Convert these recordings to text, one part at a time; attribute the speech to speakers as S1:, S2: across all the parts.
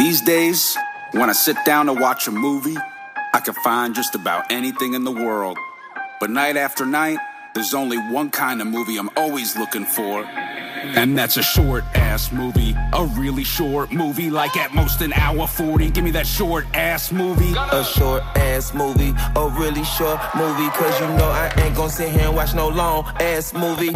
S1: These days, when I sit down to watch a movie, I can find just about anything in the world. But night after night, there's only one kind of movie I'm always looking for. And that's a short ass movie. A really short movie, like at most an hour 40. Give me that short ass movie.
S2: A short ass movie, a really short movie. Cause you know I ain't gonna sit here and watch no long ass movie.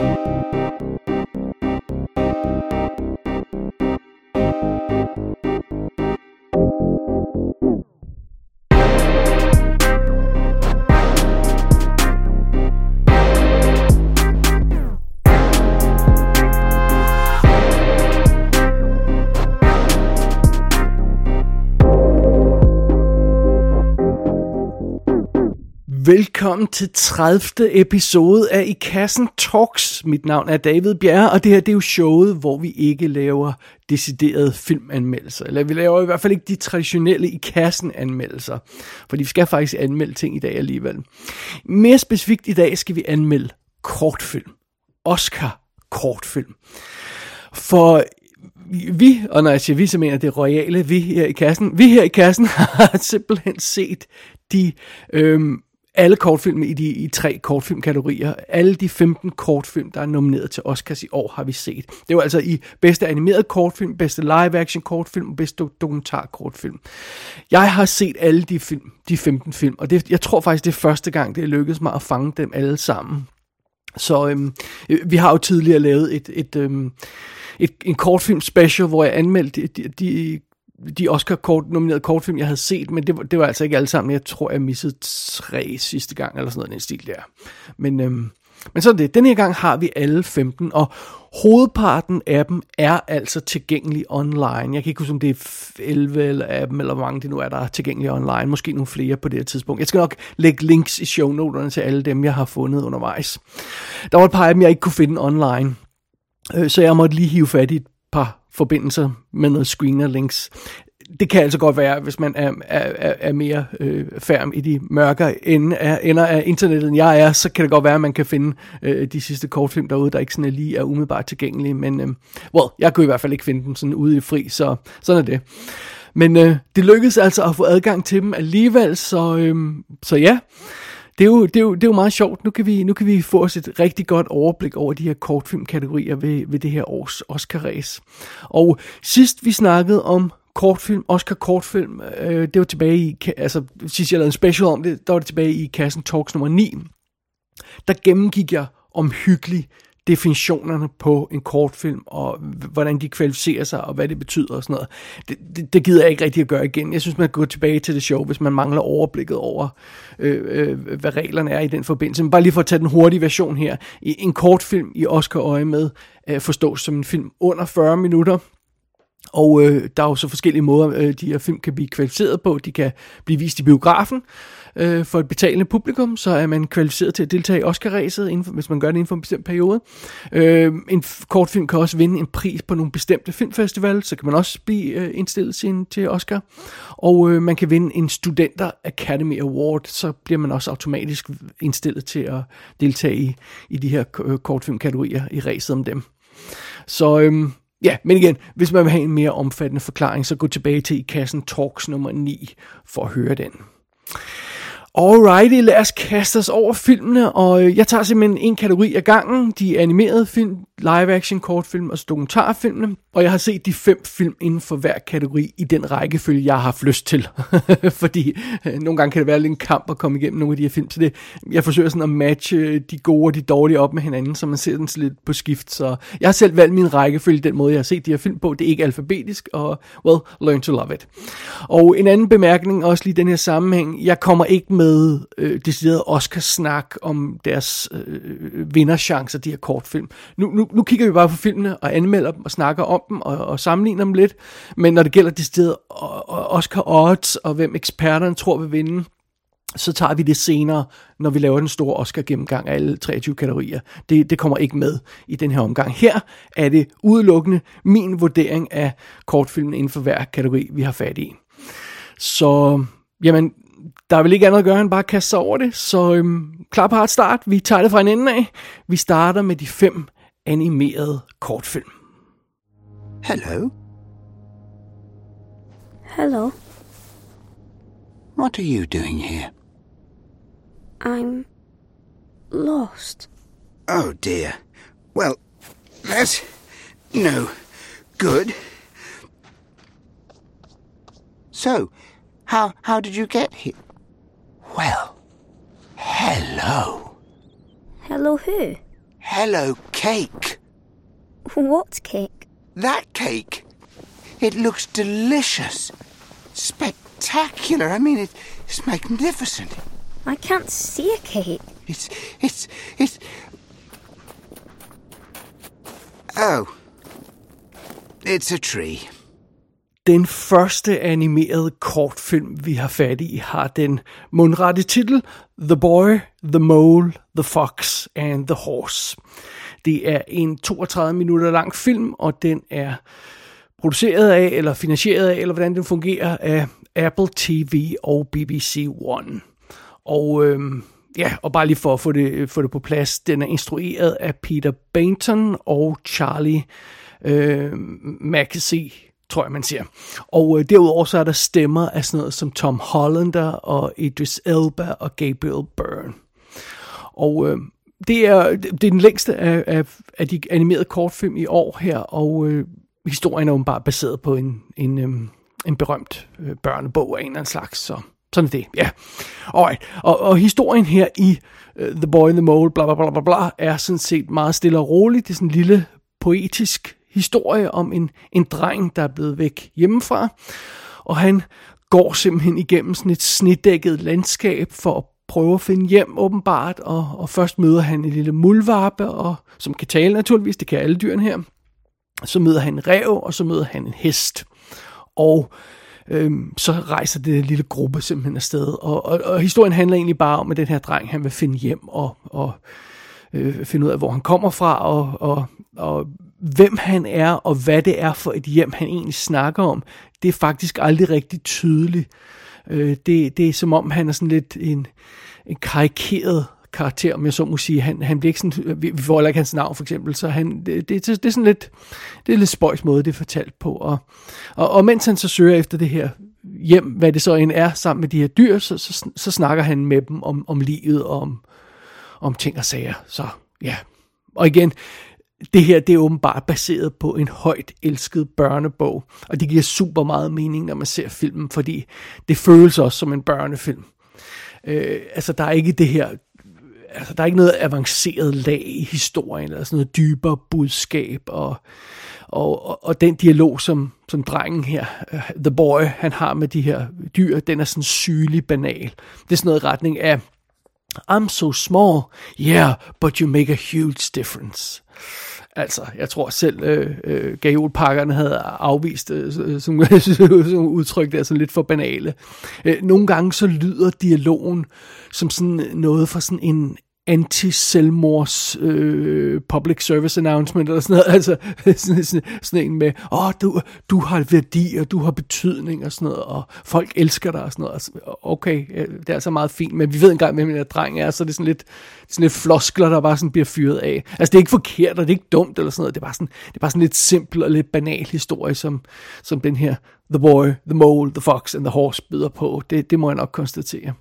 S3: Velkommen til 30. episode af I Kassen Talks. Mit navn er David Bjerre, og det her det er jo showet, hvor vi ikke laver deciderede filmanmeldelser. Eller vi laver i hvert fald ikke de traditionelle I Kassen anmeldelser. Fordi vi skal faktisk anmelde ting i dag alligevel. Mere specifikt i dag skal vi anmelde kortfilm. Oscar kortfilm. For vi, og når jeg siger vi, så mener det royale vi her i kassen, vi her i kassen har simpelthen set de øhm, alle kortfilm i de i tre kortfilmkategorier. Alle de 15 kortfilm, der er nomineret til Oscars i år, har vi set. Det var altså i bedste animeret kortfilm, bedste live-action kortfilm og bedste dokumentar kortfilm. Jeg har set alle de film, de 15 film, og det, jeg tror faktisk, det er første gang, det er lykkedes mig at fange dem alle sammen. Så øhm, vi har jo tidligere lavet et, et, øhm, et, en kortfilm special, hvor jeg anmeldte de, de de Oscar-kort, nominerede kortfilm, jeg havde set, men det var, det var altså ikke alle sammen. Jeg tror, jeg missede tre sidste gang, eller sådan noget, den stil der. Men, øhm, men sådan det. Den her gang har vi alle 15, og hovedparten af dem er altså tilgængelig online. Jeg kan ikke huske, om det er 11 eller af dem, eller hvor mange det nu er, der er tilgængelige online. Måske nogle flere på det her tidspunkt. Jeg skal nok lægge links i shownoterne til alle dem, jeg har fundet undervejs. Der var et par af dem, jeg ikke kunne finde online. Øh, så jeg måtte lige hive fat i et par forbindelser med noget screener links. Det kan altså godt være, hvis man er, er, er mere øh, færm i de mørke ende af, ender af internettet, end jeg er, så kan det godt være, at man kan finde øh, de sidste kortfilm derude, der ikke sådan lige er umiddelbart tilgængelige. Men øh, well, jeg kunne i hvert fald ikke finde dem sådan ude i fri, så sådan er det. Men øh, det lykkedes altså at få adgang til dem alligevel, så, øh, så ja det er, jo, det, er jo, det er jo meget sjovt. Nu kan, vi, nu kan vi få os et rigtig godt overblik over de her kortfilmkategorier ved, ved det her års Oscar-race. Og sidst vi snakkede om kortfilm, Oscar kortfilm, øh, det var tilbage i, altså sidst jeg lavede en special om det, der var det tilbage i Kassen Talks nummer 9. Der gennemgik jeg omhyggeligt definitionerne på en kortfilm, og hvordan de kvalificerer sig, og hvad det betyder og sådan noget. Det, det, det gider jeg ikke rigtig at gøre igen. Jeg synes, man kan gå tilbage til det show, hvis man mangler overblikket over, øh, øh, hvad reglerne er i den forbindelse. Men bare lige for at tage den hurtige version her. En kortfilm i Oscar-øje med øh, forstås som en film under 40 minutter, og øh, der er jo så forskellige måder, øh, de her film kan blive kvalificeret på. De kan blive vist i biografen, øh, for et betalende publikum, så er man kvalificeret til at deltage i Oscar-ræset, hvis man gør det inden for en bestemt periode. Øh, en kortfilm kan også vinde en pris på nogle bestemte filmfestival, så kan man også blive øh, indstillet sin, til Oscar. Og øh, man kan vinde en Studenter Academy Award, så bliver man også automatisk indstillet til at deltage i, i de her øh, kortfilmkategorier i ræset om dem. Så øhm, ja, men igen, hvis man vil have en mere omfattende forklaring, så gå tilbage til i kassen Talks nummer 9 for at høre den. Alrighty, lad os kaste os over filmene, og øh, jeg tager simpelthen en kategori af gangen, de animerede film, live-action kortfilm og dokumentarfilmene, og jeg har set de fem film inden for hver kategori i den rækkefølge, jeg har haft lyst til. Fordi øh, nogle gange kan det være lidt en kamp at komme igennem nogle af de her film, så det, jeg forsøger sådan at matche øh, de gode og de dårlige op med hinanden, så man ser den lidt på skift. Så jeg har selv valgt min rækkefølge, den måde jeg har set de her film på. Det er ikke alfabetisk, og well, learn to love it. Og en anden bemærkning, også lige den her sammenhæng, jeg kommer ikke med øh, decideret Oscar-snak om deres øh, vinderchancer, de her kortfilm. Nu, nu, nu kigger vi bare på filmene og anmelder dem og snakker om dem og, og sammenligner dem lidt. Men når det gælder decideret Oscar odds og hvem eksperterne tror vil vinde, så tager vi det senere, når vi laver den store Oscar-gennemgang af alle 23 kategorier. Det, det kommer ikke med i den her omgang. Her er det udelukkende min vurdering af kortfilmen inden for hver kategori, vi har fat i. Så, jamen, der er vel ikke andet at gøre end bare at kaste sig over det. Så øhm, klar på start. Vi tager det fra en ende af. Vi starter med de fem animerede kortfilm.
S4: Hello. Hello.
S5: What are you doing here?
S4: I'm lost.
S5: Oh dear. Well, that's no good. So, how how did you get here? Well, hello.
S4: Hello, who?
S5: Hello, cake.
S4: What cake?
S5: That cake. It looks delicious. Spectacular. I mean, it, it's magnificent.
S4: I can't see a cake.
S5: It's, it's, it's. Oh. It's a tree.
S3: Den første animerede kortfilm, vi har fat i, har den mundrette titel The Boy, The Mole, The Fox and The Horse. Det er en 32 minutter lang film, og den er produceret af, eller finansieret af, eller hvordan den fungerer, af Apple TV og BBC One. Og øhm, ja, og bare lige for at få det, få det på plads, den er instrueret af Peter Bainton og Charlie øh, McAsee tror jeg, man siger. Og øh, derudover så er der stemmer af sådan noget som Tom Hollander og Idris Elba og Gabriel Byrne. Og øh, det, er, det er den længste af, af, af de animerede kortfilm i år her, og øh, historien er åbenbart baseret på en, en, øh, en berømt øh, børnebog af en eller anden slags, så sådan er det, ja. Alright. Og, og historien her i uh, The Boy in the Mole, bla bla bla bla bla, er sådan set meget stille og roligt. Det er sådan en lille poetisk historie om en, en dreng, der er blevet væk hjemmefra. Og han går simpelthen igennem sådan et snedækket landskab for at prøve at finde hjem åbenbart, og, og først møder han en lille muldvarpe, og, som kan tale naturligvis, det kan alle dyrene her. Så møder han en rev, og så møder han en hest. Og øhm, så rejser det lille gruppe simpelthen afsted. Og, og, og historien handler egentlig bare om, at den her dreng, han vil finde hjem og, og øh, finde ud af, hvor han kommer fra, og, og, og hvem han er, og hvad det er for et hjem, han egentlig snakker om, det er faktisk aldrig rigtig tydeligt. Øh, det, det er som om, han er sådan lidt en, en karikeret karakter, om jeg så må sige. Han, han bliver ikke sådan, vi, vi får heller ikke hans navn for eksempel, så han, det, det, det, er sådan lidt, det er lidt spøjs måde, det er fortalt på. Og, og, og mens han så søger efter det her hjem, hvad det så end er, sammen med de her dyr, så, så, så snakker han med dem om, om livet og om, om ting og sager. Så ja, og igen, det her det er åbenbart baseret på en højt elsket børnebog, og det giver super meget mening, når man ser filmen, fordi det føles også som en børnefilm. Øh, altså, der er ikke det her altså, der er ikke noget avanceret lag i historien, eller sådan noget dybere budskab, og, og, og, og den dialog, som, som drengen her, uh, The Boy, han har med de her dyr, den er sådan sygelig banal. Det er sådan noget i retning af, I'm so small, yeah, but you make a huge difference. Altså, jeg tror selv, øh, øh, gajolpakkerne havde afvist øh, øh som, som udtryk der sådan lidt for banale. Øh, nogle gange så lyder dialogen som sådan noget fra sådan en anti-selvmords øh, public service announcement eller sådan noget, altså sådan, sådan, sådan en med, åh, oh, du, du har værdi, og du har betydning og sådan noget, og folk elsker dig og sådan noget. Altså, okay, det er altså meget fint, men vi ved engang, hvem den her dreng er, så det er sådan lidt, sådan lidt floskler, der bare sådan bliver fyret af. Altså det er ikke forkert, og det er ikke dumt eller sådan noget, det er bare sådan, det er bare sådan lidt simpel og lidt banal historie, som, som den her The Boy, The Mole, The Fox and The Horse byder på. Det, det må jeg nok konstatere.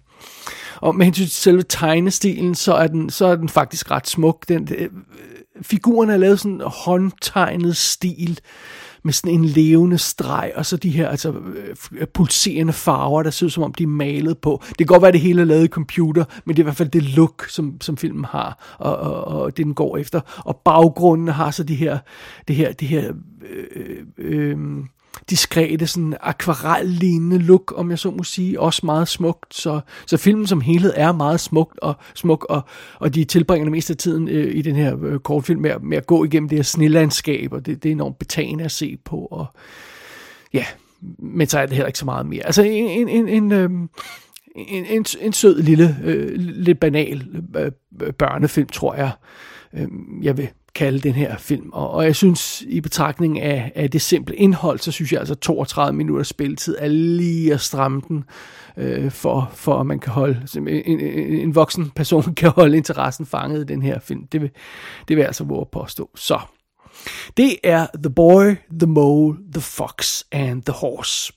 S3: Og med hensyn til selve tegnestilen, så er den, så er den faktisk ret smuk. Den, øh, figuren er lavet sådan en håndtegnet stil, med sådan en levende streg, og så de her altså, øh, pulserende farver, der ser ud som om de er malet på. Det kan godt være, at det hele er lavet i computer, men det er i hvert fald det look, som, som filmen har, og, og, og det den går efter. Og baggrunden har så de her, det her, det her øh, øh, øh diskrete, sådan akvarellignende look, om jeg så må sige, også meget smukt. Så, så filmen som helhed er meget smukt og smuk, og, og de tilbringer det meste af tiden øh, i den her øh, kortfilm med, med at gå igennem det her snelandskab, og det, det er enormt betagende at se på, og ja, men så er det heller ikke så meget mere. Altså en, en, en, en øh, en, en, en sød lille, øh, lidt banal øh, børnefilm, tror jeg, øh, jeg vil kalde den her film. Og, og jeg synes, i betragtning af, af det simple indhold, så synes jeg altså 32 minutter spilletid er lige at stramme den, øh, for, for at man kan holde, en, en, en voksen person kan holde interessen fanget i den her film. Det vil, det vil jeg altså våge påstå. Så, det er The Boy, The Mole, The Fox and The Horse.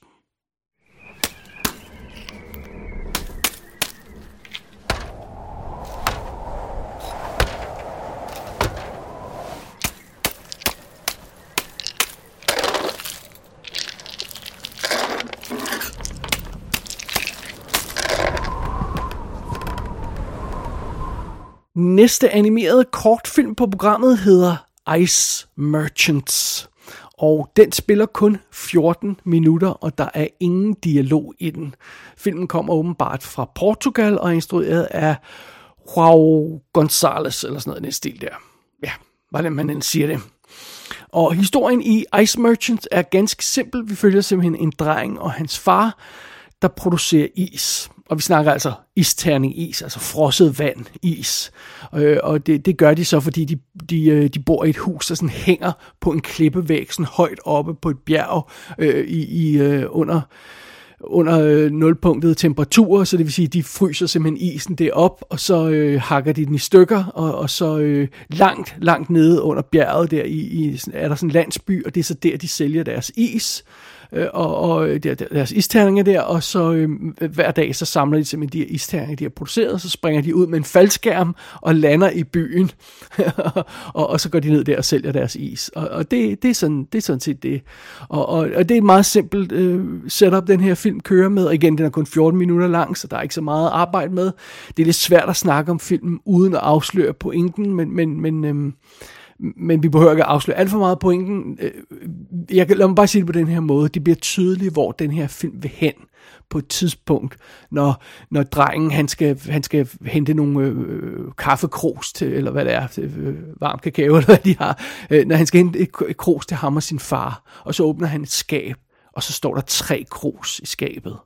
S3: Næste animerede kortfilm på programmet hedder Ice Merchants. Og den spiller kun 14 minutter, og der er ingen dialog i den. Filmen kommer åbenbart fra Portugal og er instrueret af Joao Gonzalez, eller sådan noget i den stil der. Ja, hvordan man end siger det. Og historien i Ice Merchants er ganske simpel. Vi følger simpelthen en dreng og hans far, der producerer is. Og vi snakker altså isterning is, altså frosset vand is. Øh, og det, det gør de så, fordi de, de, øh, de bor i et hus, der sådan hænger på en klippevæg, sådan højt oppe på et bjerg øh, i, i øh, under under øh, nulpunktet temperaturer, så det vil sige, at de fryser simpelthen isen det op, og så øh, hakker de den i stykker, og, og så øh, langt, langt nede under bjerget der i, i, er der sådan en landsby, og det er så der, de sælger deres is øh, Øh, og, og øh, der, deres isterninger der, og så øh, hver dag så samler de simpelthen de her isterninger, de har produceret, så springer de ud med en faldskærm og lander i byen, og, og så går de ned der og sælger deres is. Og, og det, det, er sådan, det er sådan set det. Og, og, og det er et meget simpelt øh, setup, den her film kører med, og igen, den er kun 14 minutter lang, så der er ikke så meget at arbejde med. Det er lidt svært at snakke om filmen, uden at afsløre pointen, men, men, men øh, men vi behøver ikke at afsløre alt for meget pointen. Øh, jeg kan, lad mig bare sige det på den her måde. Det bliver tydeligt, hvor den her film vil hen på et tidspunkt, når, når drengen han skal, han skal hente nogle øh, kaffekros til, eller hvad det er, øh, varm kakao, eller hvad de har, øh, når han skal hente et, et kros til ham og sin far, og så åbner han et skab, og så står der tre kros i skabet.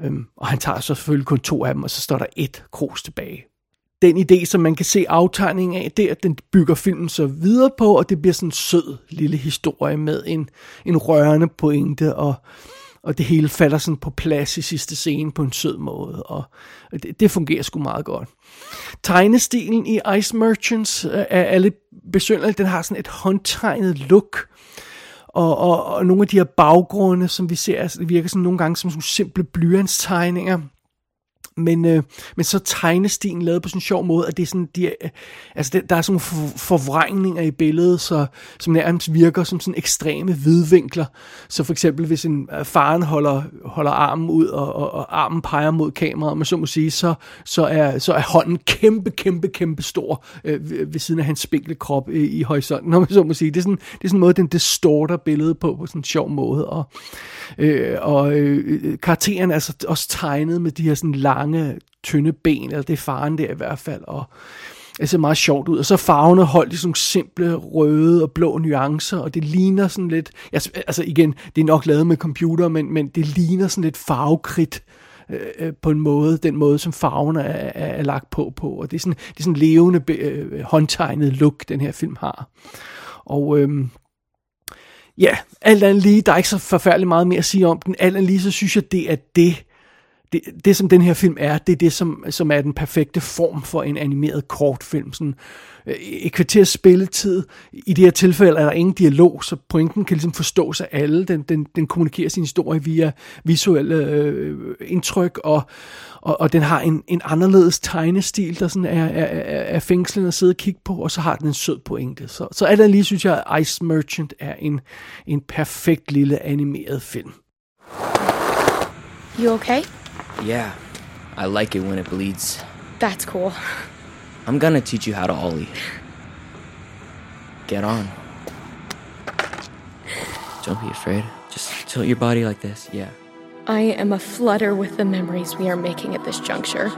S3: Øhm, og han tager så selvfølgelig kun to af dem, og så står der et kros tilbage den idé, som man kan se aftegningen af, det er, at den bygger filmen så videre på, og det bliver sådan en sød lille historie med en, en rørende pointe, og, og det hele falder sådan på plads i sidste scene på en sød måde, og det, det fungerer sgu meget godt. Tegnestilen i Ice Merchants øh, er, er lidt besynderlig, den har sådan et håndtegnet look, og, og, og nogle af de her baggrunde, som vi ser, altså, det virker sådan nogle gange som sådan simple blyantstegninger, men, øh, men så tegnestilen lavet på sådan en sjov måde, at det er sådan, de, øh, altså det, der er sådan nogle forvrængninger i billedet, så, som nærmest virker som sådan ekstreme vidvinkler. Så for eksempel, hvis en øh, faren holder, holder armen ud, og, og, og armen peger mod kameraet, man så må sige, så, så, er, så er hånden kæmpe, kæmpe, kæmpe stor øh, ved, ved siden af hans spinkle krop i, i horisonten, når man så må sige. Det er sådan, det er sådan en måde, den distorter billedet på, på sådan en sjov måde. Og, øh, og øh, øh karakteren er altså også tegnet med de her sådan lange lange, tynde ben, eller det er faren der i hvert fald, og det ser meget sjovt ud. Og så farverne holdt i sådan simple røde og blå nuancer, og det ligner sådan lidt, altså igen, det er nok lavet med computer, men, men det ligner sådan lidt farvekridt øh, øh, på en måde, den måde, som farverne er, er, er lagt på på. Og det er sådan, det er sådan levende, øh, håndtegnet look, den her film har. Og øh, ja, alt andet lige, der er ikke så forfærdeligt meget mere at sige om den. Alt andet lige, så synes jeg, det er det, det, det som den her film er, det er det, som, som er den perfekte form for en animeret kortfilm. Sådan, øh, et kvarters spilletid. I det her tilfælde er der ingen dialog, så pointen kan ligesom forstås af alle. Den, den, den kommunikerer sin historie via visuelle øh, indtryk, og, og, og den har en, en anderledes tegnestil, der sådan er, er, er, er fængslende at sidde og kigge på, og så har den en sød pointe. Så, så alt lige synes jeg, at Ice Merchant er en, en perfekt lille animeret film.
S6: You okay?
S7: Yeah, I like it when it bleeds.
S6: That's cool.
S7: I'm gonna teach you how to ollie. Get on. Don't be afraid. Just tilt your body like this. Yeah.
S6: I am a flutter with the memories we are making at this juncture.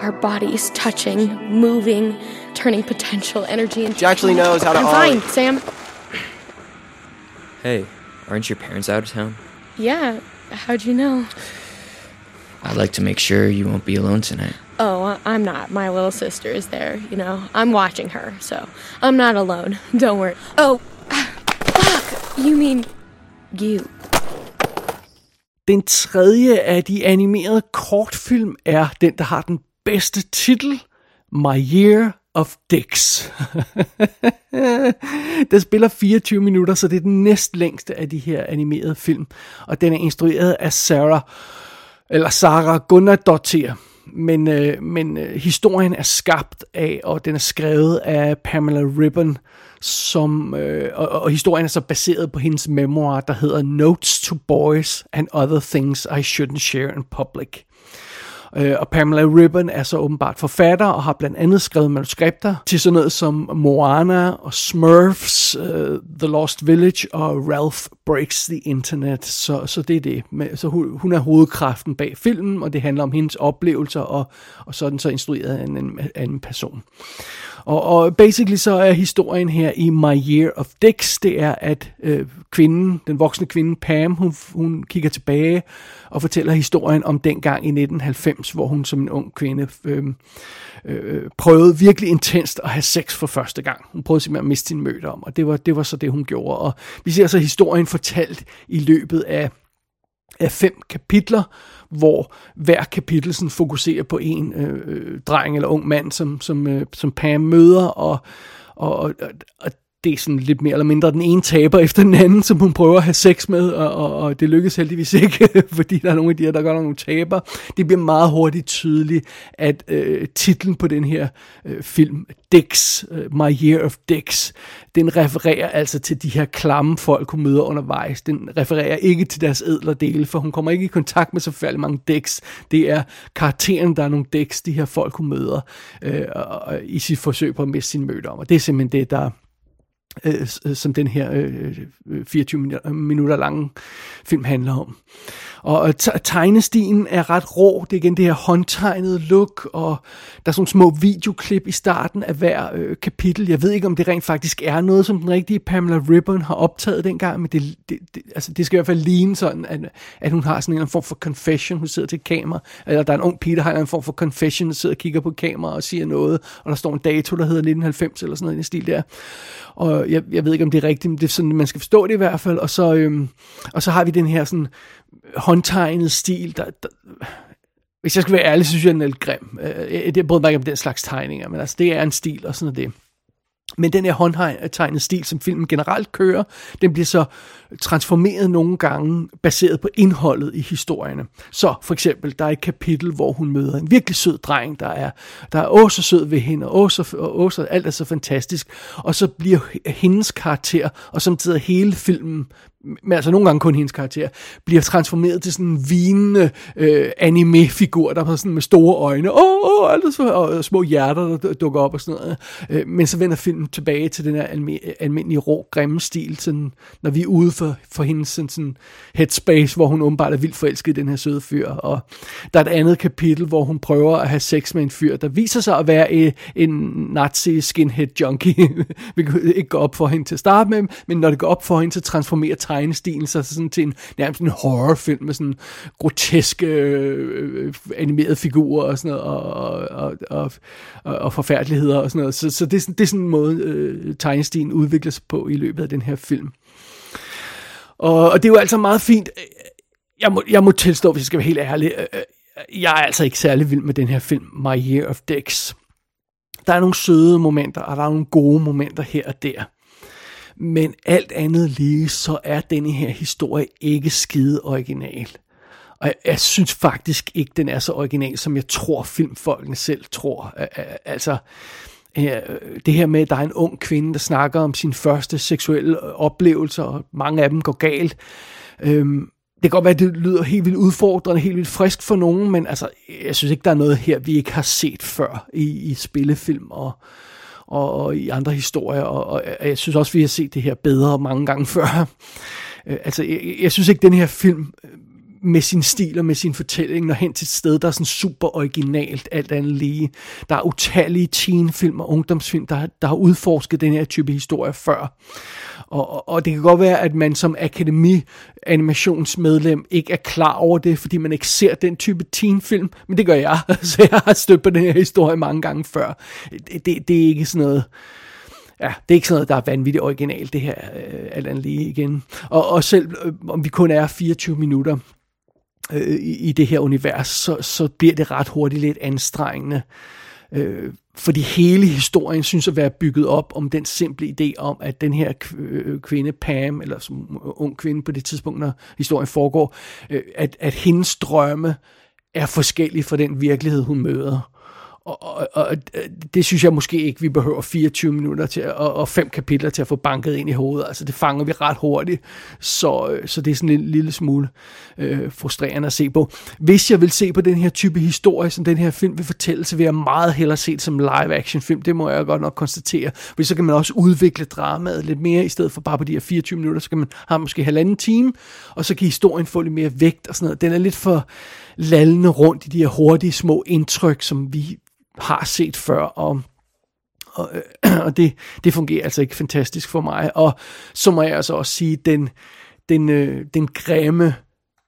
S6: Our bodies touching, moving, turning potential energy into.
S7: She actually knows how to
S6: I'm
S7: ollie.
S6: fine, Sam.
S7: Hey, aren't your parents out of town?
S6: Yeah, how'd you know?
S7: I'd like to make sure you won't be alone tonight.
S6: Oh, I'm not. My little sister is there, you know. I'm watching her, so I'm not alone. Don't worry. Oh, fuck. You mean you.
S3: Den tredje af de animerede kortfilm er den, der har den bedste titel, My Year of Dicks. den spiller 24 minutter, så det er den næstlængste af de her animerede film. Og den er instrueret af Sarah, eller Sara Gunnardottir. Men, øh, men øh, historien er skabt af, og den er skrevet af Pamela Ribbon, som, øh, og, og historien er så baseret på hendes memoir, der hedder Notes to Boys and Other Things I Shouldn't Share in Public. Øh, og Pamela Ribbon er så åbenbart forfatter og har blandt andet skrevet manuskripter til sådan noget som Moana og Smurfs, uh, The Lost Village og Ralph Breaks the Internet. Så, så det er det. Så hun, hun er hovedkraften bag filmen, og det handler om hendes oplevelser, og, og sådan så instrueret af en, en, en person. Og, og basically så er historien her i My Year of Dicks, det er, at øh, kvinden, den voksne kvinde Pam, hun, hun kigger tilbage og fortæller historien om dengang i 1990, hvor hun som en ung kvinde øh, øh, prøvede virkelig intenst at have sex for første gang. Hun prøvede simpelthen at miste sin møde om, og det var, det var så det, hun gjorde. Og vi ser så historien fortalt i løbet af, af fem kapitler, hvor hver kapitel sådan fokuserer på en øh, øh, dreng eller ung mand, som, som, øh, som Pam møder, og, og, og, og det er sådan lidt mere eller mindre den ene taber efter den anden, som hun prøver at have sex med, og, og, og det lykkes heldigvis ikke, fordi der er nogle af de her, der gør nogle taber. Det bliver meget hurtigt tydeligt, at øh, titlen på den her øh, film, Dicks, øh, My Year of Dicks, den refererer altså til de her klamme folk, hun møder undervejs. Den refererer ikke til deres ædler dele, for hun kommer ikke i kontakt med så færdig mange dicks. Det er karakteren, der er nogle dicks, de her folk, hun møder, øh, og, og, i sit forsøg på at miste sin møde om. Og det er simpelthen det, der Øh, øh, som den her øh, øh, øh 24 minutter lange film handler om. Og tegnestilen er ret rå. Det er igen det her håndtegnede look, og der er sådan små videoklip i starten af hver øh, kapitel. Jeg ved ikke, om det rent faktisk er noget, som den rigtige Pamela Ribbon har optaget dengang, men det, det, det, altså, det skal i hvert fald ligne sådan, at, at hun har sådan en form for confession. Hun sidder til et kamera, eller der er en ung pige, der har en form for confession, der sidder og kigger på kamera og siger noget, og der står en dato, der hedder 1990 eller sådan noget i stil der. Og jeg, jeg ved ikke, om det er rigtigt, men det er sådan, man skal forstå det i hvert fald. Og så, øhm, og så har vi den her sådan håndtegnet stil, der, der hvis jeg skal være ærlig, så synes jeg, den er lidt grim. Øh, det bryder mig ikke om den slags tegninger, men altså, det er en stil og sådan noget det. Men den her håndtegnet stil, som filmen generelt kører, den bliver så transformeret nogle gange, baseret på indholdet i historierne. Så for eksempel, der er et kapitel, hvor hun møder en virkelig sød dreng, der er, der er åh så sød ved hende, og åh så, åh, så alt er så fantastisk. Og så bliver hendes karakter, og samtidig hele filmen men altså nogle gange kun hendes karakter, bliver transformeret til sådan en vinende øh, anime-figur, der er sådan med store øjne, åh, åh, alt så, og små hjerter, der dukker op og sådan noget. Øh, men så vender filmen tilbage til den her alme, almindelige rå, grimme stil, sådan, når vi er ude for, for hendes sådan, sådan headspace, hvor hun åbenbart er vildt forelsket i den her søde fyr. Og der er et andet kapitel, hvor hun prøver at have sex med en fyr, der viser sig at være en, en nazi skinhead junkie. vi kan ikke gå op for hende til at starte med, men når det går op for hende, så transformerer tegnestilen sig sådan til en nærmest en horrorfilm med sådan groteske øh, øh animerede figurer og sådan noget, og, og, og, og, og forfærdeligheder og sådan noget. Så, så det, det er sådan en måde, øh, tegnestilen udvikler sig på i løbet af den her film. Og, og det er jo altså meget fint. Jeg må, jeg må tilstå, hvis jeg skal være helt ærlig, øh, øh, jeg er altså ikke særlig vild med den her film, My Year of Dicks. Der er nogle søde momenter, og der er nogle gode momenter her og der. Men alt andet lige, så er denne her historie ikke skide original. Og jeg, jeg synes faktisk ikke, den er så original, som jeg tror filmfolkene selv tror. Altså, Øh, det her med, at der er en ung kvinde, der snakker om sin første seksuelle oplevelser, og mange af dem går galt. Øhm, det kan godt være, at det lyder helt vildt udfordrende, helt vildt frisk for nogen, men altså, jeg synes ikke, der er noget her, vi ikke har set før i, i spillefilm og, og, og i andre historier, og, og jeg synes også, vi har set det her bedre mange gange før. Øh, altså, jeg, jeg synes ikke, den her film med sin stil og med sin fortælling når hen til et sted, der er sådan super originalt, alt andet lige. Der er utallige teenfilm og ungdomsfilm, der, der har udforsket den her type historie før. Og, og, og det kan godt være, at man som akademi-animationsmedlem ikke er klar over det, fordi man ikke ser den type teenfilm, men det gør jeg, så jeg har stødt på den her historie mange gange før. Det, det, det er ikke sådan noget ja, det er ikke sådan noget, der er vanvittigt originalt, det her, øh, alt andet lige igen. Og, og selv øh, om vi kun er 24 minutter, øh, i, i det her univers, så, så bliver det ret hurtigt lidt anstrengende. Øh, fordi hele historien synes at være bygget op om den simple idé om, at den her øh, kvinde, Pam, eller som øh, ung kvinde på det tidspunkt, når historien foregår, øh, at, at hendes drømme er forskellige fra den virkelighed, hun møder og, og, og øh, det synes jeg måske ikke, vi behøver 24 minutter til, og, og fem kapitler til at få banket ind i hovedet. Altså det fanger vi ret hurtigt, så, øh, så det er sådan en lille smule øh, frustrerende at se på. Hvis jeg vil se på den her type historie, som den her film vil fortælle, så vil jeg meget hellere se det som live action film. Det må jeg godt nok konstatere. For så kan man også udvikle dramaet lidt mere, i stedet for bare på de her 24 minutter, så kan man have måske halvanden time, og så kan historien få lidt mere vægt og sådan noget. Den er lidt for lallende rundt i de her hurtige små indtryk, som vi har set før, og, og, øh, og det, det fungerer altså ikke fantastisk for mig. Og så må jeg altså også sige, den, den, øh, den grimme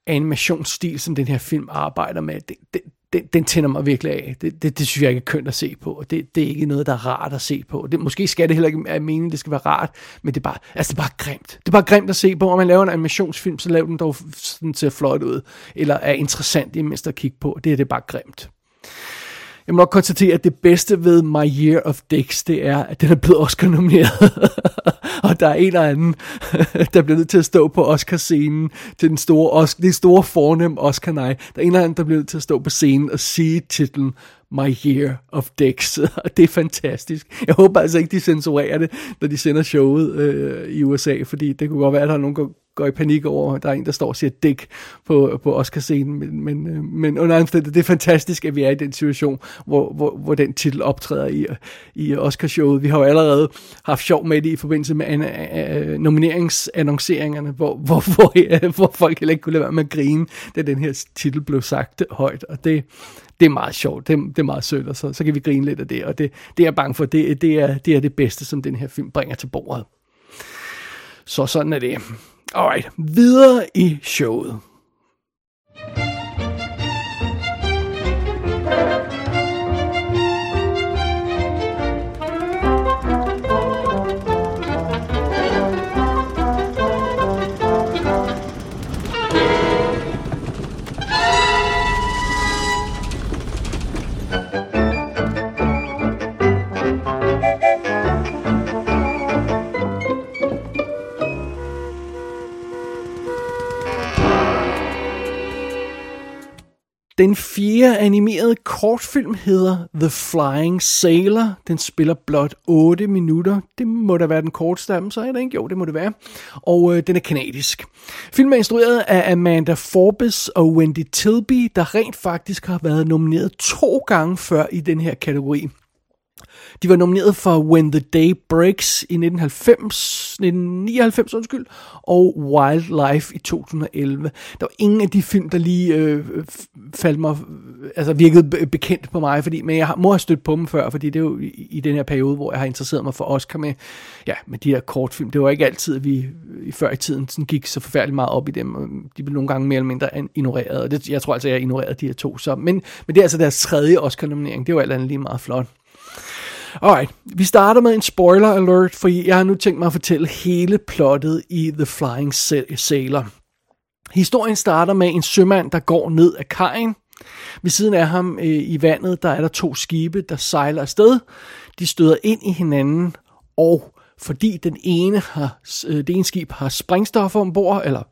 S3: animationsstil, som den her film arbejder med, det, det, den, den tænder mig virkelig af. Det, det, det synes jeg ikke er kønt at se på. Det, det er ikke noget, der er rart at se på. Det, måske skal det heller ikke være meningen, det skal være rart, men det er bare, altså det er bare grimt. Det er bare grimt at se på. Om man laver en animationsfilm, så laver den dog sådan til flot ud, eller er interessant, imens der kigge på. Det er det bare grimt. Jeg må nok konstatere, at det bedste ved My Year of Dicks, det er, at den er blevet Oscar-nomineret. og der er en eller anden, der bliver nødt til at stå på Oscar-scenen til den store, Oscar, det store fornem Oscar nej. Der er en eller anden, der bliver nødt til at stå på scenen og sige titlen My Year of Dicks. Og det er fantastisk. Jeg håber altså ikke, de censurerer det, når de sender showet øh, i USA, fordi det kunne godt være, at der er nogen, der går i panik over, at der er en, der står og siger dæk på, på Oscar-scenen. Men, men, øh, men under andet, det er fantastisk, at vi er i den situation, hvor, hvor, hvor den titel optræder i, i Oscar-showet. Vi har jo allerede haft sjov med det i forbindelse med an, uh, nomineringsannonceringerne, hvor, hvor, hvor, hvor folk heller ikke kunne lade være med at grine, da den her titel blev sagt højt. Og det, det er meget sjovt, det, det er meget sødt, og så, så kan vi grine lidt af det, og det, det er jeg bange for, det, det, er, det er det bedste, som den her film bringer til bordet. Så sådan er det. Alright, videre i showet. Den fjerde animerede kortfilm hedder The Flying Sailor. Den spiller blot 8 minutter. Det må da være den korteste af dem, så er det ikke? Jo, det må det være. Og øh, den er kanadisk. Filmen er instrueret af Amanda Forbes og Wendy Tilby, der rent faktisk har været nomineret to gange før i den her kategori. De var nomineret for When the Day Breaks i 1990, 1999 undskyld, og Wildlife i 2011. Der var ingen af de film, der lige øh, faldt mig, altså virkede bekendt på mig, fordi, men jeg må have stødt på dem før, fordi det er jo i, i den her periode, hvor jeg har interesseret mig for Oscar med, ja, med de her kortfilm. Det var ikke altid, at vi i før i tiden sådan gik så forfærdeligt meget op i dem, og de blev nogle gange mere eller mindre ignoreret, og det, jeg tror altså, jeg har ignoreret de her to. Så, men, men det er altså deres tredje Oscar-nominering, det var alt andet lige meget flot. Alright, vi starter med en spoiler alert, for jeg har nu tænkt mig at fortælle hele plottet i The Flying Sailor. Historien starter med en sømand, der går ned af kajen. Ved siden af ham øh, i vandet, der er der to skibe, der sejler afsted. De støder ind i hinanden, og fordi den ene har, øh, det ene skib har sprængstoffer ombord, eller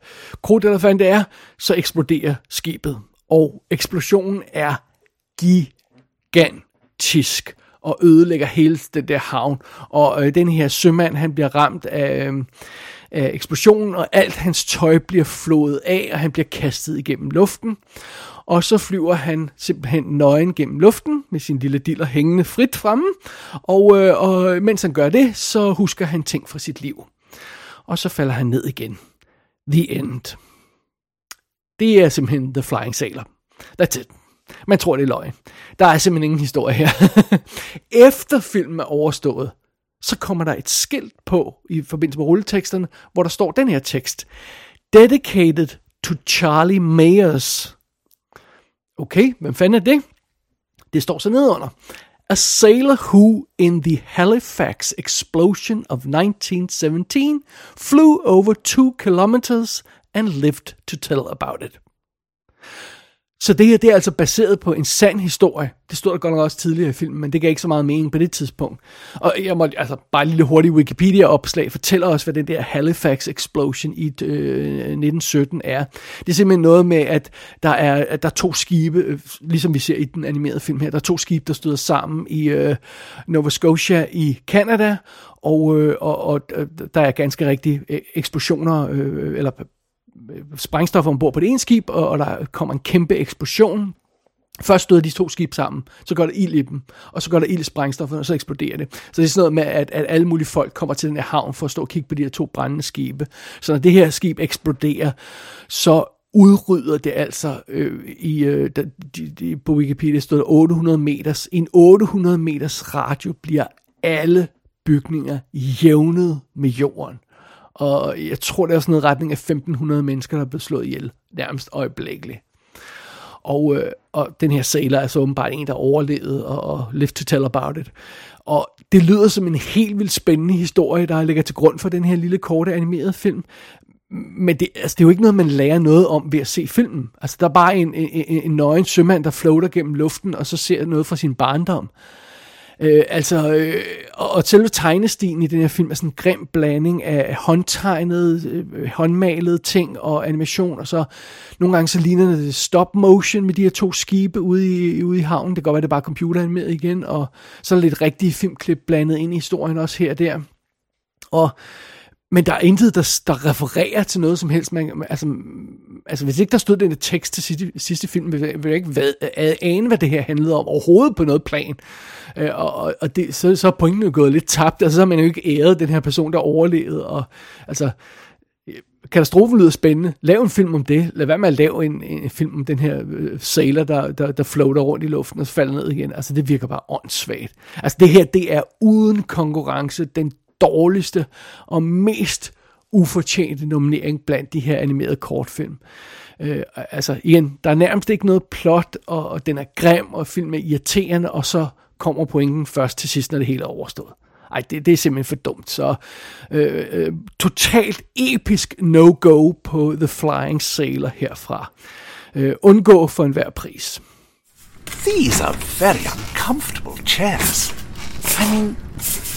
S3: krudt eller hvad det er, så eksploderer skibet. Og eksplosionen er gigantisk og ødelægger hele den der havn. Og øh, den her sømand, han bliver ramt af, øh, af eksplosionen, og alt hans tøj bliver flået af, og han bliver kastet igennem luften. Og så flyver han simpelthen nøgen gennem luften med sin lille diller hængende frit fremme. Og, øh, og mens han gør det, så husker han ting fra sit liv. Og så falder han ned igen. The end. Det er simpelthen The Flying Sailor. That's it. Man tror, det er løgn. Der er simpelthen ingen historie her. Efter filmen er overstået, så kommer der et skilt på i forbindelse med rulleteksterne, hvor der står den her tekst. Dedicated to Charlie Mayers. Okay, hvem fanden er det? Det står så nedenunder. A sailor who, in the Halifax explosion of 1917, flew over two kilometers and lived to tell about it. Så det her, det er altså baseret på en sand historie. Det stod der godt nok også tidligere i filmen, men det gav ikke så meget mening på det tidspunkt. Og jeg må, altså, bare lige hurtigt Wikipedia-opslag fortæller os, hvad den der Halifax Explosion i øh, 1917 er. Det er simpelthen noget med, at der er, at der er to skibe, øh, ligesom vi ser i den animerede film her, der er to skibe, der støder sammen i øh, Nova Scotia i Canada, og, øh, og, og øh, der er ganske rigtige øh, eksplosioner, øh, eller sprængstof ombord på det ene skib, og, og der kommer en kæmpe eksplosion. Først støder de to skib sammen, så går der ild i dem, og så går der ild i sprængstoffet, og så eksploderer det. Så det er sådan noget med, at, at alle mulige folk kommer til den her havn for at stå og kigge på de her to brændende skibe. Så når det her skib eksploderer, så udrydder det altså øh, i øh, de, de, på Wikipedia stod der 800 meters. I en 800 meters radio bliver alle bygninger jævnet med jorden. Og jeg tror, det er sådan noget retning af 1500 mennesker, der er blevet slået ihjel, nærmest øjeblikkeligt. Og, øh, og den her sailor er så åbenbart en, der overlevede og, og live to tell about it. Og det lyder som en helt vildt spændende historie, der ligger til grund for den her lille korte animerede film. Men det, altså, det er jo ikke noget, man lærer noget om ved at se filmen. Altså, der er bare en, en, en, en nøgen sømand, der floater gennem luften, og så ser noget fra sin barndom. Øh, altså, øh, og, og selve tegnestilen i den her film er sådan en grim blanding af håndtegnede, øh, håndmalede ting og animation, og så nogle gange så ligner det stop motion med de her to skibe ude i, ude i havnen. Det kan godt være, det er bare computeranimeret igen, og så er der lidt rigtige filmklip blandet ind i historien også her og der. Og men der er intet, der, der refererer til noget som helst. Man, altså, altså, hvis ikke der stod den tekst til sidste, sidste film, ville jeg ikke hvad, ane, hvad det her handlede om overhovedet på noget plan. Øh, og og det, så, så er pointen jo gået lidt tabt. Altså, så har man jo ikke æret den her person, der overlevede. Og, altså, katastrofen lyder spændende. Lav en film om det. Lad være med at lave en, en film om den her øh, sailor, der, der, der floater rundt i luften og falder ned igen. Altså, det virker bare åndssvagt. Altså, det her, det er uden konkurrence den dårligste og mest ufortjente nominering blandt de her animerede kortfilm. Øh, altså igen, der er nærmest ikke noget plot, og, og den er grim, og filmen er irriterende, og så kommer pointen først til sidst, når det hele er overstået. Ej, det, det er simpelthen for dumt. Så øh, øh, totalt episk no-go på The Flying Sailor herfra. Øh, undgå for enhver pris.
S5: These are very uncomfortable chairs. I mean,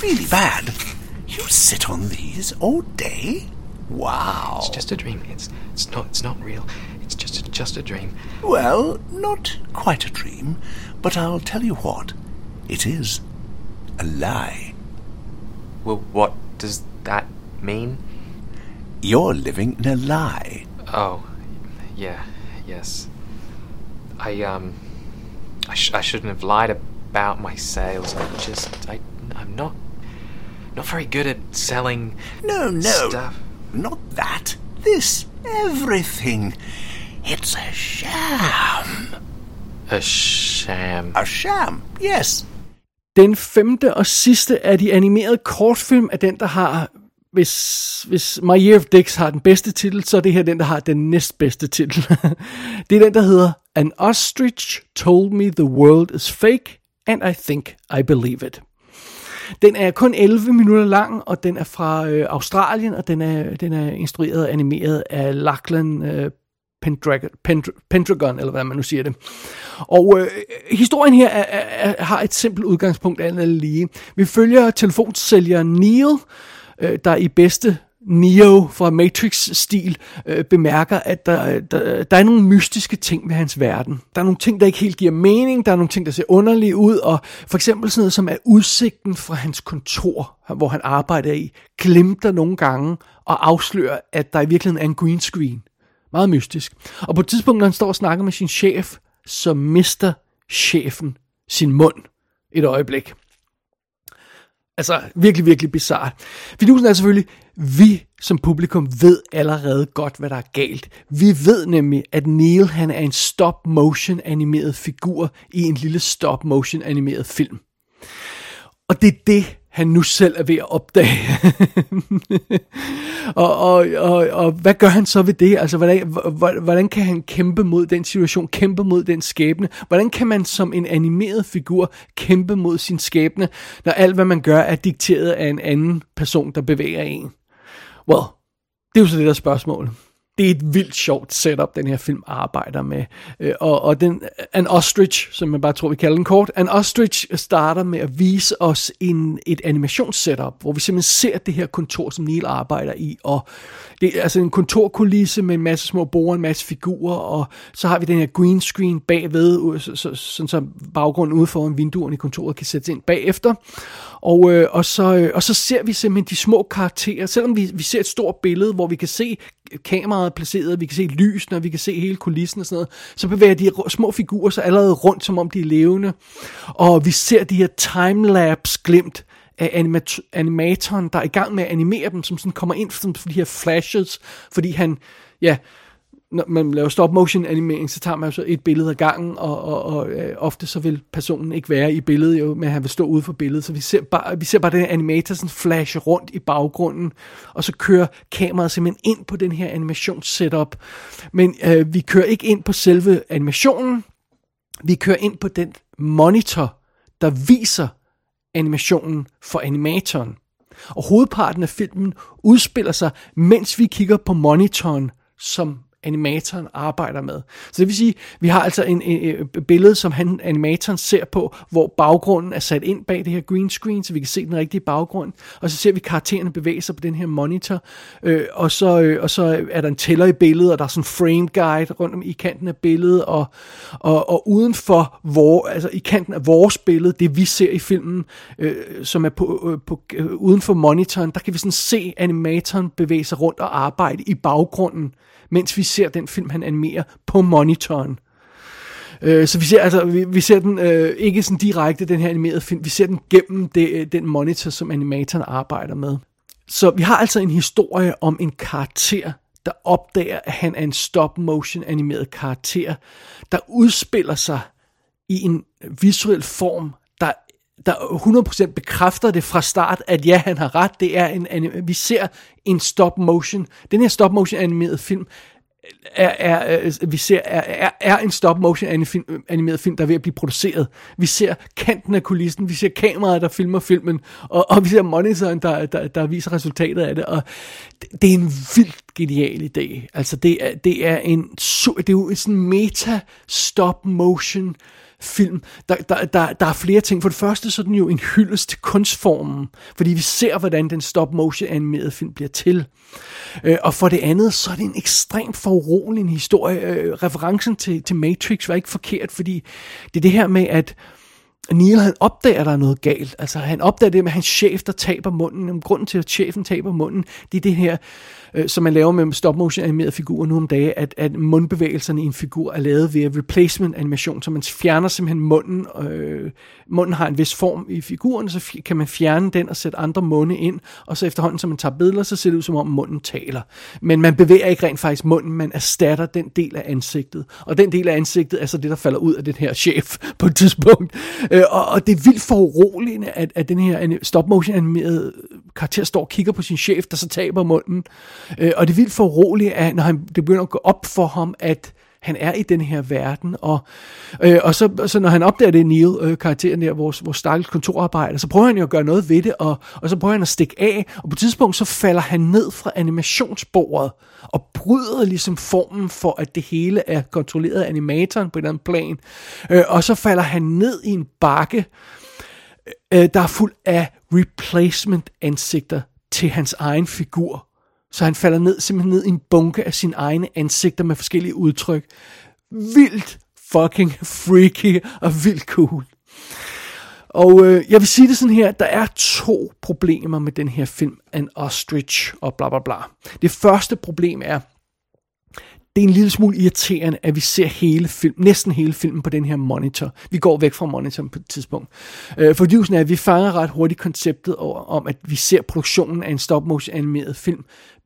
S5: really bad. You sit on these all day? Wow.
S8: It's just a dream. It's it's not it's not real. It's just just a dream.
S5: Well, not quite a dream, but I'll tell you what. It is a lie.
S8: Well, what does that mean?
S5: You're living in a lie.
S8: Oh, yeah, yes. I um, I, sh- I shouldn't have lied about my sales. I just I I'm not not very good at selling.
S5: No, no,
S8: stuff.
S5: not that. This everything. It's a sham.
S8: A sham.
S5: A sham. Yes.
S3: Den femte og sidste af de animerede kortfilm er den, der har, hvis, hvis My Year of Dicks har den bedste titel, så er det her den, der har den næstbedste titel. det er den, der hedder An Ostrich Told Me the World is Fake, and I Think I Believe It. Den er kun 11 minutter lang, og den er fra øh, Australien, og den er, den er instrueret og animeret af Lachlan øh, Pendragon, Pendragon, eller hvad man nu siger det. Og øh, historien her er, er, er, har et simpelt udgangspunkt, alt eller lige. Vi følger telefonsælgeren Neil, øh, der i bedste Neo fra Matrix-stil øh, bemærker, at der, øh, der, der er nogle mystiske ting ved hans verden. Der er nogle ting, der ikke helt giver mening, der er nogle ting, der ser underlige ud, og for eksempel sådan noget som er udsigten fra hans kontor, hvor han arbejder i, glimter nogle gange og afslører, at der i virkeligheden er en green screen. Meget mystisk. Og på et tidspunkt, når han står og snakker med sin chef, så mister chefen sin mund et øjeblik. Altså, virkelig, virkelig bizart. Fidusen er selvfølgelig, vi som publikum ved allerede godt, hvad der er galt. Vi ved nemlig, at Neil han er en stop-motion animeret figur i en lille stop-motion animeret film. Og det er det, han nu selv er ved at opdage. og, og, og, og hvad gør han så ved det? Altså, hvordan, hvordan kan han kæmpe mod den situation, kæmpe mod den skæbne? Hvordan kan man som en animeret figur kæmpe mod sin skæbne, når alt, hvad man gør, er dikteret af en anden person, der bevæger en? Well, det er jo så det der spørgsmål det er et vildt sjovt setup, den her film arbejder med. Øh, og, og den, An Ostrich, som man bare tror, vi kalder den kort, An Ostrich starter med at vise os en, et animationssetup, hvor vi simpelthen ser det her kontor, som Neil arbejder i, og det er altså en kontorkulisse med en masse små borer, en masse figurer, og så har vi den her green screen bagved, øh, så, så, sådan så baggrunden ude foran vinduerne i kontoret kan sættes ind bagefter. Og, øh, og, så, øh, og så ser vi simpelthen de små karakterer, selvom vi, vi ser et stort billede, hvor vi kan se kameraet placeret, vi kan se lysene, vi kan se hele kulissen og sådan noget, så bevæger de små figurer sig allerede rundt, som om de er levende. Og vi ser de her timelapse glimt af animat- animatoren, der er i gang med at animere dem, som sådan kommer ind som de her flashes, fordi han, ja, når man laver stop motion animering, så tager man så et billede ad gangen, og, og, og øh, ofte så vil personen ikke være i billedet, jo, men han vil stå ude for billedet, så vi ser bare, vi ser bare den animator sådan flashe rundt i baggrunden, og så kører kameraet simpelthen ind på den her animationssetup, men øh, vi kører ikke ind på selve animationen, vi kører ind på den monitor, der viser animationen for animatoren. Og hovedparten af filmen udspiller sig, mens vi kigger på monitoren, som animatoren arbejder med. Så det vil sige, vi har altså en, en, en billede, som han, animatoren ser på, hvor baggrunden er sat ind bag det her green screen, så vi kan se den rigtige baggrund, og så ser vi karaktererne bevæge sig på den her monitor, øh, og, så, øh, og så er der en tæller i billedet, og der er sådan en frame guide rundt om i kanten af billedet, og, og, og uden for hvor, altså i kanten af vores billede, det vi ser i filmen, øh, som er på, øh, på, øh, uden for monitoren, der kan vi sådan se animatoren bevæge sig rundt og arbejde i baggrunden mens vi ser den film, han animerer på monitoren. Øh, så vi ser, altså, vi, vi ser den øh, ikke sådan direkte, den her animerede film, vi ser den gennem det, øh, den monitor, som animatoren arbejder med. Så vi har altså en historie om en karakter, der opdager, at han er en stop-motion animeret karakter, der udspiller sig i en visuel form, der 100% bekræfter det fra start, at ja, han har ret. Det er en, anim- vi ser en stop motion. Den her stop motion animeret film er, er, øh, vi ser, er, er, er en stop motion øh, animeret film, der er ved at blive produceret. Vi ser kanten af kulissen, vi ser kameraet, der filmer filmen, og, og vi ser monitoren, der, der, der viser resultatet af det, og det, det er en vildt genial idé. Altså, det er, det er en, det er jo sådan meta stop motion film. Der, der, der, der er flere ting. For det første så er den jo en hyldest til kunstformen, fordi vi ser, hvordan den stop-motion animerede film bliver til. Øh, og for det andet, så er det en ekstremt foruroligende historie. Øh, referencen til, til Matrix var ikke forkert, fordi det er det her med, at Neil han opdager, at der er noget galt. Altså han opdager det med hans chef, der taber munden. Om Grunden til, at chefen taber munden, det er det her øh, som man laver med stop motion animerede figurer nu om dagen, at, at mundbevægelserne i en figur er lavet ved replacement animation, så man fjerner simpelthen munden. Øh, munden har en vis form i figuren, så kan man fjerne den og sætte andre munde ind, og så efterhånden, som man tager billeder, så ser det ud som om munden taler. Men man bevæger ikke rent faktisk munden, man erstatter den del af ansigtet. Og den del af ansigtet er så det, der falder ud af den her chef på et tidspunkt. Øh, og, og det er vildt foruroligende, at, at den her stop motion animerede karakter står og kigger på sin chef, der så taber munden. Øh, og det er vildt foruroligende, at når han, det begynder at gå op for ham, at han er i den her verden, og, øh, og så, så når han opdager det, Neil, øh, karakteren der, vores, vores stakkels kontorarbejder, så prøver han jo at gøre noget ved det, og, og så prøver han at stikke af, og på et tidspunkt så falder han ned fra animationsbordet, og bryder ligesom formen for, at det hele er kontrolleret af animatoren på en eller anden plan, øh, og så falder han ned i en bakke, øh, der er fuld af replacement ansigter til hans egen figur, så han falder ned, simpelthen ned i en bunke af sine egne ansigter med forskellige udtryk. Vildt fucking freaky og vildt cool. Og øh, jeg vil sige det sådan her, der er to problemer med den her film, An Ostrich og bla bla bla. Det første problem er, det er en lille smule irriterende, at vi ser hele film, næsten hele filmen på den her monitor. Vi går væk fra monitoren på et tidspunkt. Øh, for er, at vi fanger ret hurtigt konceptet om, at vi ser produktionen af en stop-motion animeret film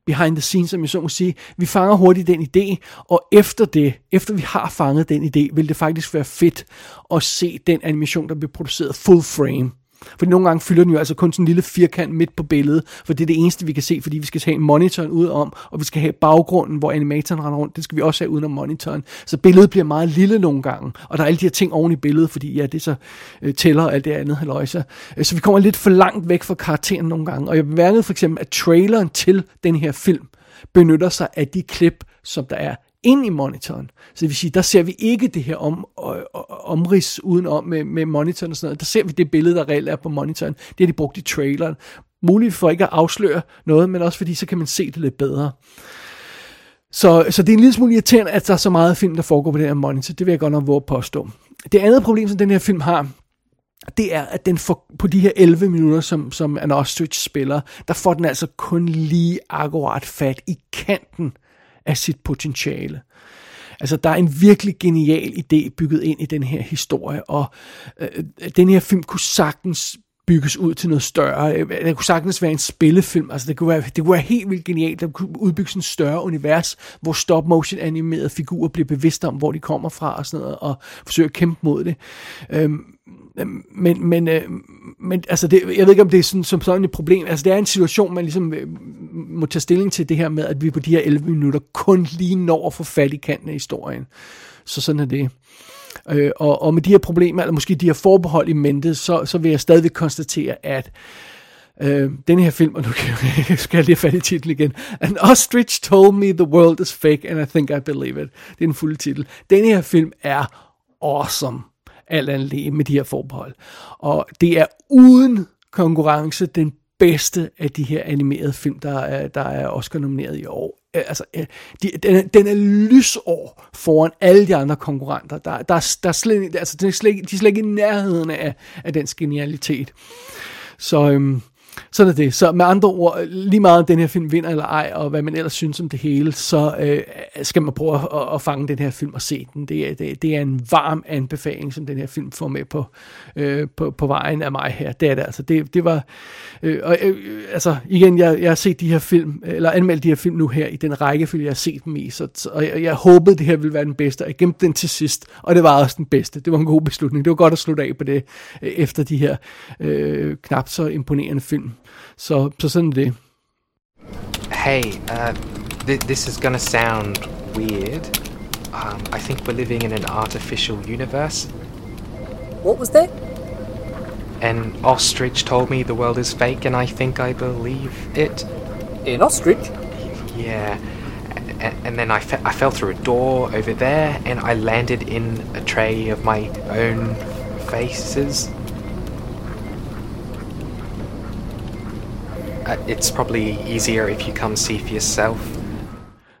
S3: behind the scenes, som jeg så må sige. Vi fanger hurtigt den idé, og efter det, efter vi har fanget den idé, vil det faktisk være fedt at se den animation, der bliver produceret full frame. For nogle gange fylder den jo altså kun sådan en lille firkant midt på billedet, for det er det eneste, vi kan se, fordi vi skal have monitoren ud om, og vi skal have baggrunden, hvor animatoren render rundt, det skal vi også have udenom monitoren. Så billedet bliver meget lille nogle gange, og der er alle de her ting oven i billedet, fordi ja, det så øh, tæller alt det andet haløjse. Øh, så vi kommer lidt for langt væk fra karakteren nogle gange, og jeg bemærkede for eksempel, at traileren til den her film benytter sig af de klip, som der er ind i monitoren. Så det vil sige, der ser vi ikke det her om, omrids udenom med, med monitoren og sådan noget. Der ser vi det billede, der reelt er på monitoren. Det har de brugt i traileren. Muligt for ikke at afsløre noget, men også fordi så kan man se det lidt bedre. Så, så det er en lille smule irriterende, at der er så meget film, der foregår på den her monitor. Det vil jeg godt nok våge at påstå. Det andet problem, som den her film har, det er, at den får, på de her 11 minutter, som, som An Ostrich spiller, der får den altså kun lige akkurat fat i kanten af sit potentiale. Altså, der er en virkelig genial idé bygget ind i den her historie, og øh, den her film kunne sagtens bygges ud til noget større. Øh, det kunne sagtens være en spillefilm. Altså, det kunne være, det kunne være helt vildt genialt. Der kunne udbygges en større univers, hvor stop-motion animerede figurer bliver bevidste om, hvor de kommer fra og sådan noget, og forsøger at kæmpe mod det. Øhm, Øhm, men, men, øh, men altså det, jeg ved ikke, om det er sådan, som sådan et problem. Altså det er en situation, man ligesom øh, må tage stilling til det her med, at vi på de her 11 minutter kun lige når at få fat i kanten af historien. Så sådan er det. Øh, og, og med de her problemer, eller måske de her forbehold i mente, så, så vil jeg stadigvæk konstatere, at øh, den her film, og nu skal jeg lige fat i titlen igen, An Ostrich Told Me The World Is Fake, and I Think I Believe It. Det er den fulde titel. Den her film er awesome alt andet lige med de her forbehold. Og det er uden konkurrence den bedste af de her animerede film, der er, der er Oscar nomineret i år. Øh, altså, øh, de, den, er, den er lysår foran alle de andre konkurrenter. Der, der, der er slet, altså, de, er slet, de er slet ikke i nærheden af, af den genialitet. Så øhm, sådan er det. Så med andre ord, lige meget om den her film vinder eller ej, og hvad man ellers synes om det hele, så øh, skal man prøve at, at fange den her film og se den. Det er, det, det er en varm anbefaling, som den her film får med på, øh, på, på vejen af mig her. Det er det altså. Det, det var, øh, og, øh, øh altså igen, jeg, jeg har set de her film, eller anmeldt de her film nu her i den rækkefølge, jeg har set dem i, så, og jeg, jeg håbede, det her ville være den bedste, og jeg gemte den til sidst, og det var også den bedste. Det var en god beslutning. Det var godt at slutte af på det, øh, efter de her øh, knap så imponerende film. Så, så sådan det.
S8: Hey, uh, th- this is gonna sound weird. Um, I think we're living in an artificial universe.
S9: What was that?
S8: An ostrich told me the world is fake, and I think I believe it.
S9: An ostrich?
S8: Yeah. And, and then I, fe- I fell through a door over there, and I landed in a tray of my own faces. Uh, it's probably easier if you come see for yourself.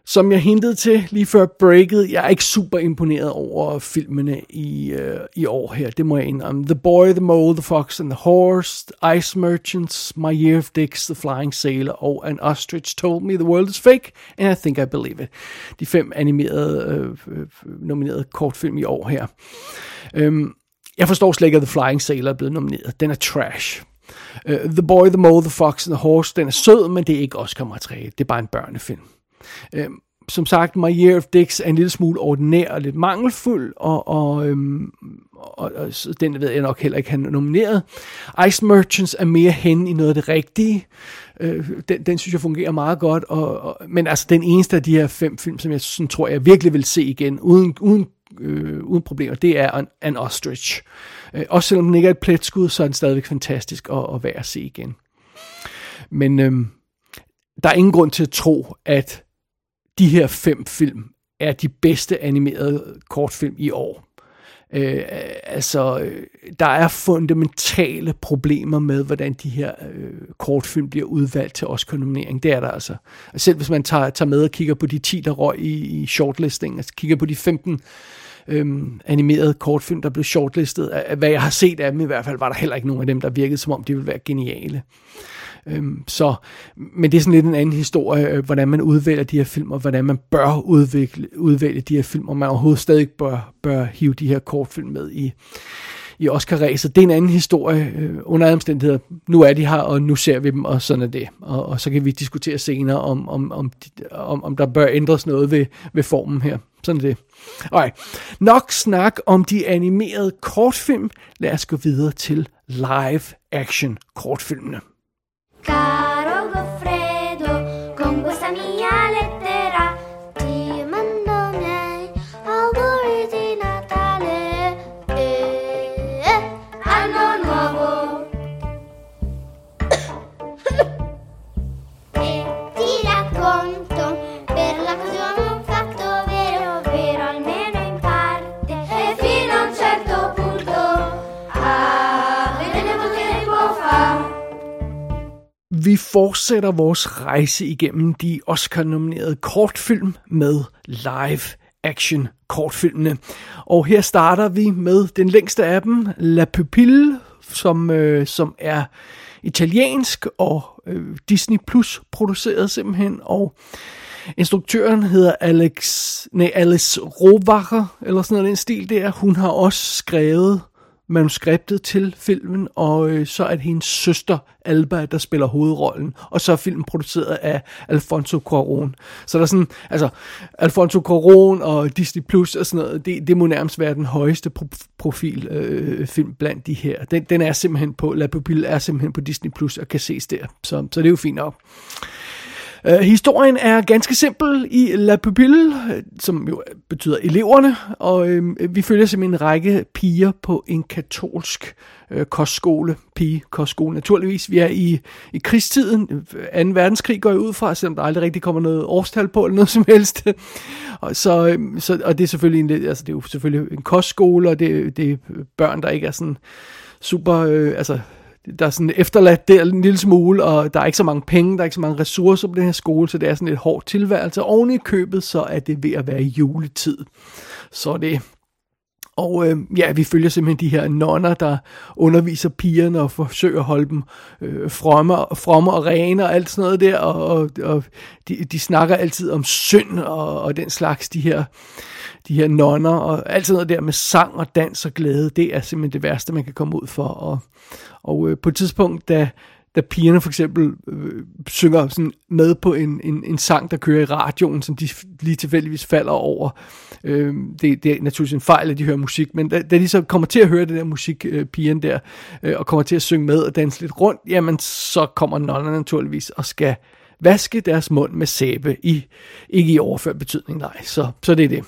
S3: Som jeg hintede til lige før breaket, jeg er ikke super imponeret over filmene i, uh, i år her, det må jeg indrømme. The Boy, The Mole, The Fox and the Horse, Ice Merchants, My Year of Dicks, The Flying Sailor og An Ostrich Told Me The World Is Fake, and I Think I Believe It. De fem animerede, uh, nominerede kortfilm i år her. Um, jeg forstår slet ikke, at The Flying Sailor er blevet nomineret. Den er trash. Uh, the Boy, The Mole, The Fox and the Horse, den er sød, men det er ikke Oscar-materiale. Det er bare en børnefilm. Uh, som sagt, My Year of Dicks er en lille smule ordinær og lidt mangelfuld, og, og, øhm, og, og den ved jeg nok heller ikke, han er nomineret. Ice Merchants er mere hen i noget af det rigtige. Øh, den, den synes jeg fungerer meget godt, og, og, men altså den eneste af de her fem film, som jeg sådan, tror, jeg virkelig vil se igen, uden, uden, øh, uden problemer, det er An, An Ostrich. Øh, Øh, også selvom den ikke er et pletskud, så er den stadigvæk fantastisk at, at være at se igen. Men øh, der er ingen grund til at tro, at de her fem film er de bedste animerede kortfilm i år. Øh, altså, øh, der er fundamentale problemer med, hvordan de her øh, kortfilm bliver udvalgt til Oscar-nominering. Det er der altså. Selv hvis man tager, tager med og kigger på de 10, der røg i, i shortlisting, altså kigger på de 15 øhm, animerede kortfilm, der blev shortlistet. Hvad jeg har set af dem i hvert fald, var der heller ikke nogen af dem, der virkede som om, de ville være geniale. Øhm, så, men det er sådan lidt en anden historie, øh, hvordan man udvælger de her film, og hvordan man bør udvikle, udvælge de her film, og man overhovedet stadig bør, bør hive de her kortfilm med i, i Oscar-ræset. Det er en anden historie øh, under omstændigheder. Nu er de her, og nu ser vi dem, og sådan er det. Og, og så kan vi diskutere senere, om, om, om, om, om der bør ændres noget ved, ved formen her. Sådan er det. Okay. Nok snak om de animerede kortfilm. Lad os gå videre til live action kortfilmene.
S10: God.
S3: Vi fortsætter vores rejse igennem de Oscar-nominerede kortfilm med live action kortfilmene. Og her starter vi med den længste af dem, La Pupille, som, øh, som er italiensk og øh, Disney Plus produceret simpelthen, og instruktøren hedder Alex, nej, Alice Rovacher, eller sådan noget den stil der. Hun har også skrevet manuskriptet til filmen, og øh, så er det hendes søster Alba, der spiller hovedrollen, og så er filmen produceret af Alfonso Cuarón. Så der er sådan, altså, Alfonso Cuarón og Disney Plus og sådan noget, det, det må nærmest være den højeste pro- profil øh, film blandt de her. Den, den er simpelthen på, La Pupille er simpelthen på Disney Plus og kan ses der, så, så det er jo fint nok. Øh, historien er ganske simpel i La Pupille, som jo betyder eleverne, og øh, vi følger simpelthen en række piger på en katolsk øh, kostskole, pige kostskole naturligvis. Vi er i, i krigstiden, 2. verdenskrig går jeg ud fra, selvom der aldrig rigtig kommer noget årstal på eller noget som helst. og, så, øh, så, og det er selvfølgelig en, altså det er jo selvfølgelig en kostskole, og det, det er børn, der ikke er sådan super, øh, altså der er sådan efterladt der en lille smule, og der er ikke så mange penge, der er ikke så mange ressourcer på den her skole, så det er sådan et hårdt tilværelse. Oven i købet, så er det ved at være juletid. Så det og øh, ja, vi følger simpelthen de her nonner, der underviser pigerne og forsøger at holde dem øh, fromme, fromme og rene og alt sådan noget der. Og, og, og de, de snakker altid om synd og, og den slags, de her, de her nonner. Og alt sådan noget der med sang og dans og glæde, det er simpelthen det værste, man kan komme ud for. Og, og øh, på et tidspunkt, da, da pigerne for eksempel øh, synger sådan med på en, en, en sang, der kører i radioen, som de lige tilfældigvis falder over. Øh, det, det er naturligvis en fejl, at de hører musik, men da, da de så kommer til at høre det der musik, øh, pigerne der, øh, og kommer til at synge med og danse lidt rundt, jamen så kommer nonnerne naturligvis og skal vaske deres mund med sæbe, i, ikke i overført betydning, nej, så, så det er det.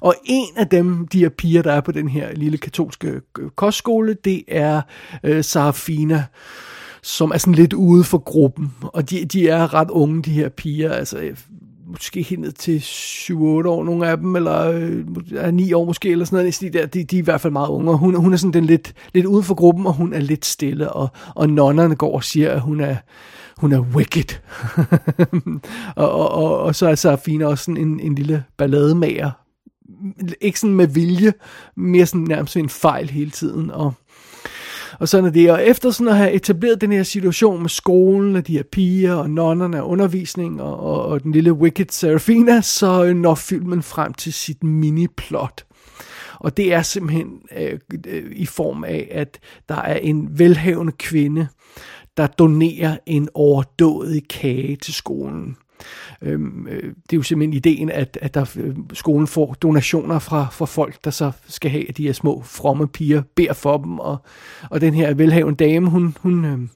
S3: Og en af dem, de her piger, der er på den her lille katolske øh, kostskole, det er øh, Sarafina, som er sådan lidt ude for gruppen. Og de, de er ret unge, de her piger, altså øh, måske helt ned til 7-8 år, nogle af dem, eller øh, 9 år måske, eller sådan noget. De, de, de er i hvert fald meget unge, og hun, hun er sådan den lidt, lidt ude for gruppen, og hun er lidt stille, og, og nonnerne går og siger, at hun er, hun er wicked. og, og, og, og så er Sarafina også sådan en, en lille ballademager, ikke sådan med vilje, mere sådan nærmest en fejl hele tiden, og og sådan er det. Og efter sådan at have etableret den her situation med skolen og de her piger og nonnerne og undervisning og, og, og den lille Wicked Serafina, så øh, når filmen frem til sit mini-plot. Og det er simpelthen øh, øh, i form af, at der er en velhavende kvinde, der donerer en overdådig kage til skolen. Øhm, øh, det er jo simpelthen ideen, at, at der, øh, skolen får donationer fra, fra folk, der så skal have, at de her små fromme piger beder for dem, og, og den her velhavende dame, hun, hun, øhm,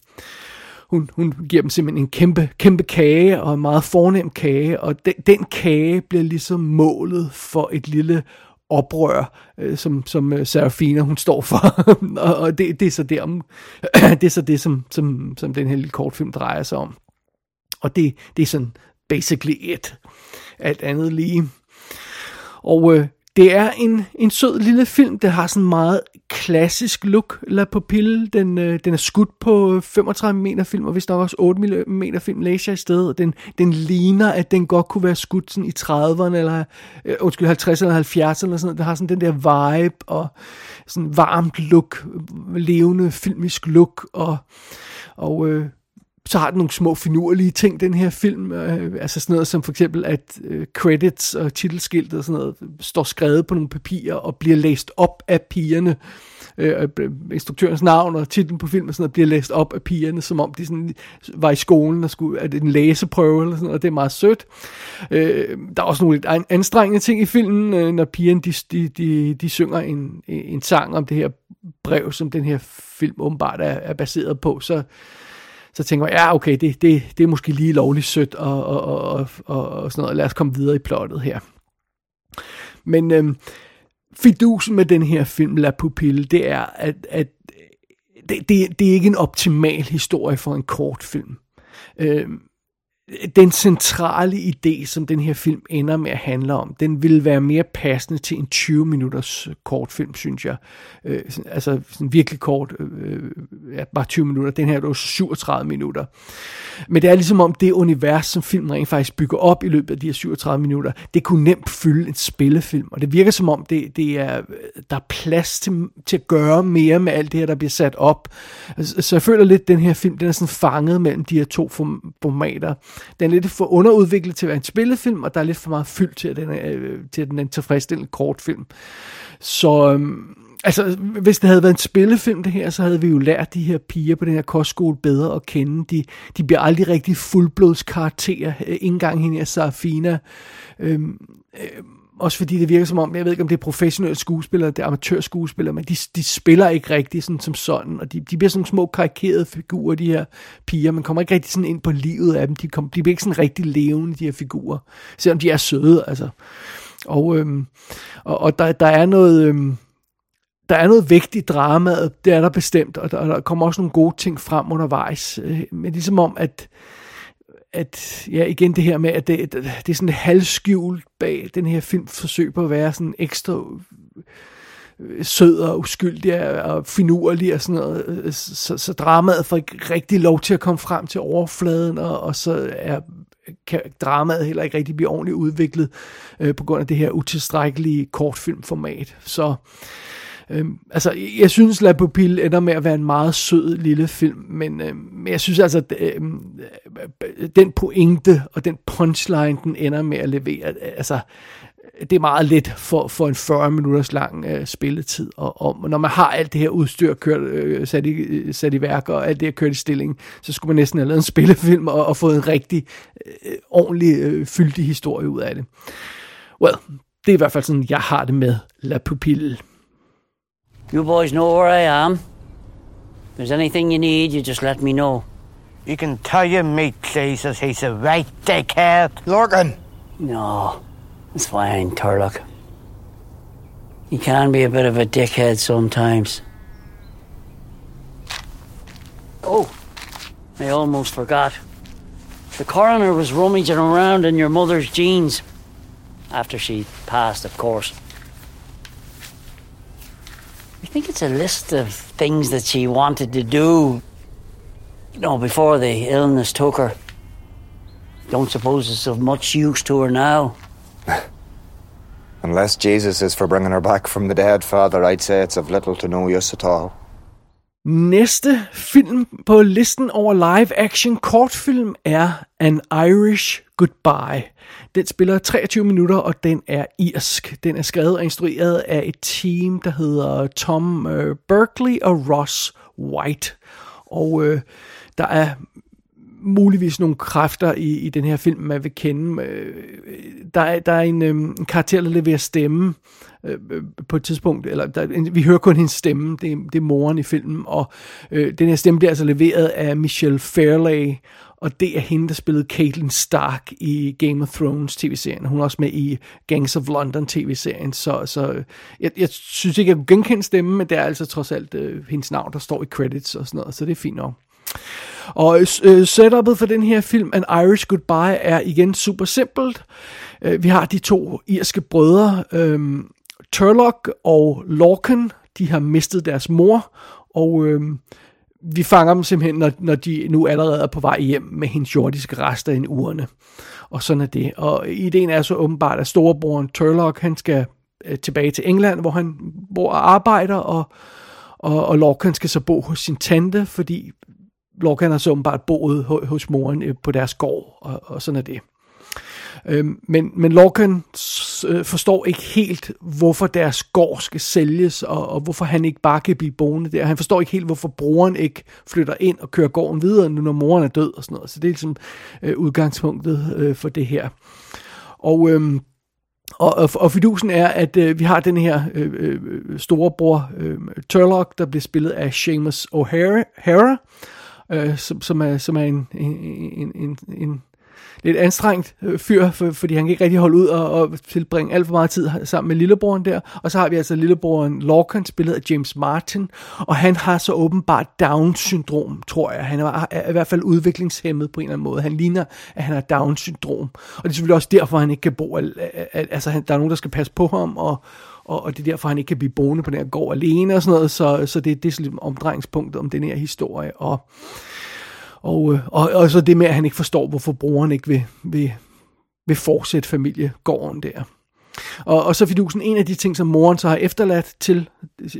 S3: hun, hun giver dem simpelthen en kæmpe, kæmpe kage, og en meget fornem kage, og den, den kage bliver ligesom målet for et lille oprør, øh, som, som øh, Serafina hun står for. og og det, det, er så det, om, det er så det, som, som, som den her lille kortfilm drejer sig om. Og det, det er sådan basically it. Alt andet lige. Og øh, det er en, en sød lille film, der har sådan meget klassisk look, La Pupille. Den, øh, den er skudt på øh, 35 meter film, og hvis der også 8 meter film, læser jeg i stedet. Den, den ligner, at den godt kunne være skudt sådan i 30'erne, eller øh, undskyld, 50'erne eller 70'erne, eller sådan noget. Den har sådan den der vibe, og sådan varmt look, levende filmisk look, og, og øh, så har den nogle små finurlige ting, den her film. Øh, altså sådan noget som for eksempel, at øh, credits og titelskiltet og sådan noget står skrevet på nogle papirer og bliver læst op af pigerne. Øh, instruktørens navn og titlen på filmen og sådan noget, bliver læst op af pigerne, som om de sådan var i skolen og skulle, at en læseprøve eller sådan noget, og det er meget sødt. Øh, der er også nogle lidt anstrengende ting i filmen, øh, når pigerne de, de, de, de synger en, en sang om det her brev, som den her film åbenbart er, er baseret på, så så tænker jeg, ja, okay, det, det, det er måske lige lovligt sødt og, og, og, og, og sådan noget. Lad os komme videre i plottet her. Men øhm, fidusen med den her film, La Pupille, det er, at, at det, det, det er ikke en optimal historie for en kortfilm. Øhm, den centrale idé, som den her film ender med at handle om, den vil være mere passende til en 20 minutters øh, kortfilm, synes jeg. Øh, altså sådan virkelig kort, øh, øh ja, bare 20 minutter. Den her er 37 minutter. Men det er ligesom om det univers, som filmen rent faktisk bygger op i løbet af de her 37 minutter, det kunne nemt fylde en spillefilm. Og det virker som om, det, det er, øh, der er plads til, til at gøre mere med alt det her, der bliver sat op. Så, så jeg føler lidt, at den her film, den er sådan fanget mellem de her to formater. Den er lidt for underudviklet til at være en spillefilm, og der er lidt for meget fyldt til, at den er, øh, til at den er en tilfredsstillende kortfilm. Så øhm, altså, hvis det havde været en spillefilm det her, så havde vi jo lært de her piger på den her kostskole bedre at kende. De, de bliver aldrig rigtig fuldblods karakterer. Øh, ikke engang hende er Sarafina. Øhm, øhm, også fordi det virker som om, jeg ved ikke om det er professionelle skuespillere, det er amatørskuespillere, men de, de spiller ikke rigtig sådan som sådan, og de, de bliver sådan små karikerede figurer, de her piger, man kommer ikke rigtig sådan ind på livet af dem, de, kom, de bliver ikke sådan rigtig levende, de her figurer, selvom de er søde, altså. Og, øhm, og, og der, der er noget... Øhm, der er noget vægt i dramaet, det er der bestemt, og der, og der kommer også nogle gode ting frem undervejs. Øh, men ligesom om, at at, ja, igen det her med, at det, det er sådan halvskjult bag den her film forsøg på at være sådan ekstra øh, sød og uskyldig og finurlig og sådan noget, så, så dramaet får ikke rigtig lov til at komme frem til overfladen, og, og så er kan dramaet heller ikke rigtig blive ordentligt udviklet øh, på grund af det her utilstrækkelige kortfilmformat. Så Øhm, altså, jeg synes, La Pupille ender med at være en meget sød lille film, men, øhm, men jeg synes altså, at øhm, øh, den pointe og den punchline, den ender med at levere, altså, det er meget let for, for en 40 minutters lang øh, spilletid. Og, og når man har alt det her udstyr kørt, øh, sat, i, øh, sat i værk, og alt det her kørt i stilling, så skulle man næsten have lavet en spillefilm og, og fået en rigtig øh, ordentlig øh, fyldig historie ud af det. Well, det er i hvert fald sådan, jeg har det med La Pupille.
S11: You boys know where I am. If there's anything you need, you just let me know.
S12: You can tell your mate Jesus he's a right dickhead. Lorgan.
S11: No, it's fine, Turlock. He can be a bit of a dickhead sometimes. Oh, I almost forgot. The coroner was rummaging around in your mother's jeans. After she passed, of course. I think it's a list of things that she wanted to do, you know, before the illness took her. Don't suppose it's of much use to her now.
S13: Unless Jesus is for bringing her back from the dead, Father, I'd say it's of little to no use at all.
S3: Næste film på listen over live-action kortfilm er An Irish Goodbye. Den spiller 23 minutter, og den er irsk. Den er skrevet og instrueret af et team, der hedder Tom øh, Berkeley og Ross White. Og øh, der er muligvis nogle kræfter i, i den her film, man vil kende. Øh, der er, der er en, øh, karakter, der leverer stemme Øh, øh, på et tidspunkt, eller der, vi hører kun hendes stemme, det er, det er moren i filmen, og øh, den her stemme bliver altså leveret af Michelle Fairley, og det er hende, der spillede Caitlin Stark i Game of Thrones tv-serien. Hun er også med i Gangs of London tv-serien, så, så øh, jeg, jeg synes ikke, jeg kunne genkende stemmen, men det er altså trods alt øh, hendes navn, der står i credits og sådan noget, så det er fint nok. Og øh, setupet for den her film, An Irish Goodbye, er igen super simpelt. Øh, vi har de to irske brødre, øh, Turlock og Lorcan, de har mistet deres mor, og øh, vi fanger dem simpelthen, når, når de nu allerede er på vej hjem med hendes jordiske rester i urne. Og sådan er det. Og ideen er så åbenbart, at storebroren Turlock, han skal øh, tilbage til England, hvor han bor og arbejder, og, og, og Lorcan skal så bo hos sin tante, fordi Lorcan har så åbenbart boet hos moren øh, på deres gård, og, og sådan er det. Øhm, men, men Lorcan øh, forstår ikke helt, hvorfor deres gård skal sælges, og, og hvorfor han ikke bare kan blive boende der. Han forstår ikke helt, hvorfor broren ikke flytter ind og kører gården videre, nu når moren er død og sådan noget. Så det er ligesom øh, udgangspunktet øh, for det her. Og... Øh, og, og, og fidusen er, at øh, vi har den her øh, øh storebror øh, Turlock, der bliver spillet af Seamus O'Hara, øh, som, som er, som er en, en, en, en, en lidt anstrengt øh, fyr, for, fordi han kan ikke rigtig holde ud og, og tilbringe alt for meget tid sammen med lillebroren der. Og så har vi altså lillebroren Lorcan, spillet af James Martin, og han har så åbenbart Down-syndrom, tror jeg. Han er, er i hvert fald udviklingshemmet på en eller anden måde. Han ligner, at han har Down-syndrom. Og det er selvfølgelig også derfor, han ikke kan bo. Altså, han, der er nogen, der skal passe på ham, og, og, og det er derfor, han ikke kan blive boende på den her gård alene og sådan noget. Så, så det, det er sådan omdrejningspunktet om den her historie. Og og, øh, og, og så det med, at han ikke forstår, hvorfor broren ikke vil, vil, vil fortsætte familiegården der. Og, og så fidusen, en af de ting, som moren så har efterladt til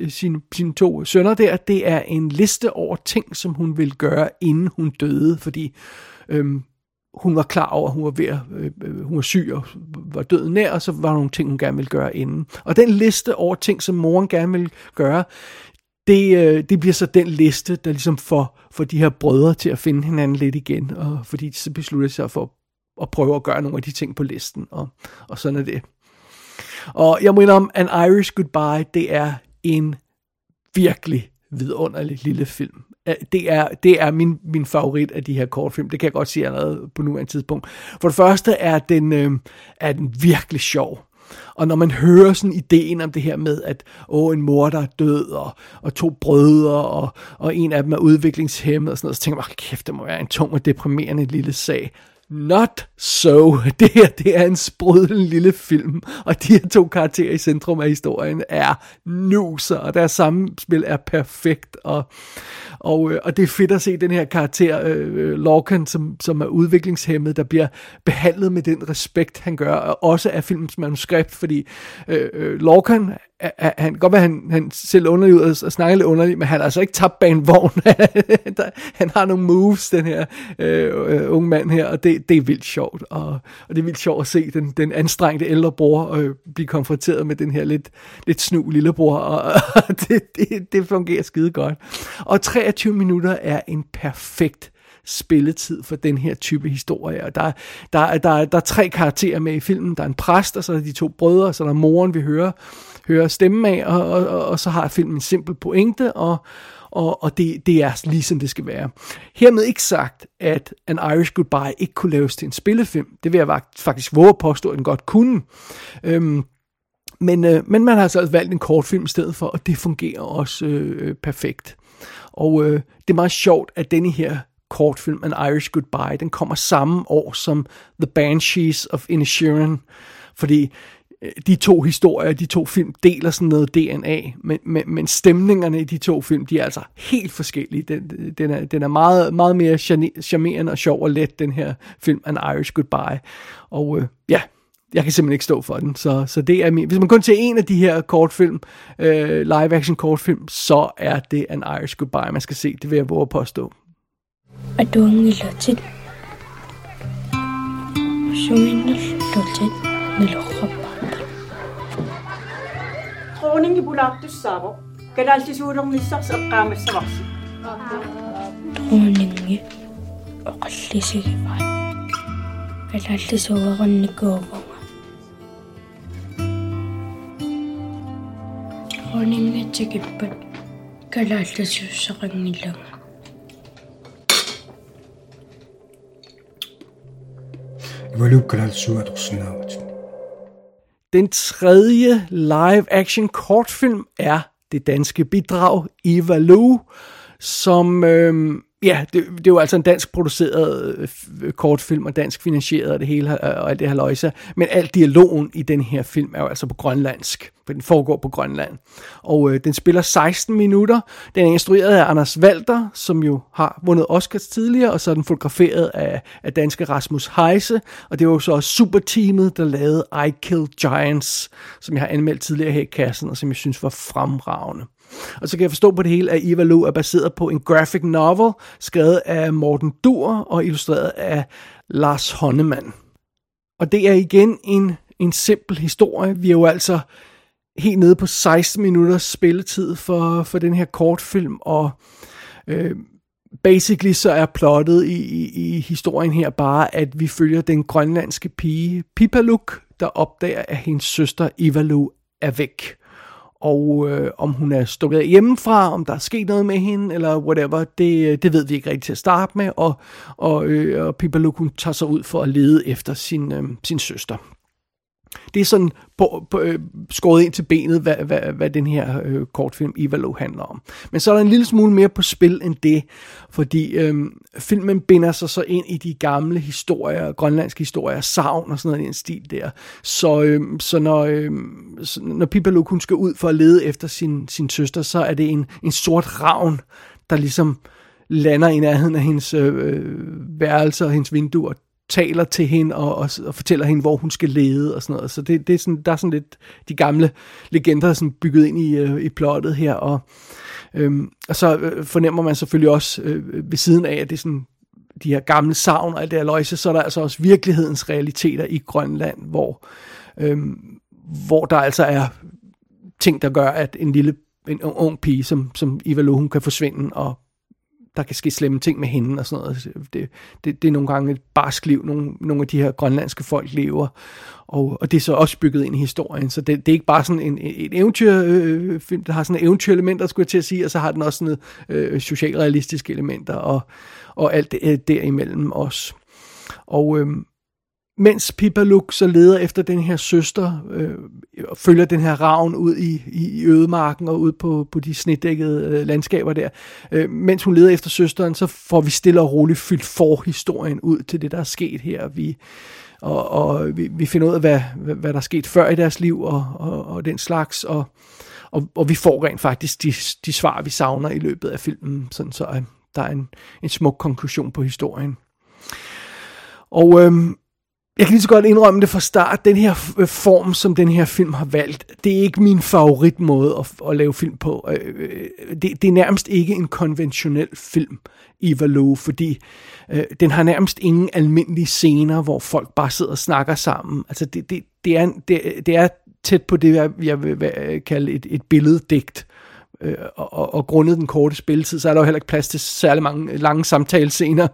S3: sine, sine to sønner der, det er en liste over ting, som hun vil gøre, inden hun døde, fordi øhm, hun var klar over, at hun var, ved at, øh, øh hun var syg og var død nær, og så var der nogle ting, hun gerne ville gøre inden. Og den liste over ting, som moren gerne vil gøre, det, øh, det bliver så den liste, der ligesom får, får de her brødre til at finde hinanden lidt igen, og fordi de så beslutter sig for at prøve at gøre nogle af de ting på listen, og, og sådan er det. Og jeg må om, An Irish Goodbye, det er en virkelig vidunderlig lille film. Det er, det er min, min favorit af de her kortfilm. Det kan jeg godt sige allerede på nuværende tidspunkt. For det første er den, øh, er den virkelig sjov. Og når man hører sådan ideen om det her med, at åh, en mor, der er død, og, og to brødre, og, og en af dem er udviklingshemmet, og sådan noget, så tænker man, kæft, det må være en tung og deprimerende lille sag. Not so. Det her, det er en sprudlende lille film, og de her to karakterer i centrum af historien er nuser, og deres samspil er perfekt, og, og, øh, og det er fedt at se den her karakter, øh, øh Lorcan, som, som er udviklingshemmet, der bliver behandlet med den respekt, han gør, og også af filmens manuskript, fordi øh, øh Lorcan han kan godt være, han, han selv underlig ud og snakker lidt underligt, men han har altså ikke tabt bag en vogn. han har nogle moves, den her øh, øh, unge mand her, og det, det er vildt sjovt. Og, og det er vildt sjovt at se den, den anstrengte ældre bror øh, blive konfronteret med den her lidt, lidt snu lillebror, og, og det, det, det fungerer skide godt. Og 23 minutter er en perfekt spilletid for den her type historie. Og der, der, der, der er tre karakterer med i filmen. Der er en præst, og så er de to brødre, og så er der moren, vi hører hører stemmen af, og, og, og, og så har filmen en simpel pointe, og, og, og det, det er lige som det skal være. Hermed ikke sagt, at An Irish Goodbye ikke kunne laves til en spillefilm. Det vil jeg faktisk våge at påstå, at den godt kunne. Øhm, men, øh, men man har altså valgt en kortfilm i stedet for, og det fungerer også øh, øh perfekt. Og øh, det er meget sjovt, at denne her kortfilm, An Irish Goodbye, den kommer samme år som The Banshees of Inisherin, fordi øh, de to historier, de to film deler sådan noget DNA, men, men, men stemningerne i de to film, de er altså helt forskellige. Den, den, er, den er meget, meget mere charmerende og sjov og let, den her film, An Irish Goodbye. Og øh, ja, jeg kan simpelthen ikke stå for den. Så, så det er min, hvis man kun ser en af de her kortfilm, øh, live-action kortfilm, så er det An Irish Goodbye, man skal se. Det vil jeg våge påstå.
S14: at påstå. атуангилутит суминнерлутит налорраппаарпа
S15: хоонинги пулаартуссааво канааллисуулернissars эққаамассаварси
S14: хоонинги оқаллисигиваа канааллисуулерникууваа хоонингэ чигиппат
S16: канааллисуссақангилага
S3: Den tredje live-action kortfilm er det danske bidrag Eva Lou, som øh, Ja, det, det er jo altså en dansk produceret øh, kortfilm og dansk finansieret og det hele øh, og alt det her løjse. Men al dialogen i den her film er jo altså på grønlandsk. For den foregår på Grønland. Og øh, den spiller 16 minutter. Den er instrueret af Anders Walter, som jo har vundet Oscars tidligere, og så er den fotograferet af, af danske Rasmus Heise. Og det var jo så også superteamet, der lavede I Kill Giants, som jeg har anmeldt tidligere her i kassen, og som jeg synes var fremragende. Og så kan jeg forstå på det hele, at Eva Lo er baseret på en graphic novel, skrevet af Morten Dur og illustreret af Lars Honnemann. Og det er igen en, en simpel historie. Vi er jo altså helt nede på 16 minutters spilletid for, for den her kortfilm, og øh, basically så er plottet i, i, i historien her bare, at vi følger den grønlandske pige Pipaluk, der opdager, at hendes søster Ivalu er væk og øh, om hun er stukket hjemmefra, om der er sket noget med hende, eller whatever, det, øh, det ved vi ikke rigtig til at starte med, og, og, øh, og Pippa Luke, hun tager sig ud for at lede efter sin, øh, sin søster. Det er sådan på, på, øh, skåret ind til benet, hvad, hvad, hvad den her øh, kortfilm Ivalo handler om. Men så er der en lille smule mere på spil end det, fordi øh, filmen binder sig så ind i de gamle historier, grønlandske historier, savn og sådan noget i en stil der. Så, øh, så når, øh, så når Pippa kun hun skal ud for at lede efter sin, sin søster, så er det en, en sort ravn, der ligesom lander i nærheden af hendes øh, øh værelse og hendes vinduer taler til hende og, og, og fortæller hende, hvor hun skal lede og sådan noget. Så det, det er sådan, der er sådan lidt de gamle legender sådan bygget ind i, øh, i plottet her. Og, øhm, og så øh, fornemmer man selvfølgelig også øh, ved siden af, at det er sådan de her gamle savn og alt det her løjse, så er der altså også virkelighedens realiteter i Grønland, hvor, øhm, hvor der altså er ting, der gør, at en lille en ung pige, som, som Eva hun kan forsvinde og der kan ske slemme ting med hende og sådan noget. Altså, det, det, det er nogle gange et barsk liv, nogle, nogle af de her grønlandske folk lever, og, og det er så også bygget ind i historien, så det, det er ikke bare sådan en, en eventyrfilm, øh, der har sådan eventyrelementer, skulle jeg til at sige, og så har den også sådan øh, socialrealistiske elementer, og, og alt det øh, derimellem også. Og, øh, mens Pippa Luke så leder efter den her søster, øh, følger den her ravn ud i, i ødemarken og ud på, på de snedækkede øh, landskaber der. Øh, mens hun leder efter søsteren, så får vi stille og roligt fyldt forhistorien ud til det, der er sket her. Vi, og, og vi, vi finder ud af, hvad, hvad, hvad der er sket før i deres liv og, og, og den slags, og, og, og vi får rent faktisk de, de svar, vi savner i løbet af filmen, sådan så øh, der er en, en smuk konklusion på historien. Og Øh, jeg kan lige så godt indrømme det fra start. Den her øh, form, som den her film har valgt, det er ikke min favoritmåde at, at lave film på. Øh, øh, det, det er nærmest ikke en konventionel film, i Valo, fordi øh, den har nærmest ingen almindelige scener, hvor folk bare sidder og snakker sammen. Altså det, det, det, er, det, det er tæt på det, jeg vil kalde et, et billeddigt. Øh, og, og grundet den korte spilletid, så er der jo heller ikke plads til særlig mange lange samtalescener.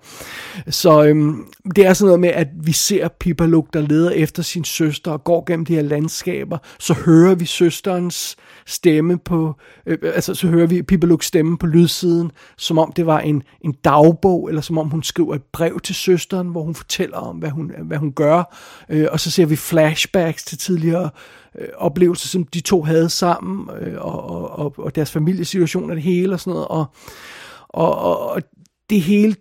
S3: Så øhm, det er sådan noget med, at vi ser Pippa Luke, der leder efter sin søster og går gennem de her landskaber. Så hører vi søsterens stemme på, øh, øh altså så hører vi Pipaluks stemme på lydsiden, som om det var en, en dagbog, eller som om hun skriver et brev til søsteren, hvor hun fortæller om, hvad hun, hvad hun gør. Øh, og så ser vi flashbacks til tidligere øh, Øh, oplevelser, som de to havde sammen, øh, og, og, og deres familiesituation og det hele og sådan noget. Og, og, og, og det hele,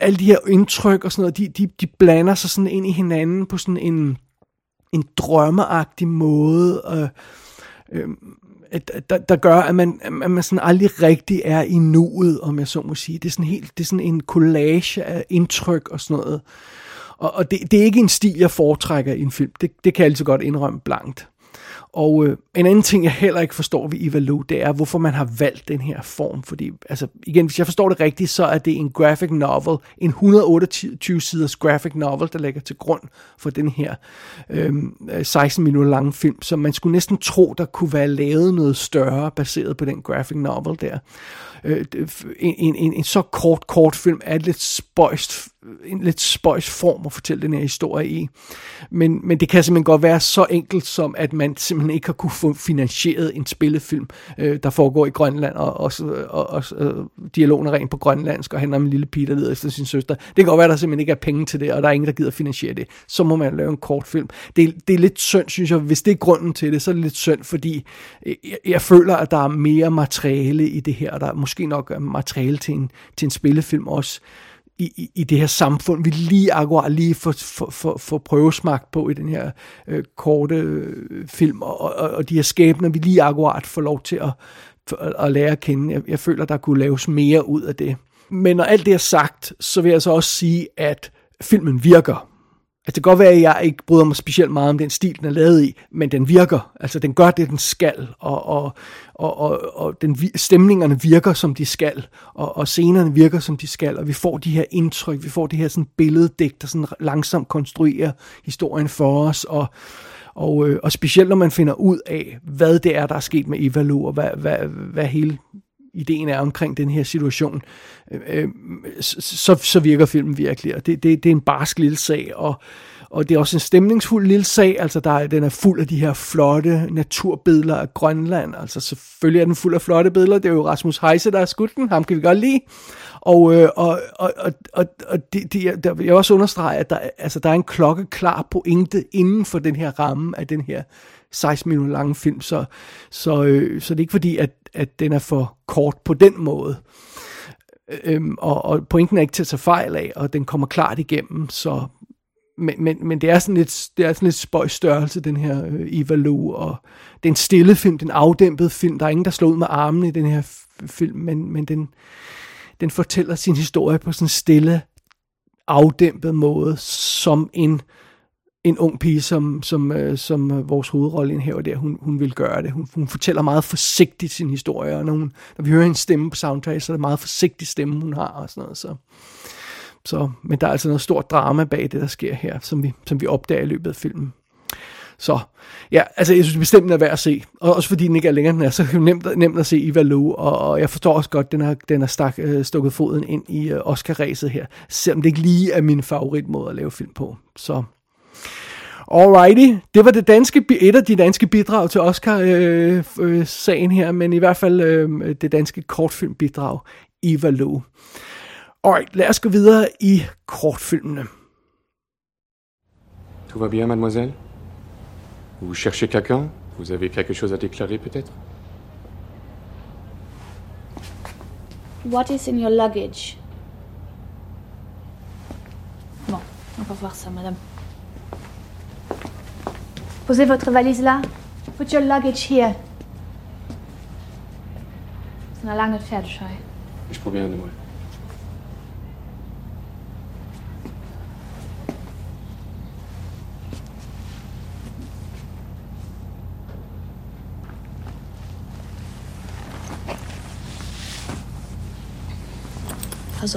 S3: alle de her indtryk og sådan noget, de, de, de blander sig sådan ind i hinanden på sådan en, en drømmeagtig måde. Øh, øh, der, der gør, at man, at man sådan aldrig rigtig er i nuet, om jeg så må sige. Det er sådan, helt, det er sådan en collage af indtryk og sådan noget. Og, og det, det er ikke en stil, jeg foretrækker i en film. Det, det kan jeg altså godt indrømme blankt. Og øh, en anden ting, jeg heller ikke forstår ved Eva det er, hvorfor man har valgt den her form. Fordi, altså, igen, hvis jeg forstår det rigtigt, så er det en graphic novel, en 128 siders graphic novel, der ligger til grund for den her øh, 16 minutter lange film. Så man skulle næsten tro, der kunne være lavet noget større, baseret på den graphic novel der. Øh, en, en, en, en så kort, kort film er lidt spøjst en lidt spøjs form at fortælle den her historie i. Men, men det kan simpelthen godt være så enkelt som, at man simpelthen ikke har kunne få finansieret en spillefilm, øh, der foregår i Grønland, og, og, og, og øh, dialogen er rent på grønlandsk, og handler om en lille pige, der leder efter sin søster. Det kan godt være, at der simpelthen ikke er penge til det, og der er ingen, der gider finansiere det. Så må man lave en kortfilm. Det, det er lidt synd, synes jeg. Hvis det er grunden til det, så er det lidt synd, fordi øh, jeg, jeg føler, at der er mere materiale i det her, og der er måske nok øh, materiale til en, til en spillefilm også i, i, i det her samfund, vi lige akkurat lige får, for, for, får prøvesmagt på i den her øh, korte øh, film, og, og, og de her skæbner, vi lige akkurat får lov til at, for, at lære at kende. Jeg, jeg føler, der kunne laves mere ud af det. Men når alt det er sagt, så vil jeg så også sige, at filmen virker. Altså det kan godt være, at jeg ikke bryder mig specielt meget om den stil, den er lavet i, men den virker. Altså den gør det, den skal, og, og, og, og, og den, stemningerne virker, som de skal, og, og scenerne virker, som de skal, og vi får de her indtryk, vi får det her sådan billeddæk, der sådan langsomt konstruerer historien for os, og, og, øh, og specielt når man finder ud af, hvad det er, der er sket med Evalu, og hvad, hvad, hvad hele ideen er omkring den her situation, øh, øh så, så virker filmen virkelig. Og det, det, det er en barsk lille sag, og, og det er også en stemningsfuld lille sag. Altså, der er, den er fuld af de her flotte naturbilleder af Grønland. Altså, selvfølgelig er den fuld af flotte billeder. Det er jo Rasmus Heise, der har skudt den. Ham kan vi godt lide. Og, øh, og, og, og, og, og det, det, der vil jeg også understrege, at der, altså, der er en klokkeklar pointe inden for den her ramme af den her 16 minutter lange film, så, så, øh, så det er ikke fordi, at, at den er for kort på den måde. Øhm, og, og pointen er ikke til at tage fejl af, og den kommer klart igennem, så men, men, men det er sådan lidt, det er sådan lidt spøjs størrelse, den her øh, Eva og det er en stille film, den afdæmpede film, der er ingen, der slår ud med armene i den her film, men, men den, den fortæller sin historie på sådan en stille, afdæmpet måde, som en, en ung pige, som, som, øh, som øh, vores hovedrolle der, hun, hun vil gøre det. Hun, hun fortæller meget forsigtigt sin historie, og når, hun, når vi hører hendes stemme på soundtrack, så er det meget forsigtig stemme, hun har og sådan noget. Så, så, men der er altså noget stort drama bag det, der sker her, som vi, som vi opdager i løbet af filmen. Så ja, altså jeg synes bestemt, den er værd at se. Og også fordi den ikke er længere, den er, så nemt, nemt at se Iva Lu, og, og jeg forstår også godt, den har, den har stak, øh, stukket foden ind i øh, Oscar-ræset her, selvom det ikke lige er min favoritmåde at lave film på. Så Alrighty, det var det danske, et af de danske bidrag til Oscar-sagen øh, øh, her, men i hvert fald øh, det danske kortfilmbidrag, Eva Lu. Alright, lad os gå videre i kortfilmene.
S16: Tout va bien, mademoiselle Vous cherchez quelqu'un Vous avez quelque chose à déclarer peut-être
S17: What is in your luggage? Bon, on va voir ça, madame. Posez votre valise là. Put your luggage here. Das ist eine lange Pferdescheu.
S16: Ich probiere mal.
S17: Pass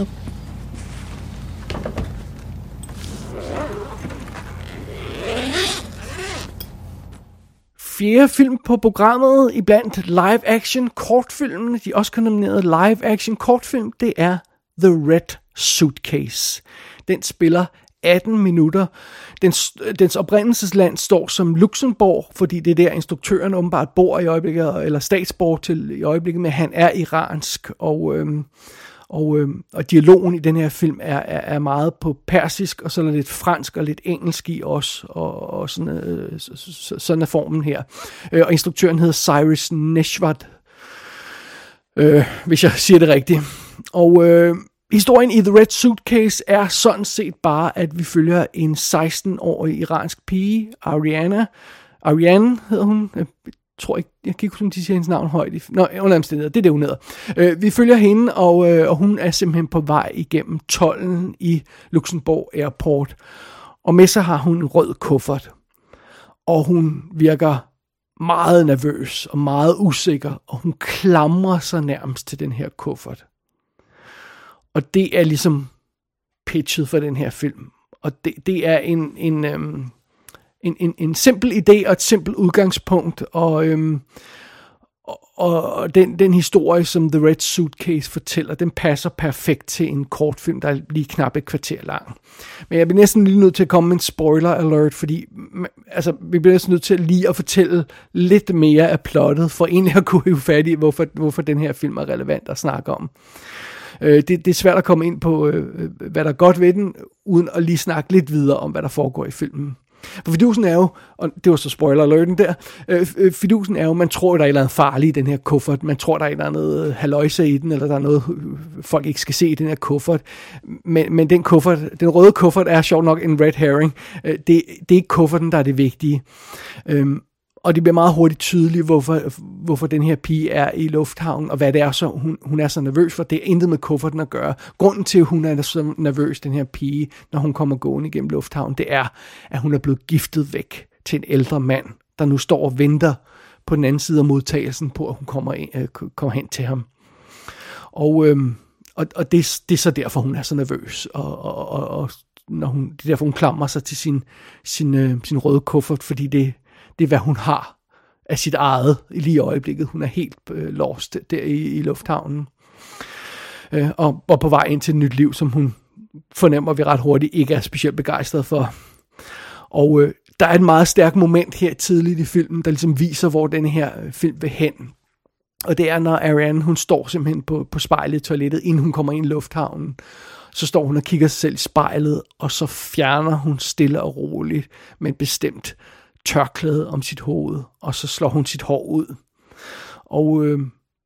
S3: Fjerde film på programmet i blandt live-action kortfilmene, de også nominerede live-action kortfilm, det er The Red Suitcase. Den spiller 18 minutter. Dens, dens oprindelsesland står som Luxembourg, fordi det er der instruktøren åbenbart bor i øjeblikket, eller statsborg til i øjeblikket, men han er iransk, og, øhm, og, øh, og dialogen i den her film er, er, er meget på persisk, og så er der lidt fransk og lidt engelsk i også, og, og sådan, øh, sådan er formen her. Øh, og instruktøren hedder Cyrus Neshvat, øh, hvis jeg siger det rigtigt. Og øh, Historien i The Red Suitcase er sådan set bare, at vi følger en 16-årig iransk pige, Ariana. Ariane hedder hun. Øh, Tror ikke, jeg kan ikke huske, om de siger hendes navn højt. Nå, under omstændigheder, det er det, hun hedder. Øh, vi følger hende, og, øh, og hun er simpelthen på vej igennem tollen i Luxembourg Airport. Og med sig har hun en rød kuffert. Og hun virker meget nervøs og meget usikker, og hun klamrer sig nærmest til den her kuffert. Og det er ligesom pitchet for den her film. Og det, det er en, en, øhm, en, en, en simpel idé og et simpelt udgangspunkt, og, øhm, og, og den, den historie, som The Red Suitcase fortæller, den passer perfekt til en kortfilm, der er lige knap et kvarter lang. Men jeg bliver næsten lige nødt til at komme med en spoiler alert, fordi altså, vi bliver næsten nødt til lige at fortælle lidt mere af plottet, for egentlig at kunne hive fat i, hvorfor, hvorfor den her film er relevant at snakke om. Øh, det, det er svært at komme ind på, øh, hvad der er godt ved den, uden at lige snakke lidt videre om, hvad der foregår i filmen. For fidusen er jo, og det var så spoiler alerten der, øh, øh, fidusen er jo, man tror, der er et eller andet farligt i den her kuffert, man tror, der er et eller andet øh, haløjse i den, eller der er noget, øh, folk ikke skal se i den her kuffert, men, men den kuffert, den røde kuffert er sjovt nok en red herring, øh, det, det er ikke kufferten, der er det vigtige. Øhm, og det bliver meget hurtigt tydeligt, hvorfor, hvorfor den her pige er i lufthavnen, og hvad det er, så hun, hun er så nervøs for. Det er intet med kufferten at gøre. Grunden til, at hun er så nervøs, den her pige, når hun kommer gående igennem lufthavnen, det er, at hun er blevet giftet væk til en ældre mand, der nu står og venter på den anden side af modtagelsen på, at hun kommer, ind, øh, kommer hen til ham. Og, øhm, og, og det, det er så derfor, hun er så nervøs, og, og, og, og når hun, det er derfor, hun klamrer sig til sin, sin, øh, sin røde kuffert, fordi det, det er, hvad hun har af sit eget lige i øjeblikket. Hun er helt øh, lost der i, i lufthavnen. Øh, og, og på vej ind til et nyt liv, som hun fornemmer vi ret hurtigt ikke er specielt begejstret for. Og øh, der er et meget stærkt moment her tidligt i filmen, der ligesom viser, hvor den her øh, film vil hen. Og det er, når Ariane, hun står simpelthen på, på spejlet i toilettet, inden hun kommer ind i lufthavnen. Så står hun og kigger sig selv i spejlet, og så fjerner hun stille og roligt men bestemt tørklæde om sit hoved, og så slår hun sit hår ud. Og øh,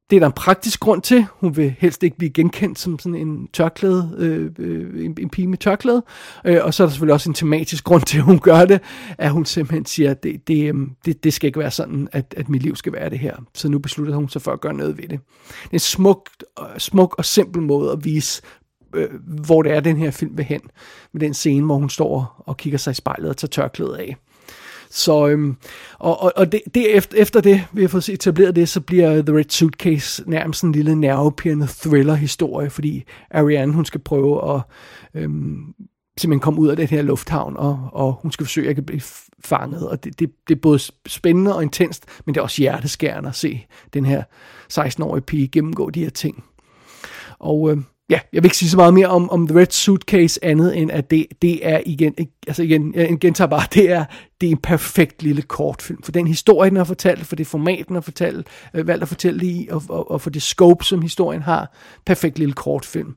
S3: det er der en praktisk grund til. Hun vil helst ikke blive genkendt som sådan en tørklæde, øh, øh, en, en pige med tørklæde. Øh, og så er der selvfølgelig også en tematisk grund til, at hun gør det, at hun simpelthen siger, at det, det, øh, det, det skal ikke være sådan, at, at mit liv skal være det her. Så nu beslutter hun sig for at gøre noget ved det. Det er en smuk, øh, smuk og simpel måde at vise, øh, hvor det er, den her film vil hen. Med den scene, hvor hun står og kigger sig i spejlet og tager tørklædet af. Så, øhm, og, og, og det, det efter, efter det, vi har fået etableret det, så bliver The Red Suitcase nærmest en lille nervepirrende thriller-historie, fordi Ariane, hun skal prøve at øhm, simpelthen komme ud af den her lufthavn, og, og hun skal forsøge at ikke blive fanget, og det, det, det er både spændende og intenst, men det er også hjerteskærende at se den her 16-årige pige gennemgå de her ting. Og øh, ja, jeg vil ikke sige så meget mere om, om The Red Suitcase andet end at det, det er igen, altså igen, jeg gentager bare, det er, det er en perfekt lille kortfilm. For den historie, den har fortalt, for det format, den har fortalt, øh, valgt at fortælle det i, og, og, og for det scope, som historien har, perfekt lille kortfilm.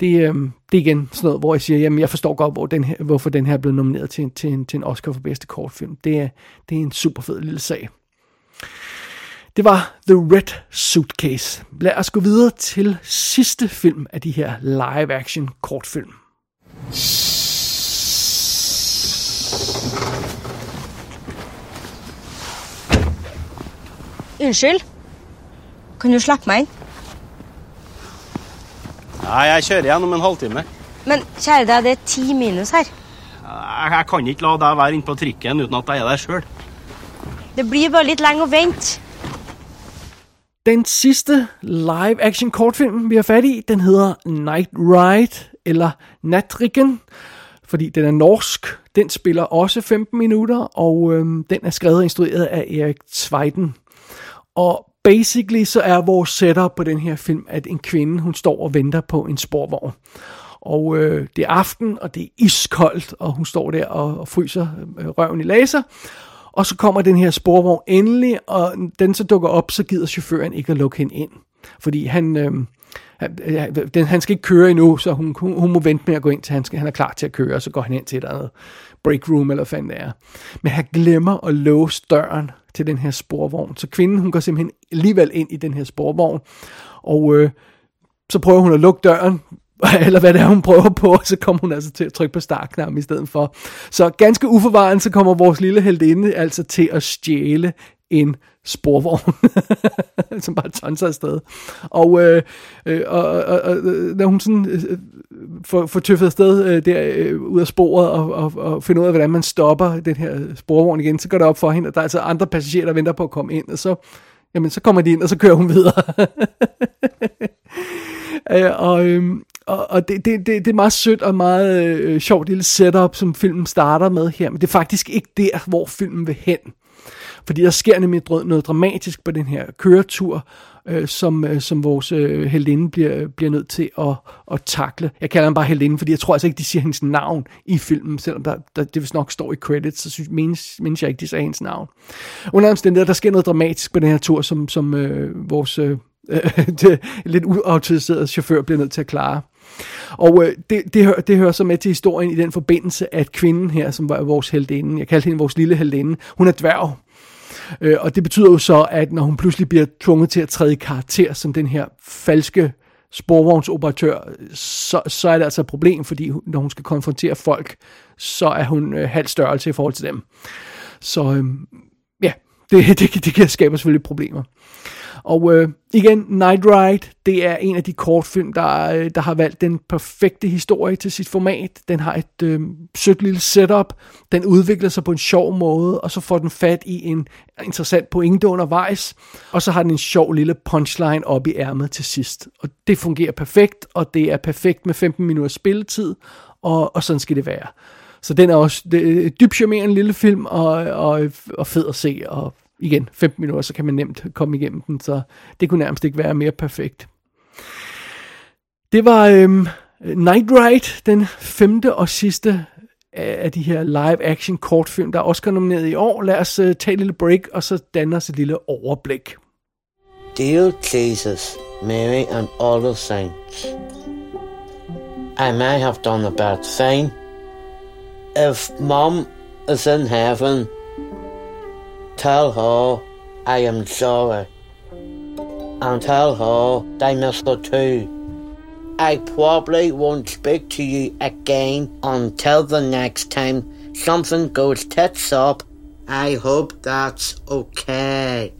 S3: Det, øh, det er igen sådan noget, hvor jeg siger, jamen jeg forstår godt, hvor den her, hvorfor den her er blevet nomineret til, til, en, til en Oscar for bedste kortfilm. Det er, det er en super fed lille sag. Det var The Red Suitcase. Lad os gå videre til sidste film af de her live-action kortfilm.
S18: Unnskyld? Kan du slappe inn?
S19: Nei, jeg kjører igjen om en halvtime.
S18: Men kjære deg, det er ti minus her.
S19: Jeg, jeg kan ikke la deg være inne på trikken uten at jeg er der sjøl.
S18: Det blir bare litt lenge å vente.
S3: Den sidste live-action kortfilm, vi har fat i, den hedder Night Ride, eller Natrikken, fordi den er norsk. Den spiller også 15 minutter, og øhm, den er skrevet og instrueret af Erik Zweiden. Og basically så er vores setup på den her film, at en kvinde, hun står og venter på en sporvogn. Og øh, det er aften, og det er iskoldt, og hun står der og, og fryser øh, røven i laser. Og så kommer den her sporvogn endelig, og den så dukker op, så gider chaufføren ikke at lukke hende ind. Fordi han, øh, han, den, han skal ikke køre endnu, så hun, hun, hun må vente med at gå ind til, han, skal, han er klar til at køre, og så går han ind til et andet break room, eller hvad fanden det er. Men han glemmer at låse døren til den her sporvogn. Så kvinden, hun går simpelthen alligevel ind i den her sporvogn, og øh, så prøver hun at lukke døren, eller hvad det er, hun prøver på, og så kommer hun altså til at trykke på startknappen i stedet for. Så ganske uforvarende, så kommer vores lille heldinde altså til at stjæle en sporvogn, som bare tonser afsted. Og, øh, øh, og, og, og øh, når hun sådan øh, øh, får, får tøffet afsted øh, der øh, ud af sporet og, og, og finder ud af, hvordan man stopper den her sporvogn igen, så går det op for hende, at der er altså andre passagerer, der venter på at komme ind, og så, jamen, så kommer de ind, og så kører hun videre. øh, og, øh, og, og det, det, det, det er meget sødt og meget øh, sjovt lille setup, som filmen starter med her, men det er faktisk ikke der, hvor filmen vil hen. Fordi der sker nemlig noget dramatisk på den her køretur, øh, som, øh, som vores øh, heldinde bliver, bliver nødt til at, at takle. Jeg kalder ham bare heldinde, fordi jeg tror altså ikke, de siger hendes navn i filmen, selvom der, der, det vist nok står i credits, så synes, menes, menes jeg ikke, de sagde hendes navn. Under omstændigheder, der sker noget dramatisk på den her tur, som, som øh, vores øh, det, lidt uautoriseret chauffør bliver nødt til at klare. Og øh, det, det, hører, det hører så med til historien i den forbindelse, at kvinden her, som var vores heldinde, jeg kaldte hende vores lille heldinde, hun er dværg. Øh, og det betyder jo så, at når hun pludselig bliver tvunget til at træde i karakter som den her falske sporvognsoperatør, så, så er det altså et problem, fordi når hun skal konfrontere folk, så er hun øh, halv størrelse i forhold til dem. Så øh, ja, det, det, det kan skabe selvfølgelig problemer. Og øh, igen, Night Ride, det er en af de kortfilm, der, øh, der har valgt den perfekte historie til sit format. Den har et øh, sødt lille setup, den udvikler sig på en sjov måde, og så får den fat i en interessant pointe undervejs, og så har den en sjov lille punchline op i ærmet til sidst. Og det fungerer perfekt, og det er perfekt med 15 minutters spilletid, og, og sådan skal det være. Så den er også det dybt charmerende lille film, og, og, og fed at se, og igen, 15 minutter, så kan man nemt komme igennem den, så det kunne nærmest ikke være mere perfekt. Det var øhm, Night Ride, den femte og sidste af de her live-action kortfilm, der er Oscar nomineret i år. Lad os uh, tage et lille break, og så danne os et lille overblik.
S20: Dear Jesus, Mary and all the saints, I may have done a bad thing. If Mom is in heaven, tell her I am sorry. And tell her I miss her too. I probably won't speak to you again until the next time something goes tits up. I hope that's okay.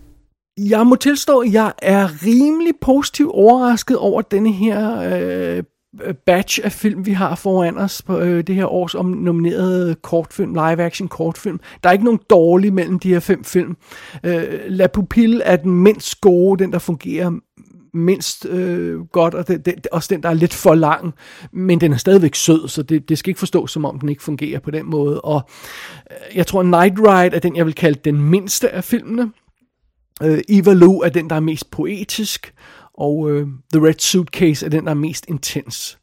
S3: Jeg må tilstå, at jeg er rimelig positivt overrasket over denne her øh, Øh, batch af film, vi har foran os på øh, det her års om nominerede kortfilm, live-action kortfilm. Der er ikke nogen dårlige mellem de her fem film. Øh, La Pupille er den mindst gode, den der fungerer mindst øh, godt, og det, det, også den, der er lidt for lang, men den er stadigvæk sød, så det, det skal ikke forstås, som om den ikke fungerer på den måde. Og øh, jeg tror, Night Ride er den, jeg vil kalde den mindste af filmene. Øh, Eva Lou er den, der er mest poetisk, og øh, The Red Suitcase er den, der er mest intens.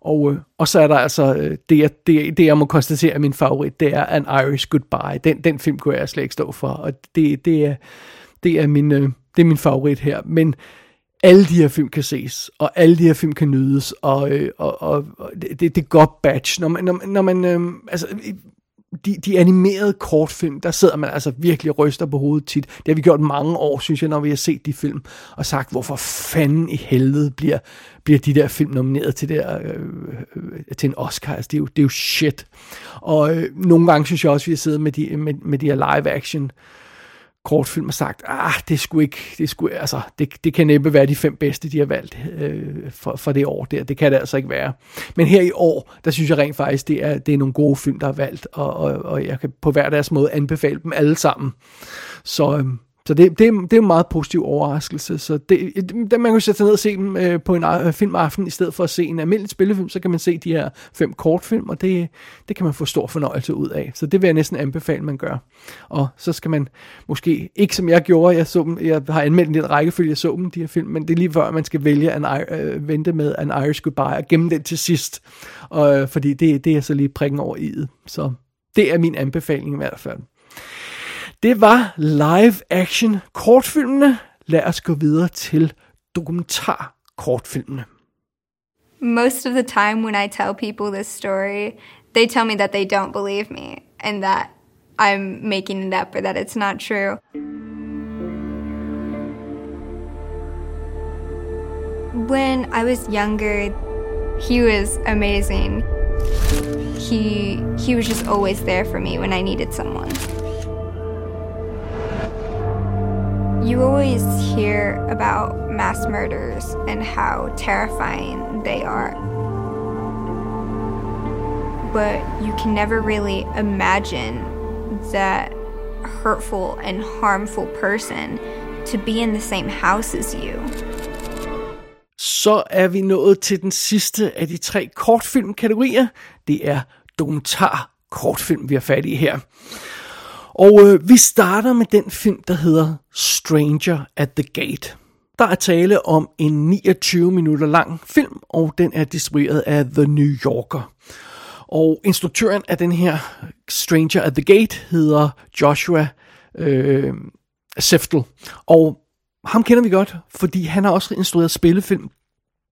S3: Og, øh, og så er der altså, øh, det, jeg, det, det jeg må konstatere er min favorit, det er An Irish Goodbye. Den, den film kunne jeg slet ikke stå for, og det, det, er, det, er, min, øh, det er min favorit her. Men alle de her film kan ses, og alle de her film kan nydes, og, øh, og, og, og det, det, er godt batch. Når man, når, når man øh, altså, de, de animerede kortfilm, der sidder man altså virkelig og ryster på hovedet tit. Det har vi gjort mange år, synes jeg, når vi har set de film, og sagt, hvorfor fanden i helvede bliver, bliver de der film nomineret til, der, øh, øh til en Oscar. Altså, det, er jo, det er jo shit. Og øh, nogle gange synes jeg også, vi har siddet med de, med, med de her live-action kortfilm og sagt, ah, det skulle ikke, det skulle, altså, det, det kan næppe være de fem bedste, de har valgt øh, for, for det år der. Det kan det altså ikke være. Men her i år, der synes jeg rent faktisk, det er, det er nogle gode film, der er valgt, og, og, og jeg kan på hver deres måde anbefale dem alle sammen. Så, øh, så det, det, det er en meget positiv overraskelse. Så det, det, man kan sætte sig ned og se dem øh, på en øh, filmaften, i stedet for at se en almindelig spillefilm, så kan man se de her fem kortfilm, og det, det kan man få stor fornøjelse ud af. Så det vil jeg næsten anbefale, man gør. Og så skal man måske, ikke som jeg gjorde, jeg, så dem, jeg har anmeldt en lille rækkefølge, jeg så dem, de her film, men det er lige før, man skal vælge en, øh, vente med An Irish Goodbye og gemme den til sidst, og, øh, fordi det, det er så lige prikken over i det. Så det er min anbefaling i hvert fald. Det var live-action kortfilmene. Lad os gå videre til dokumentar kortfilmene.
S21: Most of the time when I tell people this story, they tell me that they don't believe me and that I'm making it up or that it's not true. When I was younger, he was amazing. He he was just always there for me when I needed someone. You always hear about mass murders and how terrifying they are. But you can never really imagine that hurtful and harmful person to be in the same house as you.
S3: Så er vi nået til den sidste af de tre kortfilmkategorier. Det er dokumentar kortfilm, vi har fat i her. Og øh, vi starter med den film, der hedder Stranger at the Gate. Der er tale om en 29 minutter lang film, og den er distribueret af The New Yorker. Og instruktøren af den her Stranger at the Gate hedder Joshua øh, Seftel. Og ham kender vi godt, fordi han har også instrueret spillefilm.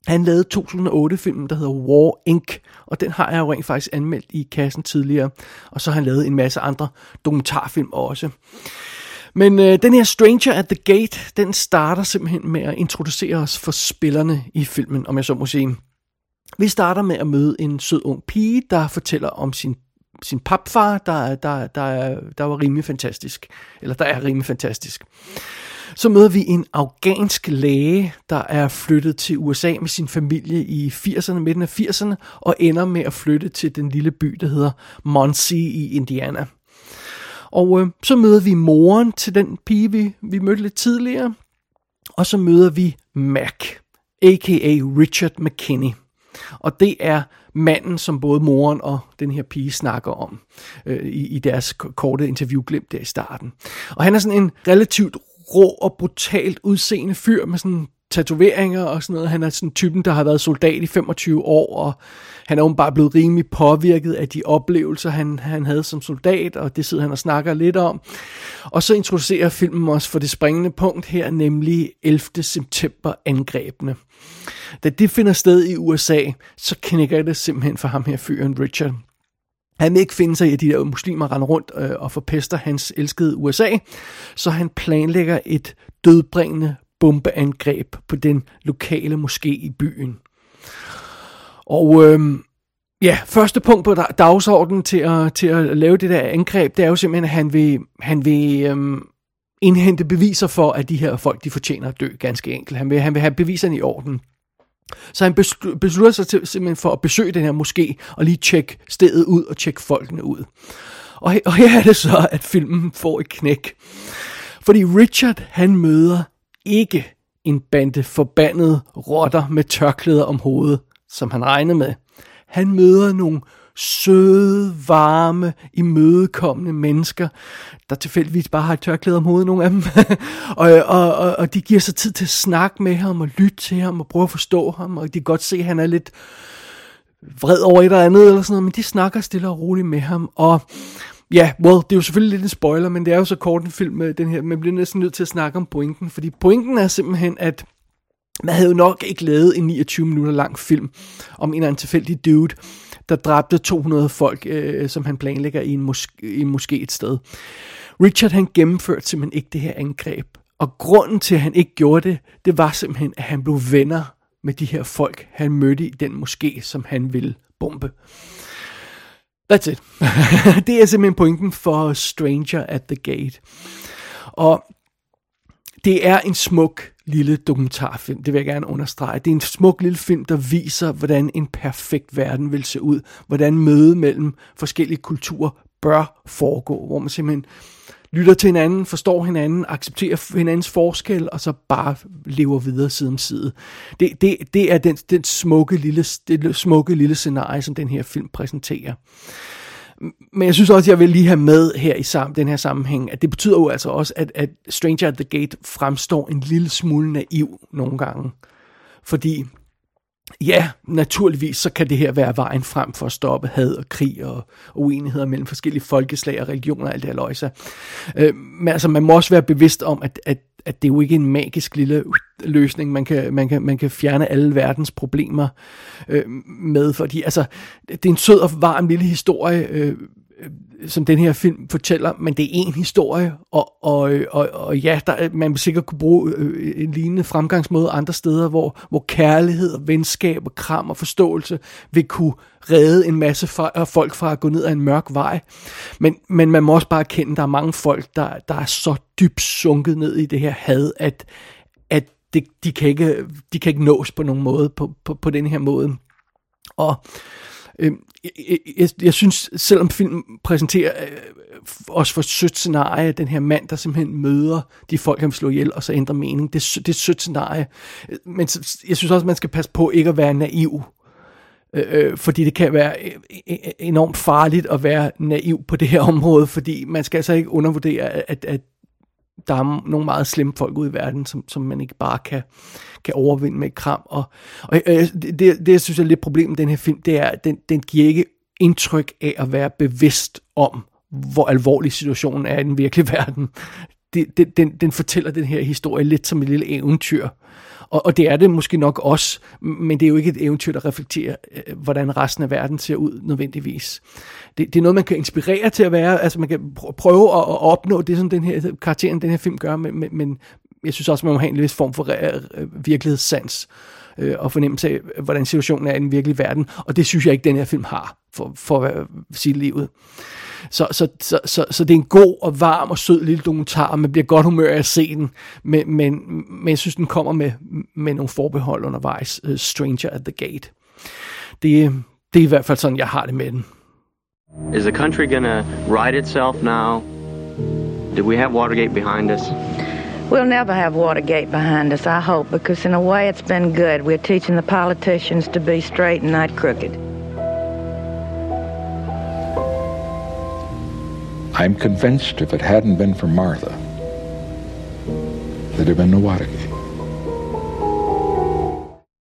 S3: Han lavede 2008-filmen, der hedder War Inc., og den har jeg jo rent faktisk anmeldt i kassen tidligere. Og så har han lavet en masse andre dokumentarfilm også. Men øh, den her Stranger at the Gate, den starter simpelthen med at introducere os for spillerne i filmen, om jeg så må sige. Vi starter med at møde en sød ung pige, der fortæller om sin sin papfar, der, der, der, der var rimelig fantastisk. Eller der er rimelig fantastisk. Så møder vi en afghansk læge, der er flyttet til USA med sin familie i 80'erne, midten af 80'erne, og ender med at flytte til den lille by, der hedder Muncie i Indiana. Og øh, så møder vi moren til den pige, vi, vi mødte lidt tidligere. Og så møder vi Mac, a.k.a. Richard McKinney. Og det er manden, som både moren og den her pige snakker om øh, i, i deres korte interviewglimt der i starten. Og han er sådan en relativt rå og brutalt udseende fyr med sådan tatoveringer og sådan noget. Han er sådan typen, der har været soldat i 25 år, og han er jo bare blevet rimelig påvirket af de oplevelser, han, han havde som soldat, og det sidder han og snakker lidt om. Og så introducerer filmen os for det springende punkt her, nemlig 11. september angrebene. Da det finder sted i USA, så knækker det simpelthen for ham her fyren Richard. Han vil ikke finde sig i, at de der muslimer render rundt øh, og forpester hans elskede USA, så han planlægger et dødbringende bombeangreb på den lokale moské i byen. Og øhm, ja, første punkt på dagsordenen til at, til at lave det der angreb, det er jo simpelthen, at han vil, han vil øhm, indhente beviser for, at de her folk, de fortjener at dø, ganske enkelt. Han vil, han vil have beviserne i orden. Så han beslutter sig til, simpelthen for at besøge den her moské, og lige tjekke stedet ud, og tjekke folkene ud. Og, og her er det så, at filmen får et knæk. Fordi Richard, han møder ikke en bande forbandede rotter med tørklæder om hovedet, som han regnede med. Han møder nogle søde, varme, imødekommende mennesker, der tilfældigvis bare har et tørklæde om hovedet, nogle af dem. og, og, og, og de giver sig tid til at snakke med ham og lytte til ham og prøve at forstå ham, og de kan godt se, at han er lidt vred over et eller andet, eller sådan noget, men de snakker stille og roligt med ham, og Ja, well, det er jo selvfølgelig lidt en spoiler, men det er jo så kort en film med den her, man bliver næsten nødt til at snakke om pointen, fordi pointen er simpelthen, at man havde jo nok ikke lavet en 29 minutter lang film om en eller anden tilfældig dude, der dræbte 200 folk, øh, som han planlægger i en, mosk- i en moské et sted. Richard han gennemførte simpelthen ikke det her angreb. Og grunden til, at han ikke gjorde det, det var simpelthen, at han blev venner med de her folk, han mødte i den moské, som han ville bombe. That's it. det er simpelthen pointen for Stranger at the Gate. Og det er en smuk lille dokumentarfilm, det vil jeg gerne understrege. Det er en smuk lille film, der viser, hvordan en perfekt verden vil se ud. Hvordan møde mellem forskellige kulturer bør foregå. Hvor man simpelthen lytter til hinanden, forstår hinanden, accepterer hinandens forskel, og så bare lever videre side om side. Det, det, det er den, den smukke, lille, det smukke lille scenarie, som den her film præsenterer. Men jeg synes også, jeg vil lige have med her i sammen, den her sammenhæng, at det betyder jo altså også, at, at Stranger at the Gate fremstår en lille smule naiv nogle gange. Fordi ja, naturligvis så kan det her være vejen frem for at stoppe had og krig og uenigheder mellem forskellige folkeslag og religioner og alt det her løjse. Øh, men altså, man må også være bevidst om, at, at, at det er jo ikke en magisk lille løsning, man kan, man kan, man kan fjerne alle verdens problemer øh, med, fordi altså, det er en sød og varm lille historie, øh, Øh, som den her film fortæller, men det er en historie, og, og, og, og ja, der, man vil sikkert kunne bruge øh, øh, en lignende fremgangsmåde andre steder, hvor, hvor kærlighed og venskab og kram og forståelse vil kunne redde en masse folk fra at gå ned ad en mørk vej. Men, men man må også bare erkende, at der er mange folk, der, der er så dybt sunket ned i det her had, at, at det, de, kan ikke, de kan ikke nås på nogen måde, på, på, på den her måde. Og øh, jeg, jeg, jeg synes, selvom filmen præsenterer øh, os for et sødt scenarie, den her mand, der simpelthen møder de folk, han vil slå ihjel, og så ændrer mening, det, det er et sødt scenarie. Men jeg synes også, man skal passe på ikke at være naiv. Øh, øh fordi det kan være øh, øh, enormt farligt at være naiv på det her område, fordi man skal altså ikke undervurdere, at, at der er nogle meget slemme folk ude i verden, som, som man ikke bare kan, kan overvinde med et kram. Og, og øh, det, det, jeg synes er lidt problem med den her film, det er, at den, den giver ikke indtryk af at være bevidst om, hvor alvorlig situationen er i den virkelige verden. Det, det, den, den fortæller den her historie lidt som et lille eventyr. Og, og det er det måske nok også, men det er jo ikke et eventyr, der reflekterer, øh, hvordan resten af verden ser ud nødvendigvis. Det, det er noget, man kan inspirere til at være, altså man kan prøve at, at opnå det, som den her karakteren, den her film gør, men, men, men jeg synes også, man må have en vis form for øh, virkelighedssans øh, og fornemmelse af, hvordan situationen er i den virkelige verden, og det synes jeg ikke, den her film har, for, for at sige livet. Så, så, så, så, så det er en god og varm og sød lille dokumentar, og man bliver godt humør af at se den, men, men, men jeg synes, den kommer med, med nogle forbehold undervejs. Uh, Stranger at the Gate. Det, det er i hvert fald sådan, jeg har det med den.
S22: Is the country gonna right itself now? Do we have Watergate behind us? We'll never have Watergate behind us, I hope, because in a way it's been good. We're teaching the politicians to be straight and not crooked.
S23: I'm convinced if it hadn't been for Martha, there'd have been no Watergate.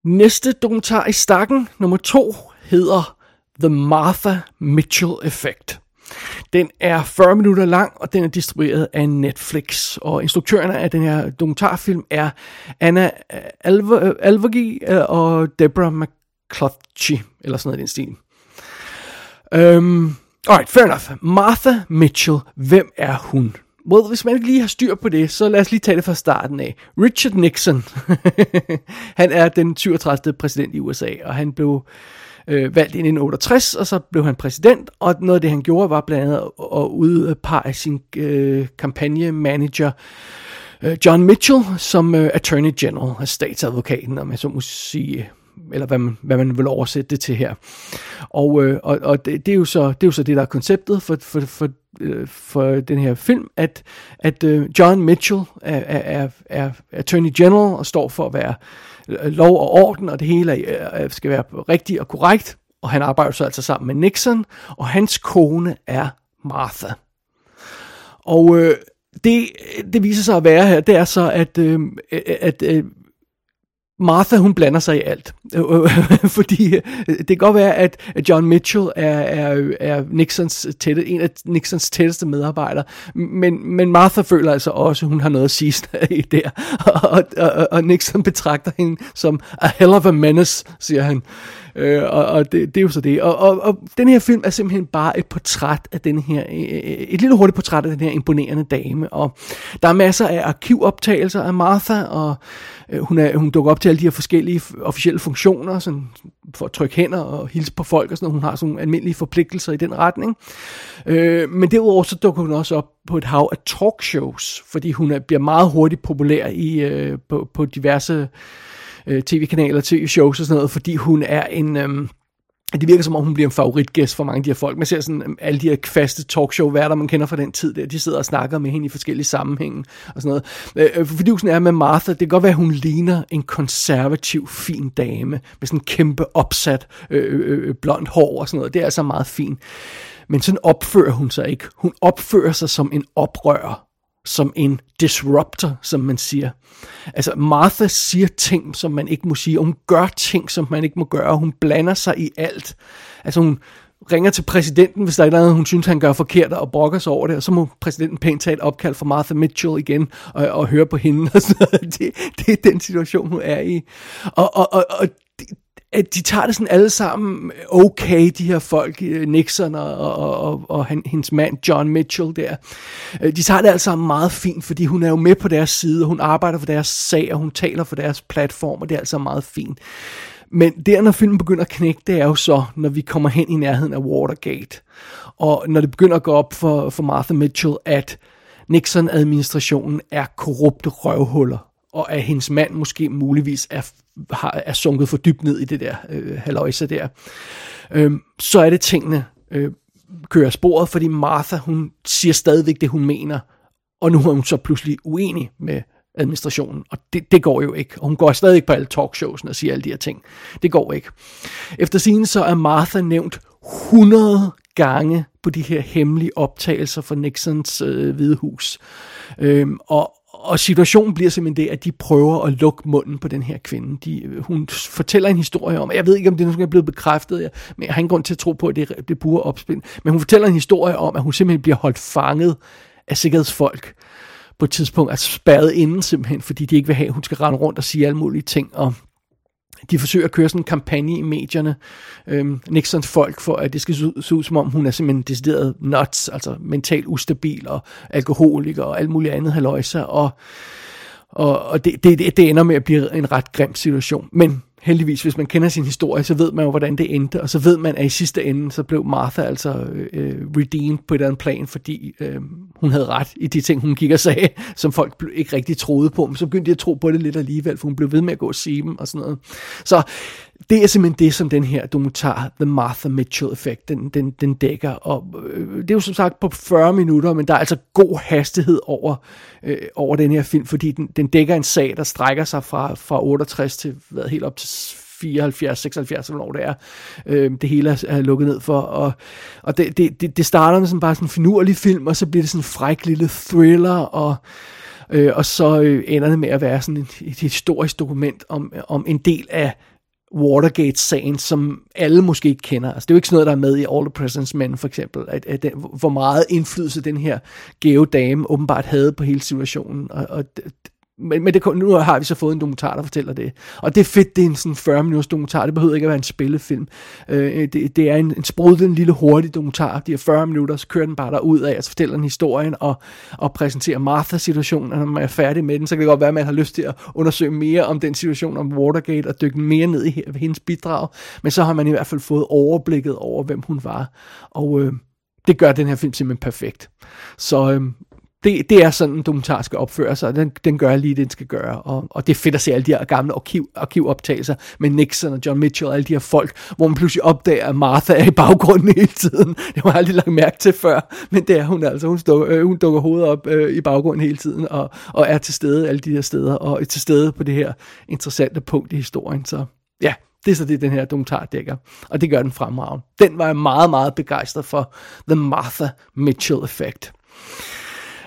S3: Næste dokumentar i stakken, nummer to, hedder The Martha Mitchell Effect. Den er 40 minutter lang, og den er distribueret af Netflix. Og instruktørerne af den her dokumentarfilm er Anna øh, øh, Alvergi øh, og Deborah McClutchy, eller sådan noget i den stil. Øhm, alright, fair enough. Martha Mitchell, hvem er hun? Well, hvis man ikke lige har styr på det, så lad os lige tage det fra starten af. Richard Nixon, han er den 37. præsident i USA, og han blev øh, valgt i 1968, og så blev han præsident, og noget af det, han gjorde, var blandt andet at, udpege sin øh, kampagnemanager, øh, John Mitchell, som øh, Attorney General altså statsadvokaten, om jeg så må sige, eller hvad man, hvad man vil oversætte det til her. Og, øh, og, og det, det, er jo så, det er jo så det, der er konceptet for, for, for, øh, for den her film, at, at øh, John Mitchell er, er, er, er Attorney General og står for at være øh, lov og orden, og det hele er, skal være rigtigt og korrekt. Og han arbejder så altså sammen med Nixon, og hans kone er Martha. Og øh, det, det viser sig at være her, det er så, at, øh, at øh, Martha, hun blander sig i alt. Fordi øh, det kan godt være, at John Mitchell er, er, er Nixons tætte, en af Nixons tætteste medarbejdere, men, men Martha føler altså også, at hun har noget at sige i der. Og, og, og Nixon betragter hende som a hell of a menace, siger han. Øh, Øh, og og det, det er jo så det. Og, og, og den her film er simpelthen bare et portræt af den her, øh, øh, et lille hurtigt portræt af den her imponerende dame. Og der er masser af arkivoptagelser af Martha, og øh, hun, er, hun dukker op til alle de her forskellige officielle funktioner, sådan, for at trykke hænder og hilse på folk og sådan noget. Hun har sådan almindelige forpligtelser i den retning. Øh, men derudover så dukker hun også op på et hav af talkshows, fordi hun er, bliver meget hurtigt populær i, øh, på, på diverse øh, Øh, tv-kanaler, tv-shows og sådan noget, fordi hun er en... Øh, det virker som om, hun bliver en favoritgæst for mange af de her folk. Man ser sådan øhm, alle de her kvaste talkshow-værter, man kender fra den tid der, de sidder og snakker med hende i forskellige sammenhænge og sådan noget. Øh, øh fordi hun er med Martha, det kan godt være, at hun ligner en konservativ, fin dame med sådan en kæmpe opsat øh, øh, øh blond hår og sådan noget. Det er altså meget fint. Men sådan opfører hun sig ikke. Hun opfører sig som en oprører som en disruptor, som man siger. Altså Martha siger ting, som man ikke må sige, og hun gør ting, som man ikke må gøre, hun blander sig i alt. Altså hun ringer til præsidenten, hvis der er noget, hun synes, han gør forkert, og brokker sig over det, og så må præsidenten pænt tage et opkald fra Martha Mitchell igen, og, og høre på hende. Og sådan noget. Det, det er den situation, hun er i. Og, og, og, og at de tager det sådan alle sammen okay, de her folk, øh, Nixon og, og, og, og hendes mand John Mitchell der. Øh, de tager det alle sammen meget fint, fordi hun er jo med på deres side, og hun arbejder for deres sag, og hun taler for deres platform, og det er altså meget fint. Men der, når filmen begynder at knække, det er jo så, når vi kommer hen i nærheden af Watergate. Og når det begynder at gå op for, for Martha Mitchell, at Nixon-administrationen er korrupte røvhuller, og at hendes mand måske muligvis er har, er sunket for dybt ned i det der øh, haløjse der, øh, så er det tingene øh, kører sporet, fordi Martha, hun siger stadigvæk det, hun mener, og nu er hun så pludselig uenig med administrationen, og det, det går jo ikke. Og hun går stadig på alle talkshowsene og siger alle de her ting. Det går ikke. Efter sin så er Martha nævnt 100 gange på de her hemmelige optagelser fra Nixons øh, hvide hus. Øhm, og, og situationen bliver simpelthen det, at de prøver at lukke munden på den her kvinde. De, hun fortæller en historie om, jeg ved ikke, om det nu er blevet bekræftet, men jeg har ingen grund til at tro på, at det, det burde pure opspind, men hun fortæller en historie om, at hun simpelthen bliver holdt fanget af sikkerhedsfolk på et tidspunkt, altså spærret inden simpelthen, fordi de ikke vil have, at hun skal rende rundt og sige alle mulige ting, og de forsøger at køre sådan en kampagne i medierne, øhm, Nixons folk, for at det skal se ud som om, hun er simpelthen decideret nuts, altså mentalt ustabil og alkoholiker og alt muligt andet haløjser, og, og, og det, det, det ender med at blive en ret grim situation. Men heldigvis, hvis man kender sin historie, så ved man jo, hvordan det endte, og så ved man, at i sidste ende, så blev Martha altså øh, redeemed på et eller andet plan, fordi øh, hun havde ret i de ting, hun gik og sagde, som folk ikke rigtig troede på, men så begyndte de at tro på det lidt alligevel, for hun blev ved med at gå og sige dem og sådan noget. Så det er simpelthen det, som den her dokumentar, The Martha Mitchell Effect, den, den, den dækker. Og øh, det er jo som sagt på 40 minutter, men der er altså god hastighed over, øh, over den her film, fordi den, den dækker en sag, der strækker sig fra, fra 68 til hvad, helt op til 74, 76, hvornår det er. Øh, det hele er, er lukket ned for. Og, og det, det, det, det starter med sådan bare sådan en finurlig film, og så bliver det sådan en fræk lille thriller, og Øh, og så øh, ender det med at være sådan et, et historisk dokument om, om en del af Watergate-sagen, som alle måske ikke kender. Altså, det er jo ikke sådan noget, der er med i All the President's Men, for eksempel. At, at, at hvor meget indflydelse den her gave dame åbenbart havde på hele situationen. Og, og men, men det, nu har vi så fået en dokumentar, der fortæller det. Og det er fedt, det er en sådan 40 minutters dokumentar. Det behøver ikke at være en spillefilm. Øh, det, det er en, en sprudlende lille hurtig dokumentar. De er 40 minutter, så kører den bare derud af, og så fortæller den historien og, og præsenterer Martha-situationen. Og når man er færdig med den, så kan det godt være, at man har lyst til at undersøge mere om den situation om Watergate og dykke mere ned i hendes bidrag. Men så har man i hvert fald fået overblikket over, hvem hun var. Og øh, det gør den her film simpelthen perfekt. Så øh, det, det er sådan, en dokumentar skal opføre sig, og den, den gør lige det, den skal gøre. Og, og det er fedt at se alle de her gamle arkiv, arkivoptagelser med Nixon og John Mitchell og alle de her folk, hvor man pludselig opdager, at Martha er i baggrunden hele tiden. Det har jeg aldrig lagt mærke til før, men det er hun altså. Hun, stå, øh, hun dukker hovedet op øh, i baggrunden hele tiden, og, og er til stede alle de her steder, og er til stede på det her interessante punkt i historien. Så ja, det er så det, den her dokumentar dækker. Og det gør den fremragende. Den var jeg meget, meget begejstret for. The Martha Mitchell Effect.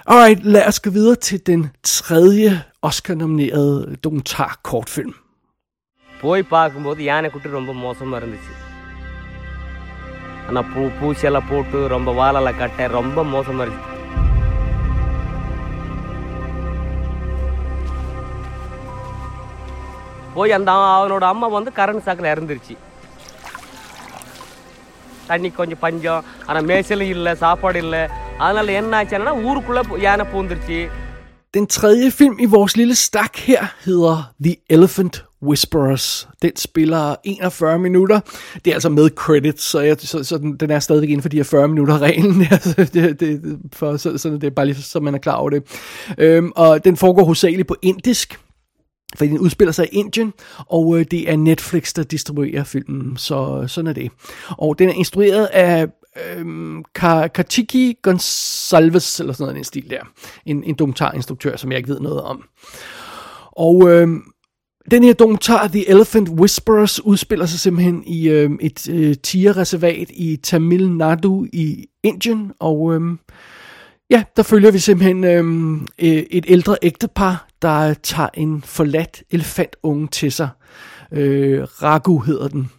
S3: Alright, lad os gå videre til den tredje Oscar-nominerede dokumentar-kortfilm.
S24: போய் பார்க்கும்போது யானை குட்டி ரொம்ப மோசமாக இருந்துச்சு ஆனால் பூ பூச்செல்லாம் போட்டு ரொம்ப வாழெல்லாம் கட்ட ரொம்ப மோசமாக இருந்துச்சு போய் அந்த அவனோட அம்மா வந்து கரண்ட் சாக்கில் இறந்துருச்சு தண்ணி கொஞ்சம் பஞ்சம் ஆனால் மேய்ச்சலும் இல்லை சாப்பாடு இல்லை அதனால என்ன ஆச்சுன்னா ஊருக்குள்ளே யானை பூந்துருச்சு
S3: Den tredje film i vores lille stak her hedder The Elephant Whisperers. Den spiller 41 minutter. Det er altså med credits, så, jeg, så, så den, den er stadigvæk inden for de her 40 minutter reglen. det, det, for, så, så det er bare lige så man er klar over det. Øhm, og den foregår hovedsageligt på indisk. Fordi den udspiller sig i Indien, og øh, det er Netflix, der distribuerer filmen, så sådan er det. Og den er instrueret af øhm, Katiki Gonsalves, eller sådan noget en stil der. En, en dokumentarinstruktør, som jeg ikke ved noget om. Og øhm, den her dokumentar, The Elephant Whisperers, udspiller sig simpelthen i øhm, et øh, tigerreservat i Tamil Nadu i Indien, og øhm, ja, der følger vi simpelthen øhm, øh, et ældre ægtepar, der tager en forladt elefantunge til sig. Øh, Ragu hedder den.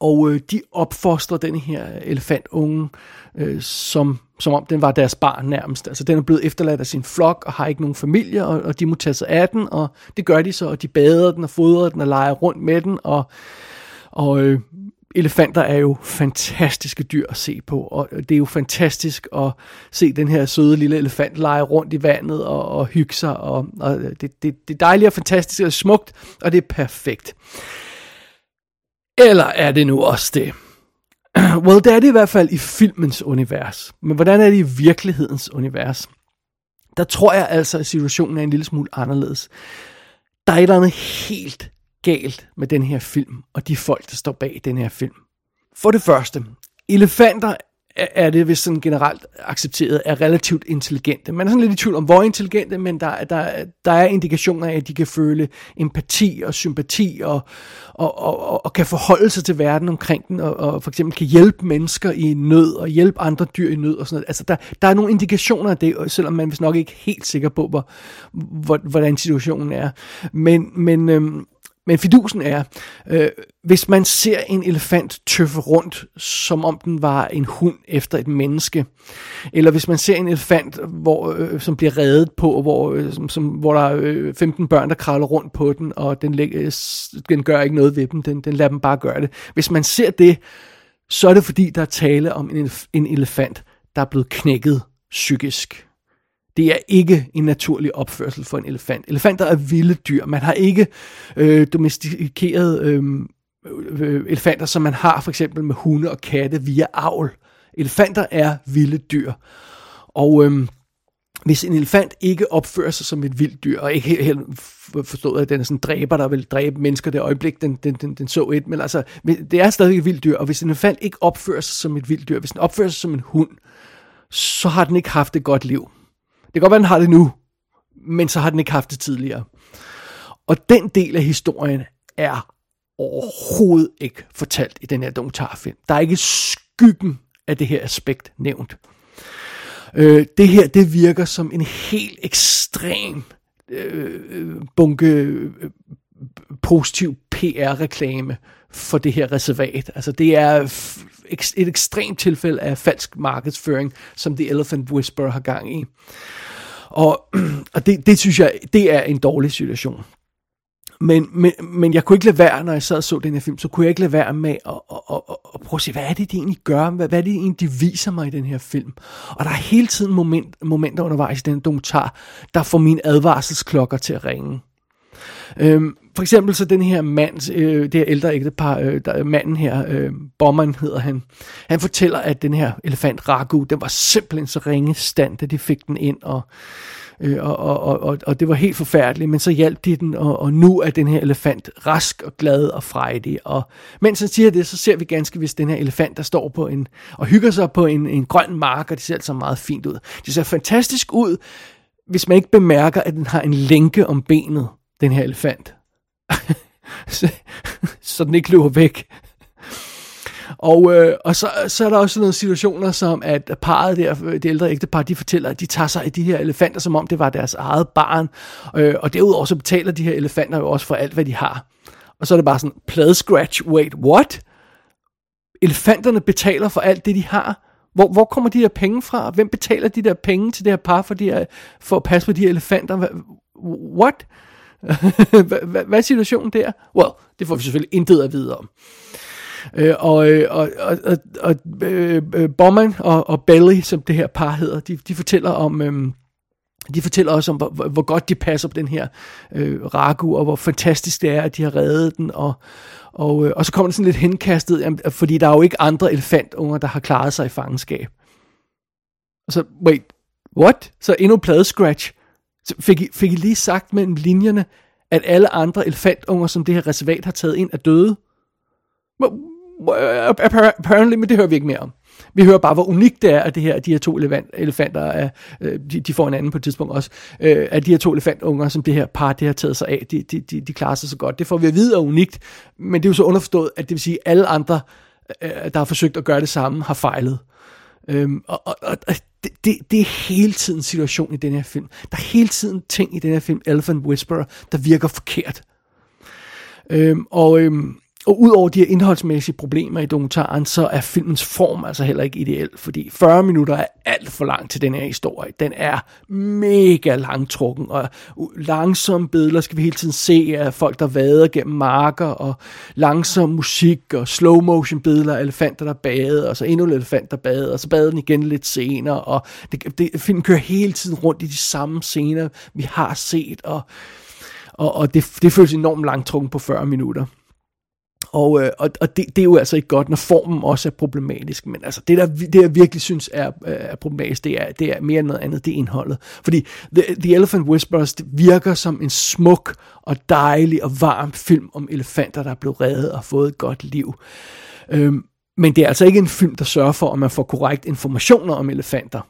S3: Og øh, de opfostrer den her elefantunge, øh, som, som om den var deres barn nærmest. Altså den er blevet efterladt af sin flok og har ikke nogen familie, og, og de må tage sig af den, og det gør de så, og de bader den og fodrer den og leger rundt med den, og, og øh, elefanter er jo fantastiske dyr at se på, og det er jo fantastisk at se den her søde lille elefant lege rundt i vandet og, og hygge sig, og, og det, det, det er dejligt og fantastisk og smukt, og det er perfekt. Eller er det nu også det? well, det er det i hvert fald i filmens univers. Men hvordan er det i virkelighedens univers? Der tror jeg altså, at situationen er en lille smule anderledes. Der er et eller andet helt galt med den her film, og de folk, der står bag den her film. For det første, elefanter er det vist sådan generelt accepteret, er relativt intelligente. Man er sådan lidt i tvivl om, hvor intelligente, men der, der, der er indikationer af, at de kan føle empati og sympati og, og, og, og kan forholde sig til verden omkring den, og, og for eksempel kan hjælpe mennesker i nød og hjælpe andre dyr i nød og sådan noget. Altså der, der er nogle indikationer af det, selvom man vist nok ikke er helt sikker på, hvor, hvor, hvordan situationen er. Men, men øhm, men fidusen er, øh, hvis man ser en elefant tøffe rundt, som om den var en hund efter et menneske, eller hvis man ser en elefant, hvor, øh, som bliver reddet på, hvor, øh, som, som, hvor der er øh, 15 børn, der kravler rundt på den, og den, øh, den gør ikke noget ved dem, den, den lader dem bare gøre det. Hvis man ser det, så er det fordi, der er tale om en, en elefant, der er blevet knækket psykisk. Det er ikke en naturlig opførsel for en elefant. Elefanter er vilde dyr. Man har ikke øh, domestikeret øhm, øh, elefanter, som man har for eksempel med hunde og katte via avl. Elefanter er vilde dyr. Og øh, hvis en elefant ikke opfører sig som et vildt dyr, og ikke helt, helt forstået, at den er sådan en dræber, der vil dræbe mennesker det øjeblik, den, den, den, den så et, men altså, det er stadig et vildt dyr, og hvis en elefant ikke opfører sig som et vildt dyr, hvis den opfører sig som en hund, så har den ikke haft et godt liv. Det kan godt være, den har det nu, men så har den ikke haft det tidligere. Og den del af historien er overhovedet ikke fortalt i den her dokumentarfilm. Der er ikke skyggen af det her aspekt nævnt. Øh, det her, det virker som en helt ekstrem øh, bunke øh, positiv PR-reklame for det her reservat. Altså det er et ekstremt tilfælde af falsk markedsføring, som The Elephant Whisperer har gang i. Og, og det, det synes jeg, det er en dårlig situation. Men, men, men jeg kunne ikke lade være, når jeg sad og så den her film, så kunne jeg ikke lade være med at, at, at, at prøve at se, hvad er det, de egentlig gør? Hvad, hvad er det egentlig, de viser mig i den her film? Og der er hele tiden moment, momenter undervejs i den dokumentar, der får mine advarselsklokker til at ringe. Øhm, for eksempel så den her mand, øh, det her ældre ægtepar, øh, der, manden her, øh, Bomman hedder han, han fortæller, at den her elefant Ragu, den var simpelthen så ringe stand, da de fik den ind, og Øh, og, og, og, og det var helt forfærdeligt, men så hjalp de den, og, og nu er den her elefant rask og glad og frejdig. Og mens han siger det, så ser vi ganske vist den her elefant, der står på en, og hygger sig på en, en grøn mark, og det ser altså meget fint ud. Det ser fantastisk ud, hvis man ikke bemærker, at den har en lænke om benet, den her elefant så, så den ikke løber væk. Og, øh, og så, så er der også nogle situationer, som at parret der, det ældre ægtepar, de fortæller, at de tager sig af de her elefanter, som om det var deres eget barn. Øh, og derudover så betaler de her elefanter jo også for alt, hvad de har. Og så er det bare sådan, plade scratch, wait, what? Elefanterne betaler for alt det, de har. Hvor, hvor kommer de her penge fra? Hvem betaler de der penge til det her par for, de her, for at passe på de her elefanter? What? Hvad er situationen der? Well, det får vi selvfølgelig intet at vide om. Øh, og, øh, og, og, og, og øh, øh, Bowman og, og Belly, som det her par hedder, de, de fortæller om... Øh, de fortæller også om, hvor, hvor godt de passer på den her øh, ragu, og hvor fantastisk det er, at de har reddet den. Og, og, øh, og så kommer det sådan lidt henkastet, jamen, fordi der er jo ikke andre elefantunger, der har klaret sig i fangenskab. Og så, wait, what? Så endnu plade scratch. Så fik, I, fik I lige sagt mellem linjerne, at alle andre elefantunger, som det her reservat har taget ind, er døde? apparently, men det hører vi ikke mere om. Vi hører bare, hvor unikt det er, at det her, de her to elefanter, er, øh, de, de får en anden på et tidspunkt også, øh, at de her to elefantunger, som det her par, det har taget sig af, de, de, de, de klarer sig så godt. Det får vi at vide er unikt, men det er jo så underforstået, at det vil sige, at alle andre, øh, der har forsøgt at gøre det samme, har fejlet. Øhm, og, og, og det, det, det er hele tiden situation i den her film. Der er hele tiden ting i den her film, Elephant Whisperer, der virker forkert. Øhm, og øhm, og udover de her indholdsmæssige problemer i dokumentaren, så er filmens form altså heller ikke ideel, fordi 40 minutter er alt for langt til den her historie. Den er mega langtrukken, og langsomme billeder skal vi hele tiden se af folk, der vader gennem marker, og langsom musik, og slow motion billeder af elefanter, der bader, og så endnu en elefant, der bader, og så bader den igen lidt senere, og det, det, filmen kører hele tiden rundt i de samme scener, vi har set, og, og, og det, det føles enormt langtrukken på 40 minutter. Og, øh, og, og det, det er jo altså ikke godt, når formen også er problematisk. Men altså, det, der, det jeg virkelig synes er, øh, er problematisk, det er, det er mere end noget andet, det er indholdet. Fordi The, The Elephant Whispers det virker som en smuk og dejlig og varm film om elefanter, der er blevet reddet og fået et godt liv. Øhm, men det er altså ikke en film, der sørger for, at man får korrekt informationer om elefanter.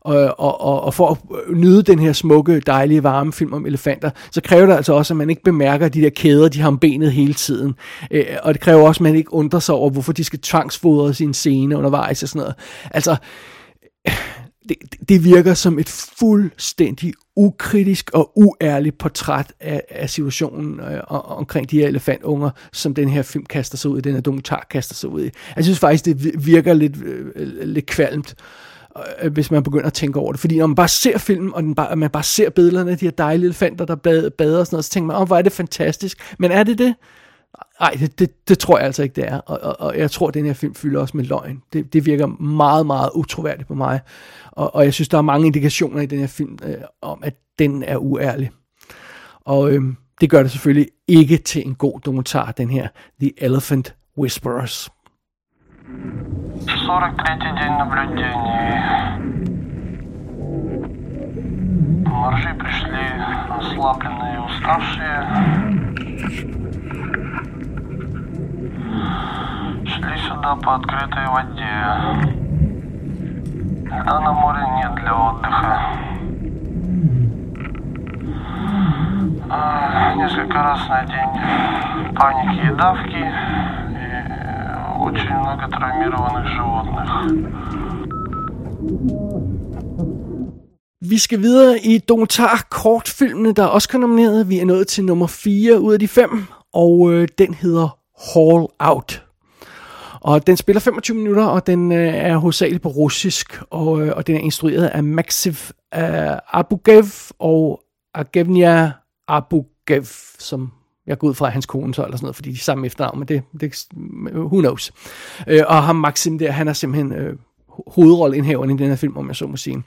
S3: Og, og, og, og for at nyde den her smukke, dejlige, varme film om elefanter, så kræver det altså også, at man ikke bemærker de der kæder, de har om benet hele tiden. Øh, og det kræver også, at man ikke undrer sig over, hvorfor de skal tvangsfodre sin scene undervejs og sådan noget. Altså, det, det virker som et fuldstændig ukritisk og uærligt portræt af, af situationen øh, omkring de her elefantunger, som den her film kaster sig ud i, den her dokumentar kaster sig ud i. Jeg synes faktisk, det virker lidt, øh, lidt kvalmt øh, Øh, øh, hvis man begynder at tænke over det. Fordi når man bare ser filmen, og den bare, man bare ser billederne af de her dejlige elefanter, der bader og sådan noget, så tænker man, åh, oh, hvor er det fantastisk. Men er det det? Nej, det, det, det tror jeg altså ikke, det er. Og, og, og jeg tror, at den her film fylder også med løgn. Det, det virker meget, meget utroværdigt på mig. Og, og jeg synes, der er mange indikationer i den her film øh, om, at den er uærlig. Og øh, det gør det selvfølgelig ikke til en god dokumentar, den her The Elephant Whisperers.
S25: 43 день наблюдений. Моржи пришли ослабленные и уставшие. Шли сюда по открытой воде. Льда на море нет для отдыха. А, Несколько раз на день паники и давки. И очень много травмированных животных.
S3: Vi skal videre i dokumentar-kortfilmene, der er også nomineret. Vi er nået til nummer 4 ud af de fem, og øh, den hedder Hall Out. Og den spiller 25 minutter, og den øh, er hovedsageligt på russisk, og, øh, og den er instrueret af Maxiv øh, Abugev og Agevnia Abugev, som jeg går ud fra hans kone så, eller sådan noget, fordi de er samme efternavn, men det, det who knows. Øh, og ham Maxim der, han er simpelthen øh, hovedrolleindhaveren i den her film, om jeg så må sige.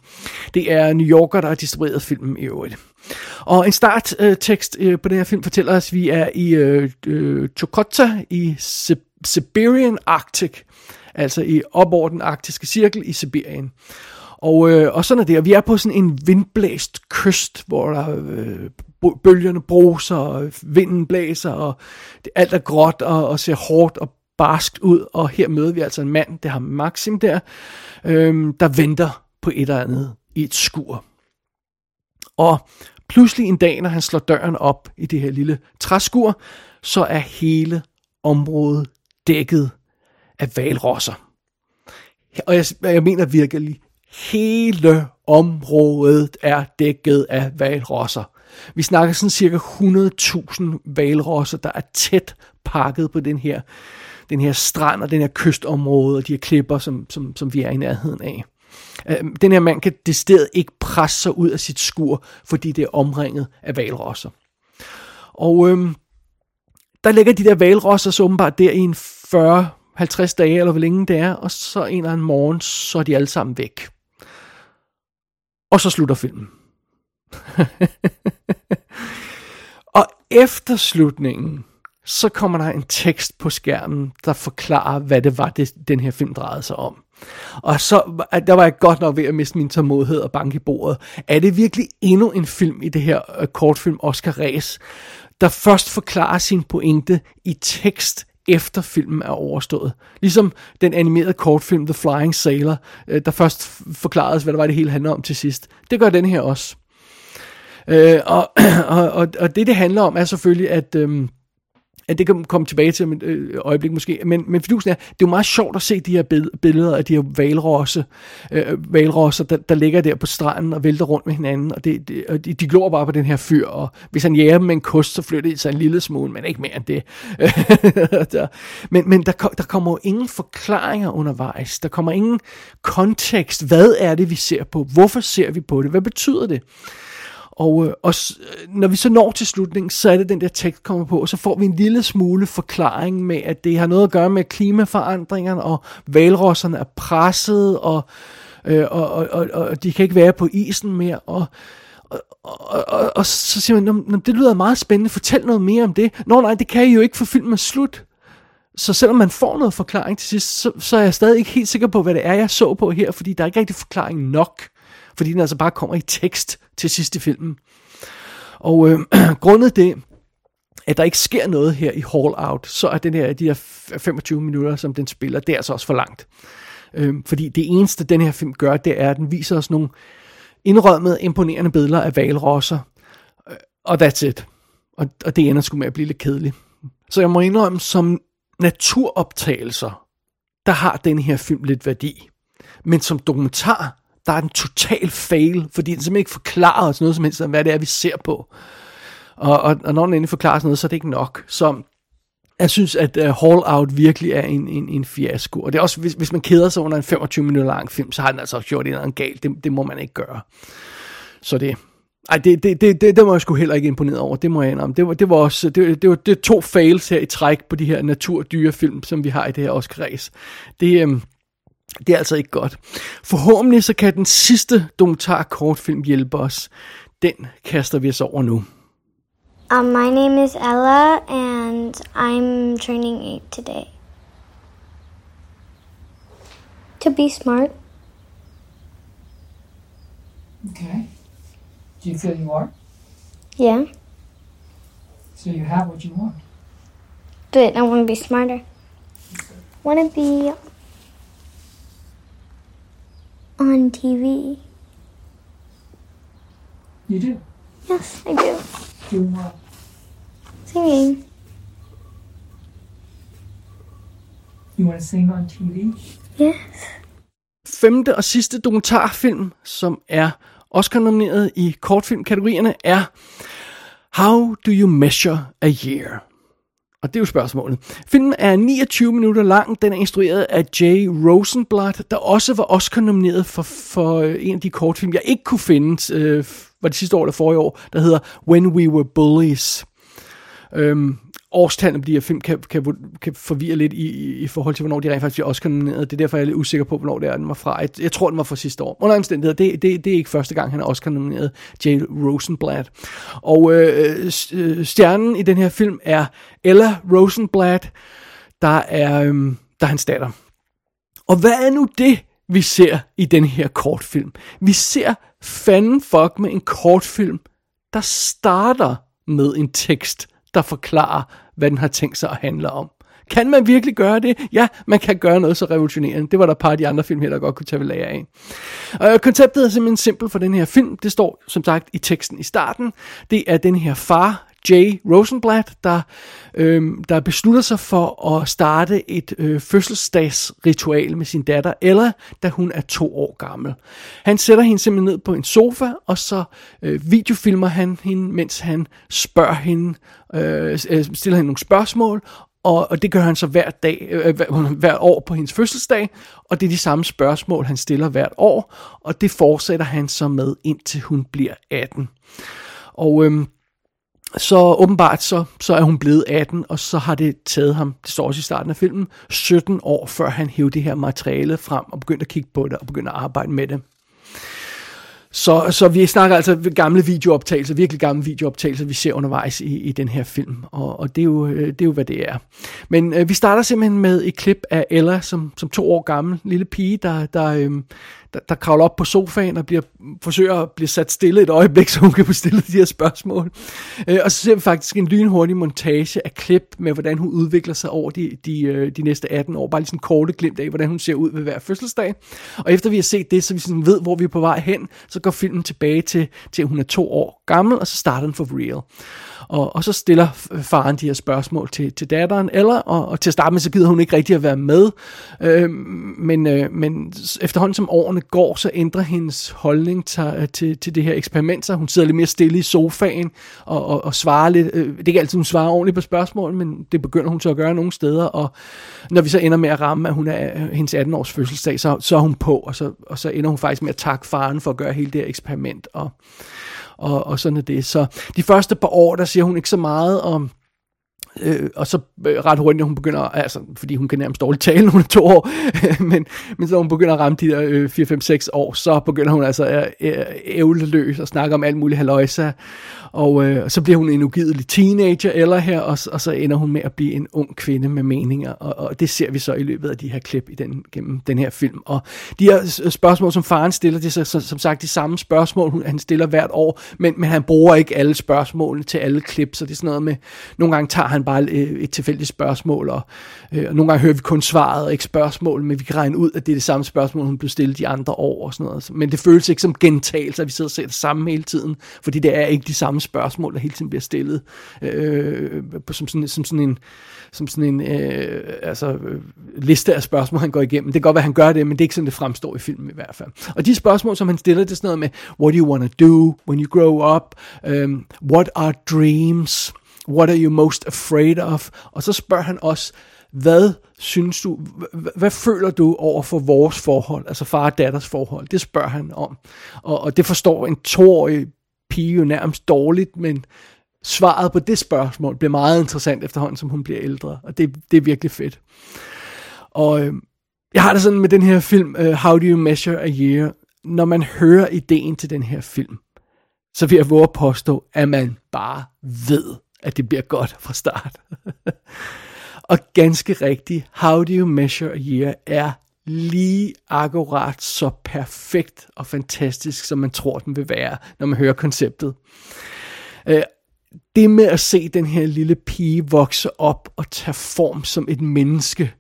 S3: Det er New Yorker, der har distribueret filmen i øvrigt. Og en starttekst øh, på den her film fortæller os, at vi er i øh, øh, Chukotka i Siberian Arctic, altså i op over den arktiske cirkel i Sibirien. Og, øh, og sådan er det, og vi er på sådan en vindblæst kyst, hvor der øh, bølgerne bruser, og vinden blæser, og det, alt er gråt og, og ser hårdt og barskt ud, og her møder vi altså en mand, det har Maxim der, øhm, der venter på et eller andet i et skur. Og pludselig en dag, når han slår døren op i det her lille træskur, så er hele området dækket af valrosser. Og jeg, jeg mener virkelig, hele området er dækket af valrosser. Vi snakker sådan cirka 100.000 valrosser, der er tæt pakket på den her, den her strand og den her kystområde og de her klipper, som, som, som vi er i nærheden af. Øhm, den her mand kan decideret ikke presse sig ud af sit skur, fordi det er omringet af valrosser. Og øhm, der ligger de der valrosser så åbenbart der i en 40-50 dage, eller hvor længe det er, og så en eller anden morgen, så er de alle sammen væk. Og så slutter filmen. og efter slutningen, så kommer der en tekst på skærmen, der forklarer, hvad det var, det, den her film drejede sig om. Og så, der var jeg godt nok ved at miste min tålmodighed og banke i bordet. Er det virkelig endnu en film i det her uh, kortfilm Oscar Race, der først forklarer sin pointe i tekst, efter filmen er overstået. Ligesom den animerede kortfilm The Flying Sailor, øh, der først forklaredes, hvad det var, det hele handler om til sidst. Det gør den her også. Øh, og, og, og, det, det handler om, er selvfølgelig, at... Øh, at det kan komme tilbage til om et øh, øjeblik måske, men, men fidusen er, det er jo meget sjovt at se de her billeder af de her valrosse, øh, valrosser, der, der ligger der på stranden og vælter rundt med hinanden, og, det, det, og de, de glor bare på den her fyr, og hvis han jager dem med en kost, så flytter de sig en lille smule, men ikke mere end det. men men der, der kommer jo ingen forklaringer undervejs, der kommer ingen kontekst, hvad er det, vi ser på, hvorfor ser vi på det, hvad betyder det? Og, øh, og øh, når vi så når til slutningen, så er det den der tekst kommer på, og så får vi en lille smule forklaring med, at det har noget at gøre med klimaforandringerne, og valrosserne er presset, og, øh, og, og, og, og de kan ikke være på isen mere, og, og, og, og, og så siger man, det lyder meget spændende, fortæl noget mere om det. Nå nej, det kan I jo ikke, for filmen er slut. Så selvom man får noget forklaring til sidst, så, så er jeg stadig ikke helt sikker på, hvad det er, jeg så på her, fordi der er ikke rigtig forklaring nok. Fordi den altså bare kommer i tekst til sidst i filmen. Og øh, grundet det, at der ikke sker noget her i Hall Out, så er den her, de her 25 minutter, som den spiller, det er altså også for langt. Øh, fordi det eneste, den her film gør, det er, at den viser os nogle indrømmede, imponerende billeder af valrosser. Øh, Og that's it. Og, og det ender sgu med at blive lidt kedeligt. Så jeg må indrømme, som naturoptagelser, der har den her film lidt værdi. Men som dokumentar, der er den total fail, fordi den simpelthen ikke forklarer os noget som helst om, hvad det er, vi ser på. Og, og, og når den endelig forklarer sådan noget, så er det ikke nok. Så jeg synes, at uh, Hall Out virkelig er en, en, en fiasko. Og det er også, hvis, hvis man keder sig under en 25 minutter lang film, så har den altså gjort et eller andet galt. Det, det må man ikke gøre. Så det, ej, det, det, det, det, det var jeg sgu heller ikke imponeret over, det må jeg indrømme. Det var, det var også, det, det var det var to fails her i træk på de her naturdyrefilm, som vi har i det her Oscar race. Det, øhm, det er altså ikke godt. Forhåbentlig så kan den sidste dokumentar kortfilm hjælpe os. Den kaster vi os over nu.
S10: Um, my name is Ella, and I'm turning eight today. To be smart.
S26: Okay.
S27: Do you feel you are?
S10: Yeah.
S27: So you have what you want.
S10: But I want to be smarter. Want to be on TV.
S27: You do.
S10: Yes, I do.
S27: Doing what?
S10: Singing.
S27: You want to sing on TV?
S10: Yes.
S3: Femte og sidste dokumentarfilm, som er Oscar-nomineret i kortfilmkategorierne, er How Do You Measure a Year? Og det er jo spørgsmålet. Filmen er 29 minutter lang. Den er instrueret af Jay Rosenblatt, der også var Oscar-nomineret for, for øh, en af de kortfilm, jeg ikke kunne finde, øh, var det sidste år eller forrige år, der hedder When We Were Bullies. Øhm, årstallet på de her film kan, kan, kan forvirre lidt i, i, i forhold til, hvornår de rent faktisk bliver Oscar nomineret. Det er derfor, jeg er lidt usikker på, hvornår det er, den var fra. Jeg, jeg tror, den var fra sidste år. Under omstændigheder, det, det, det er ikke første gang, han er Oscar nomineret, Jay Rosenblatt. Og øh, øh, stjernen i den her film er Ella Rosenblatt, der er, øh, der er hans datter. Og hvad er nu det, vi ser i den her kortfilm? Vi ser fanden fuck med en kortfilm, der starter med en tekst, der forklarer, hvad den har tænkt sig at handle om. Kan man virkelig gøre det? Ja, man kan gøre noget så revolutionerende. Det var der et par af de andre film her, der godt kunne tage ved lære af. Og øh, konceptet er simpelthen simpelt for den her film. Det står som sagt i teksten i starten. Det er den her far, Jay Rosenblatt, der, øhm, der beslutter sig for at starte et øh, fødselsdagsritual med sin datter Ella, da hun er to år gammel. Han sætter hende simpelthen ned på en sofa, og så øh, videofilmer han hende, mens han spørger hende, øh, øh stiller hende nogle spørgsmål, og, og det gør han så hver dag, øh, hver år på hendes fødselsdag, og det er de samme spørgsmål, han stiller hvert år, og det fortsætter han så med, indtil hun bliver 18. Og øhm, så åbenbart så, så er hun blevet 18, og så har det taget ham, det står også i starten af filmen, 17 år før han hævde det her materiale frem og begyndte at kigge på det og begyndte at arbejde med det. Så, så vi snakker altså gamle videooptagelser, virkelig gamle videooptagelser, vi ser undervejs i, i den her film, og, og det, er jo, øh, det er jo, hvad det er. Men øh, vi starter simpelthen med et klip af Ella, som, som to år gammel, lille pige, der, der, øh, der, der kravler op på sofaen og bliver, forsøger at blive sat stille et øjeblik, så hun kan få stillet de her spørgsmål. Øh, og så ser vi faktisk en lynhurtig montage af klip med, hvordan hun udvikler sig over de, de, øh, de næste 18 år. Bare lige sådan korte glimt af, hvordan hun ser ud ved hver fødselsdag. Og efter vi har set det, så vi sådan ved, hvor vi er på vej hen, så går filmen tilbage til, til at hun er to år gammel, og så starter den for real. Og, og så stiller faren de her spørgsmål til, til datteren, eller, og, og til at starte med, så gider hun ikke rigtig at være med. Øh, men, øh, men efterhånden som årene går, så ændrer hendes holdning til, øh, til, til det her eksperiment, så hun sidder lidt mere stille i sofaen og, og, og svarer lidt. Øh, det er ikke altid, hun svarer ordentligt på spørgsmål, men det begynder hun så at gøre nogle steder, og når vi så ender med at ramme, at hun er øh, hendes 18-års fødselsdag, så, så er hun på, og så, og så ender hun faktisk med at takke faren for at gøre hele det her eksperiment, og og, og sådan er det. Så de første par år, der siger hun ikke så meget om, Øh, og så øh, ret hurtigt, når hun begynder, altså, fordi hun kan nærmest dårligt tale, når hun er to år, men, men så hun begynder at ramme de der øh, 4, 5, 6 år, så begynder hun altså at øh, ævleløs og snakke om alt muligt haløjsa, og øh, så bliver hun en ugidelig teenager eller her, og, og så ender hun med at blive en ung kvinde med meninger, og, og det ser vi så i løbet af de her klip i den, gennem den her film. Og de her øh, spørgsmål, som faren stiller, det er så, som sagt de samme spørgsmål, han stiller hvert år, men, men han bruger ikke alle spørgsmålene til alle klip, så det er sådan noget med, nogle gange tager han bare øh, et tilfældigt spørgsmål, og, øh, og nogle gange hører vi kun svaret og ikke spørgsmål, men vi kan regne ud, at det er det samme spørgsmål, hun blev stillet de andre år og sådan noget. Men det føles ikke som gentagelse, at vi sidder og ser det samme hele tiden, fordi det er ikke de samme spørgsmål, der hele tiden bliver stillet øh, som, sådan, som sådan en, som sådan en øh, altså, øh, liste af spørgsmål, han går igennem. Det kan godt være, han gør det, men det er ikke sådan, det fremstår i filmen i hvert fald. Og de spørgsmål, som han stiller, det er sådan noget med, what do you want to do when you grow up? Um, what are dreams? What are you most afraid of? Og så spørger han også, hvad synes du, hvad, hvad føler du over for vores forhold, altså far og datters forhold? Det spørger han om. Og, og det forstår en toårig pige jo nærmest dårligt, men svaret på det spørgsmål bliver meget interessant efterhånden, som hun bliver ældre. Og det, det er virkelig fedt. Og øh, jeg har det sådan med den her film, uh, How Do You Measure a Year? Når man hører ideen til den her film, så vil jeg våge at påstå, at man bare ved, at det bliver godt fra start. og ganske rigtigt, How Do You Measure a Year er lige akkurat så perfekt og fantastisk, som man tror, den vil være, når man hører konceptet. Øh, det med at se den her lille pige vokse op og tage form som et menneske,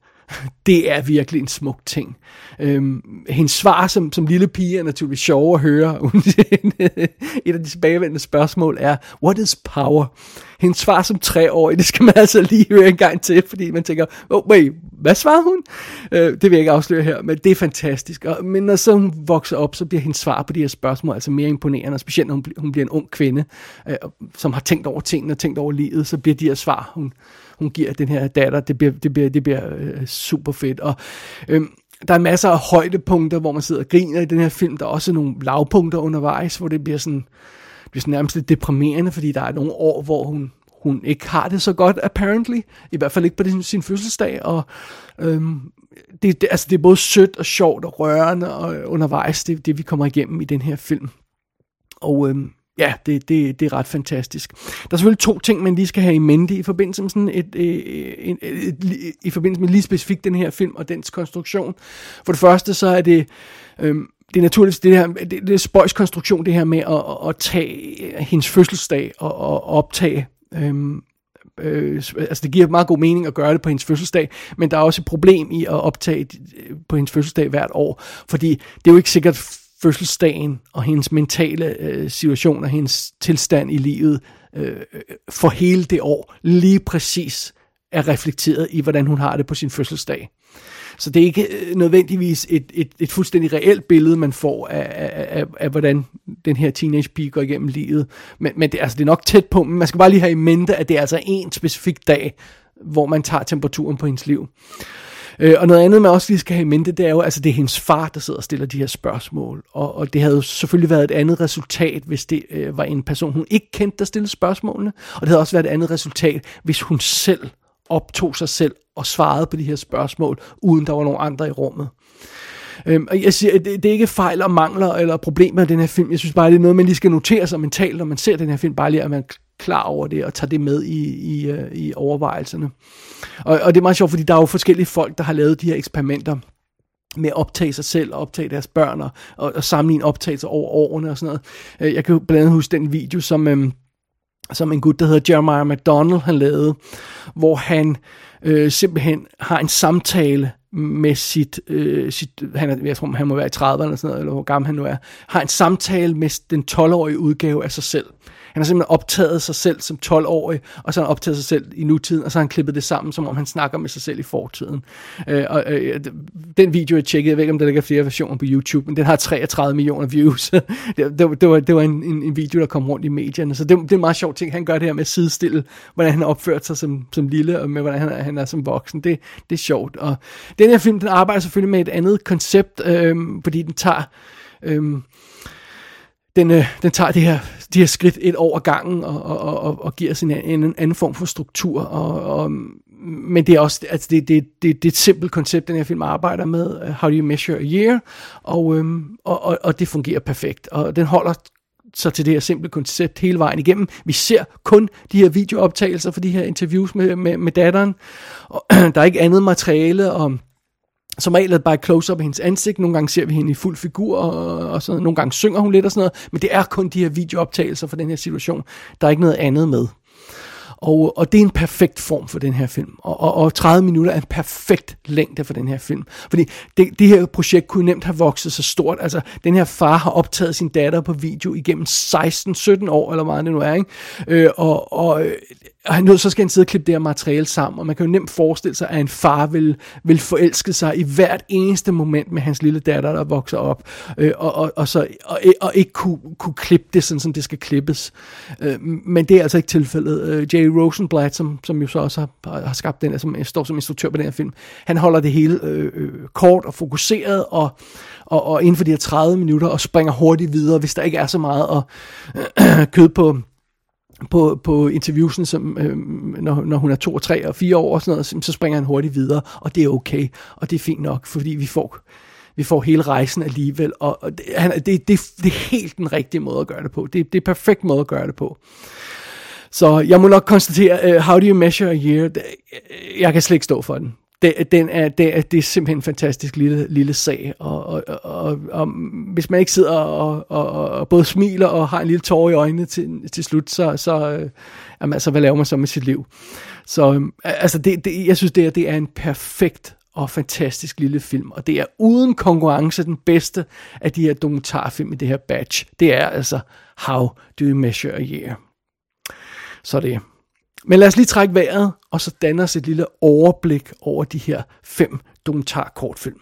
S3: det er virkelig en smuk ting. Øhm, hendes svar som, som lille pige er naturligvis sjov at høre. Et af de tilbagevendende spørgsmål er, what is power? Hendes svar som treårig, det skal man altså lige høre en gang til, fordi man tænker, oh, wait, hvad svarer hun? Øh, det vil jeg ikke afsløre her, men det er fantastisk. Og, men når så hun vokser op, så bliver hendes svar på de her spørgsmål altså mere imponerende, og specielt når hun, hun bliver en ung kvinde, øh, som har tænkt over tingene og tænkt over livet, så bliver de her svar, hun, hun giver den her datter, det bliver, det bliver, det bliver øh, super fedt. Og øh, der er masser af højdepunkter, hvor man sidder og griner i den her film. Der er også nogle lavpunkter undervejs, hvor det bliver sådan, bliver sådan nærmest lidt deprimerende, fordi der er nogle år, hvor hun, hun ikke har det så godt, apparently. I hvert fald ikke på sin, sin fødselsdag. Og øhm, det, det, altså det er både sødt og sjovt og rørende og øh, undervejs, det, det vi kommer igennem i den her film. Og øhm, ja, det, det, det er ret fantastisk. Der er selvfølgelig to ting, man lige skal have i mente i forbindelse med sådan et, øh, et, et, et, et i forbindelse med lige specifikt den her film og dens konstruktion. For det første så er det øhm, det er naturligvis det her, det, det er spøjs konstruktion, det her med at, at tage øh, hendes fødselsdag og, og optage øhm, øh, altså det giver meget god mening at gøre det på hendes fødselsdag, men der er også et problem i at optage øh, på hendes fødselsdag hvert år, fordi det er jo ikke sikkert fødselsdagen og hendes mentale øh, situation og hendes tilstand i livet øh, øh, for hele det år lige præcis er reflekteret i, hvordan hun har det på sin fødselsdag. Så det er ikke øh, nødvendigvis et, et, et fuldstændig reelt billede, man får af, af, af, af hvordan den her teenage pige går igennem livet. Men, men det, altså, det er nok tæt på, men man skal bare lige have i mente, at det er altså en specifik dag, hvor man tager temperaturen på hendes liv. Øh, Øh, og noget andet, man også lige skal have i mente, det er jo, altså det er hendes far, der sidder og stiller de her spørgsmål. Og, og det havde jo selvfølgelig været et andet resultat, hvis det øh, var en person, hun ikke kendte, der stillede spørgsmålene. Og det havde også været et andet resultat, hvis hun selv optog sig selv og svarede på de her spørgsmål, uden der var nogen andre i rummet. Øhm, og jeg siger, det, det er ikke fejl og mangler eller problemer i den her film. Jeg synes bare, det er noget, man lige skal notere sig mentalt, når man ser den her film. Bare lige, at man klar over det og tager det med i, i, øh, i overvejelserne. Og, og det er meget sjovt, fordi der er jo forskellige folk, der har lavet de her eksperimenter med at optage sig selv og optage deres børn og, og, og sammenligne optagelser over årene og sådan noget. Øh, jeg kan blandt andet huske den video, som, øhm, som en gut, der hedder Jeremiah McDonald, han lavede, hvor han øh, simpelthen har en samtale med sit, øh, sit han er, jeg tror, han må være i 30'erne eller sådan noget, eller hvor gammel han nu er, har en samtale med den 12-årige udgave af sig selv. Han har simpelthen optaget sig selv som 12-årig, og så har han optaget sig selv i nutiden, og så har han klippet det sammen, som om han snakker med sig selv i fortiden. Øh, og øh, den video, jeg tjekkede, jeg ved ikke, om der ligger flere versioner på YouTube, men den har 33 millioner views. det, det, det, var, det var en, en, en video, der kom rundt i medierne, så det, det er en meget sjov ting. Han gør det her med at sidestille, hvordan han opførte sig som, som lille, og med hvordan han er, han er som voksen. Det, det er sjovt. Og den her film, den arbejder selvfølgelig med et andet koncept, øh, fordi den tager... Øh, den, øh, den tager det her, de her skridt et over gangen og, og, og, og giver os en, en anden form for struktur. Og, og, men det er også altså det, det, det, det er et simpelt koncept, den her film arbejder med. Uh, How do you measure a year? Og, øhm, og, og, og det fungerer perfekt. Og den holder så til det her simple koncept hele vejen igennem. Vi ser kun de her videooptagelser for de her interviews med, med, med datteren. Og, der er ikke andet materiale om som regel er det bare close-up af hendes ansigt. Nogle gange ser vi hende i fuld figur, og, og sådan Nogle gange synger hun lidt og sådan noget. Men det er kun de her videooptagelser for den her situation. Der er ikke noget andet med. Og, og det er en perfekt form for den her film. Og, og, og 30 minutter er en perfekt længde for den her film. Fordi det, det her projekt kunne nemt have vokset så stort. Altså, den her far har optaget sin datter på video igennem 16-17 år, eller hvad det nu er. Ikke? Øh, og, og og han, så skal han sidde og klippe det her materiale sammen, og man kan jo nemt forestille sig, at en far vil, vil forelske sig i hvert eneste moment med hans lille datter, der vokser op, øh, og, og, og, så, og, og ikke kunne, kunne klippe det, sådan som det skal klippes. Øh, men det er altså ikke tilfældet. Øh, Jay Rosenblatt, som, som jo så også har, har skabt den, som står som instruktør på den her film, han holder det hele øh, øh kort og fokuseret, og, og, og inden for de her 30 minutter, og springer hurtigt videre, hvis der ikke er så meget at, øh, kød på på, på interviewsen, som, øh, når, når hun er to, tre og fire år og sådan noget, så springer han hurtigt videre, og det er okay, og det er fint nok, fordi vi får, vi får hele rejsen alligevel, og, og det, han, det, det, det er helt den rigtige måde at gøre det på. Det, det er perfekt måde at gøre det på. Så jeg må nok konstatere, uh, how do you measure a year? Jeg kan slet ikke stå for den det, den er, det, er, det er simpelthen en fantastisk lille, lille sag, og, og, og, og, og hvis man ikke sidder og, og, og, og både smiler og har en lille tårer i øjnene til, til slut, så, så, øh, jamen, altså, hvad laver man så med sit liv? Så øh, altså, det, det, jeg synes, det er, det er en perfekt og fantastisk lille film, og det er uden konkurrence den bedste af de her dokumentarfilm i det her batch. Det er altså How Do You Measure a Year? Så det. Men lad os lige trække vejret, og så os et lille overblik over de her fem dokumentarkortfilm.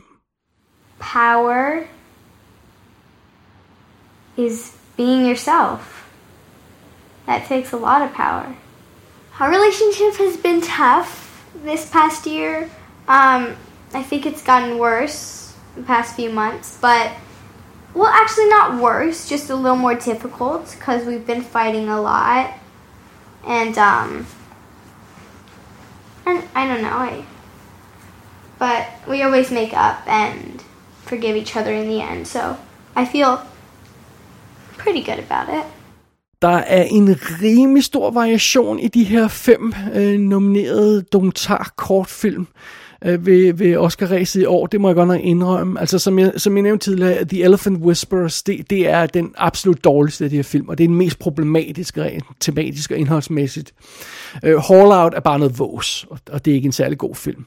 S10: Power is being yourself. That takes a lot of power. Our relationship has been tough this past year. Um, I think it's gotten worse the past few months, but well, actually not worse, just a little more difficult because we've been fighting a lot, and um, and I don't know, I, but we always make up and forgive each other in the end, so I feel pretty good about it.
S3: Der er en rimelig stor variation i de her fem øh, nominerede dokumentar-kortfilm øh, ved, ved Oscar-ræset i år. Det må jeg godt nok indrømme. Altså, som jeg, som jeg nævnte tidligere, The Elephant Whisperers, det, det er den absolut dårligste af de her film, og det er den mest problematiske, rent tematisk og indholdsmæssigt. Øh, Hall Out er bare noget vås, og, og det er ikke en særlig god film.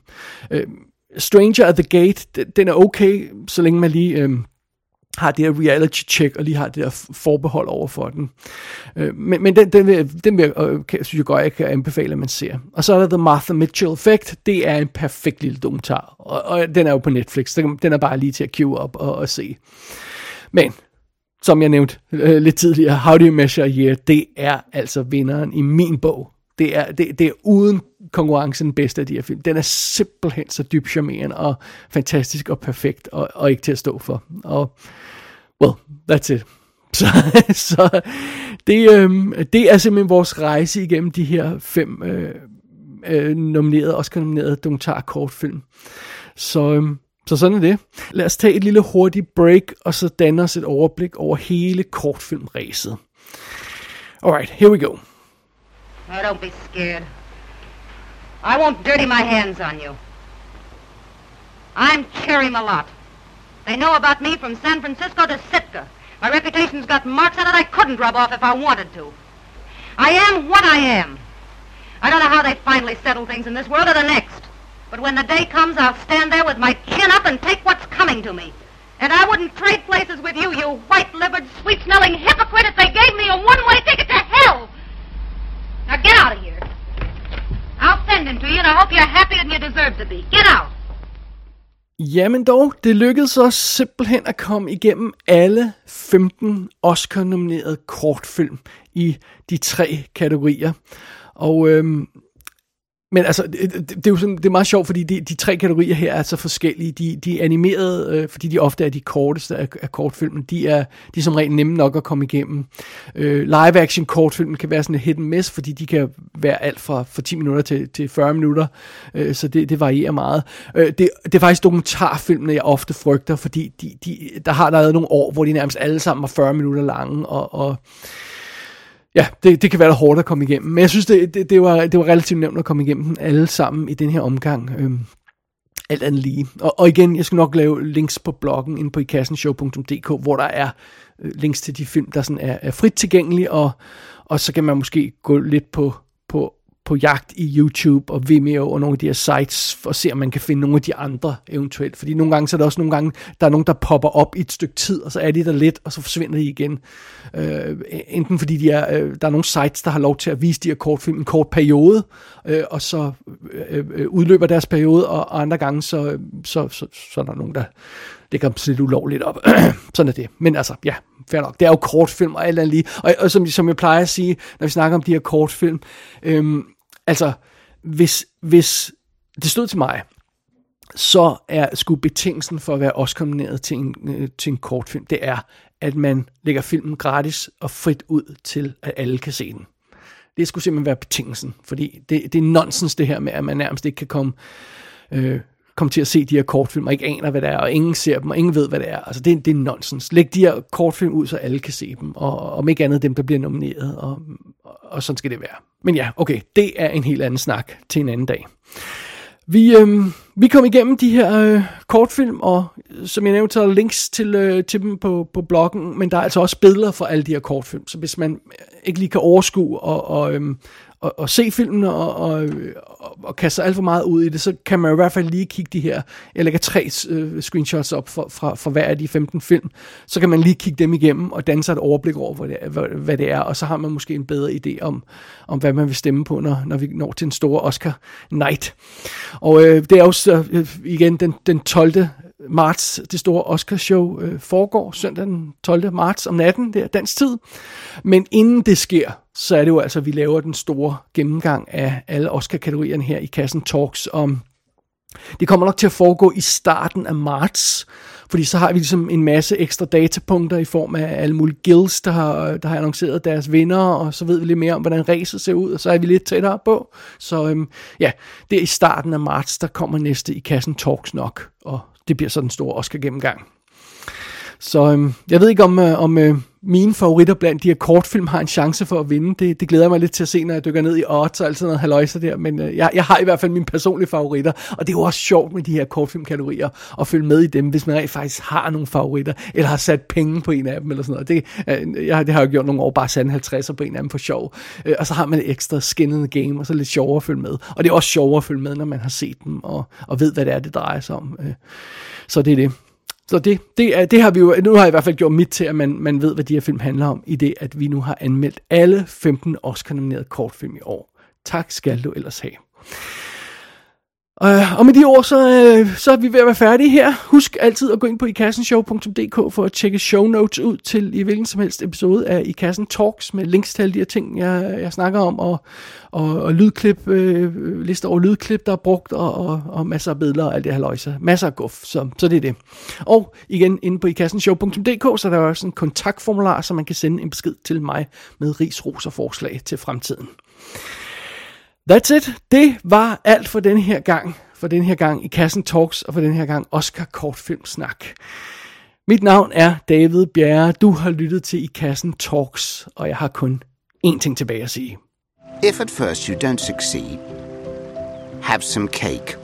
S3: Øh, Stranger at the Gate, den, den er okay, så længe man lige... Øh, har det her reality check, og lige har det der forbehold over for den. Øh, men men den, den, vil, den vil, øh, synes jeg godt, jeg kan anbefale, at man ser. Og så er der The Martha Mitchell Effect. Det er en perfekt lille dokumentar, og, og den er jo på Netflix. Den, den er bare lige til at queue op og, og se. Men, som jeg nævnte øh, lidt tidligere, How Do You Measure a Year, det er altså vinderen i min bog. Det er, det, det er uden konkurrence den bedste af de her film. Den er simpelthen så dybt charmerende og fantastisk og perfekt og, og ikke til at stå for. Og that's it. Så, så det, øh, det er simpelthen vores rejse igennem de her fem øh, øh, nominerede, Oscar-nominerede dokumentar-kortfilm. Så, øh, så sådan er det. Lad os tage et lille hurtigt break, og så danne os et overblik over hele kortfilmræset. Alright, here we go.
S28: Oh, don't be scared. I won't dirty my hands on you. I'm Cherry Malott. They know about me from San Francisco to Sitka. My reputation's got marks on it I couldn't rub off if I wanted to. I am what I am. I don't know how they finally settle things in this world or the next. But when the day comes, I'll stand there with my chin up and take what's coming to me. And I wouldn't trade places with you, you white-livered, sweet-smelling hypocrite, if they gave me a one-way ticket to hell! Now get out of here. I'll send him to you, and I hope you're happier than you deserve to be. Get out!
S3: Jamen dog, det lykkedes os simpelthen at komme igennem alle 15 Oscar-nominerede kortfilm i de tre kategorier. Og øhm, men altså, det, det, det er jo sådan, det er meget sjovt, fordi de, de tre kategorier her er så forskellige. De, de animerede, øh, fordi de ofte er de korteste af, af kortfilmen, de er, de er som regel nemme nok at komme igennem. Øh, live-action kortfilmen kan være sådan en hit and miss, fordi de kan være alt fra, fra 10 minutter til, til 40 minutter, øh, så det, det varierer meget. Øh, det, det er faktisk dokumentarfilmene, jeg ofte frygter, fordi de, de, der har der været nogle år, hvor de nærmest alle sammen var 40 minutter lange, og, og ja, det, det kan være lidt hårdt at komme igennem. Men jeg synes, det, det, det, var, det var relativt nemt at komme igennem dem alle sammen i den her omgang. Øhm, alt andet lige. Og, og igen, jeg skal nok lave links på bloggen inde på ikassenshow.dk, hvor der er øh, links til de film, der sådan er, er frit tilgængelige, og, og så kan man måske gå lidt på, på jagt i YouTube og Vimeo og nogle af de her sites, og se, om man kan finde nogle af de andre eventuelt. Fordi nogle gange, så er der også nogle gange, der er nogen, der popper op i et stykke tid, og så er de der lidt, og så forsvinder de igen. Øh, enten fordi de er, øh, der er nogle sites, der har lov til at vise de her kortfilm en kort periode, øh, og så øh, øh, udløber deres periode, og andre gange, så, så, så, så er der nogen, der lægger dem lidt ulovligt op. Sådan er det. Men altså, ja, fair nok. Det er jo kortfilm og alt andet lige. Og, og som, som jeg plejer at sige, når vi snakker om de her kortfilm, øh, Altså, hvis, hvis det stod til mig, så er skulle betingelsen for at være også til en, øh, til en kortfilm, det er, at man lægger filmen gratis og frit ud til, at alle kan se den. Det skulle simpelthen være betingelsen, fordi det, det er nonsens det her med, at man nærmest ikke kan komme, øh, komme til at se de her kortfilm, og ikke aner, hvad det er, og ingen ser dem, og ingen ved, hvad det er. Altså, det, det er nonsens. Læg de her kortfilm ud, så alle kan se dem, og om ikke andet dem, der bliver nomineret, og, og sådan skal det være. Men ja, okay, det er en helt anden snak til en anden dag. Vi, øh, vi kom igennem de her øh, kortfilm, og øh, som jeg nævnte, så er der links til, øh, til dem på, på bloggen, men der er altså også billeder for alle de her kortfilm, så hvis man ikke lige kan overskue og, og, øh, og, og se filmen og, og, og, og kaste sig alt for meget ud i det, så kan man i hvert fald lige kigge de her, jeg lægger tre øh, screenshots op for, fra, fra hver af de 15 film, så kan man lige kigge dem igennem og danne sig et overblik over, hvad det, er, hvad, hvad det er, og så har man måske en bedre idé om, om hvad man vil stemme på, når, når vi når til en stor Oscar night. Og øh, det er også øh, igen den, den 12 marts, det store Oscarshow øh, foregår søndag den 12. marts om natten, det er dansk tid. Men inden det sker, så er det jo altså, at vi laver den store gennemgang af alle Oscar-kategorierne her i Kassen Talks om det kommer nok til at foregå i starten af marts, fordi så har vi ligesom en masse ekstra datapunkter i form af alle mulige guilds, der har, der har annonceret deres vinder, og så ved vi lidt mere om, hvordan racet ser ud, og så er vi lidt tættere på. Så øhm, ja, det er i starten af marts, der kommer næste i kassen Talks nok, og det bliver så den store Oscar-gennemgang. Så øhm, jeg ved ikke, om, øh, om øh, mine favoritter blandt de her kortfilm har en chance for at vinde. Det, det glæder jeg mig lidt til at se, når jeg dykker ned i odds og alt sådan noget haløjser der. Men øh, jeg, jeg har i hvert fald mine personlige favoritter. Og det er jo også sjovt med de her kortfilmkategorier at følge med i dem, hvis man rent faktisk har nogle favoritter, eller har sat penge på en af dem, eller sådan noget. Det, øh, jeg, det har jeg gjort nogle år, bare sat en 50'er på en af dem for sjov. Øh, og så har man et ekstra skin in the game, og så lidt sjovere at følge med. Og det er også sjovere at følge med, når man har set dem, og, og ved, hvad det er, det drejer sig om. Øh, så det er det. Så det, det, er, det har vi jo, nu har jeg i hvert fald gjort mit til, at man, man ved, hvad de her film handler om, i det, at vi nu har anmeldt alle 15 Oscar-nominerede kortfilm i år. Tak skal du ellers have. Uh, og med de ord, så, uh, så er vi ved at være færdige her. Husk altid at gå ind på ikassenshow.dk for at tjekke show notes ud til i hvilken som helst episode af I Kassen Talks med links til alle de her ting, jeg, jeg snakker om, og, og, og lydklip, øh, uh, lister over lydklip, der er brugt, og, og, og masser af billeder og alt det her løjse. Masser af guf, så, så det er det. Og igen, inde på ikassenshow.dk, så er der også en kontaktformular, så man kan sende en besked til mig med ris, ros og forslag til fremtiden. That's it. Det var alt for den her gang. For den her gang i Kassen Talks, og for den her gang Oscar Kortfilm Snak. Mit navn er David Bjerre. Du har lyttet til i Kassen Talks, og jeg har kun én ting tilbage at sige.
S26: If at first you don't succeed, have some cake.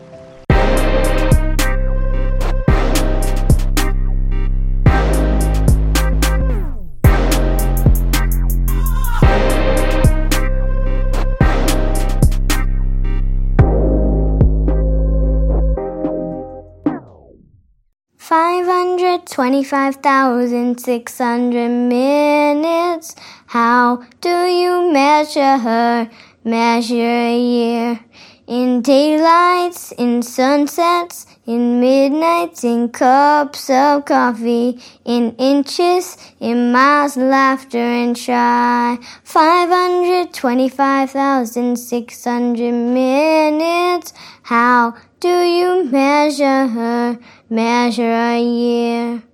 S10: Five hundred twenty-five thousand six hundred minutes. How do you measure her? Measure a year in daylights, in sunsets, in midnights, in cups of coffee, in inches, in miles, laughter and shy. Five hundred twenty-five thousand six hundred minutes. How do you measure her? Measure a year.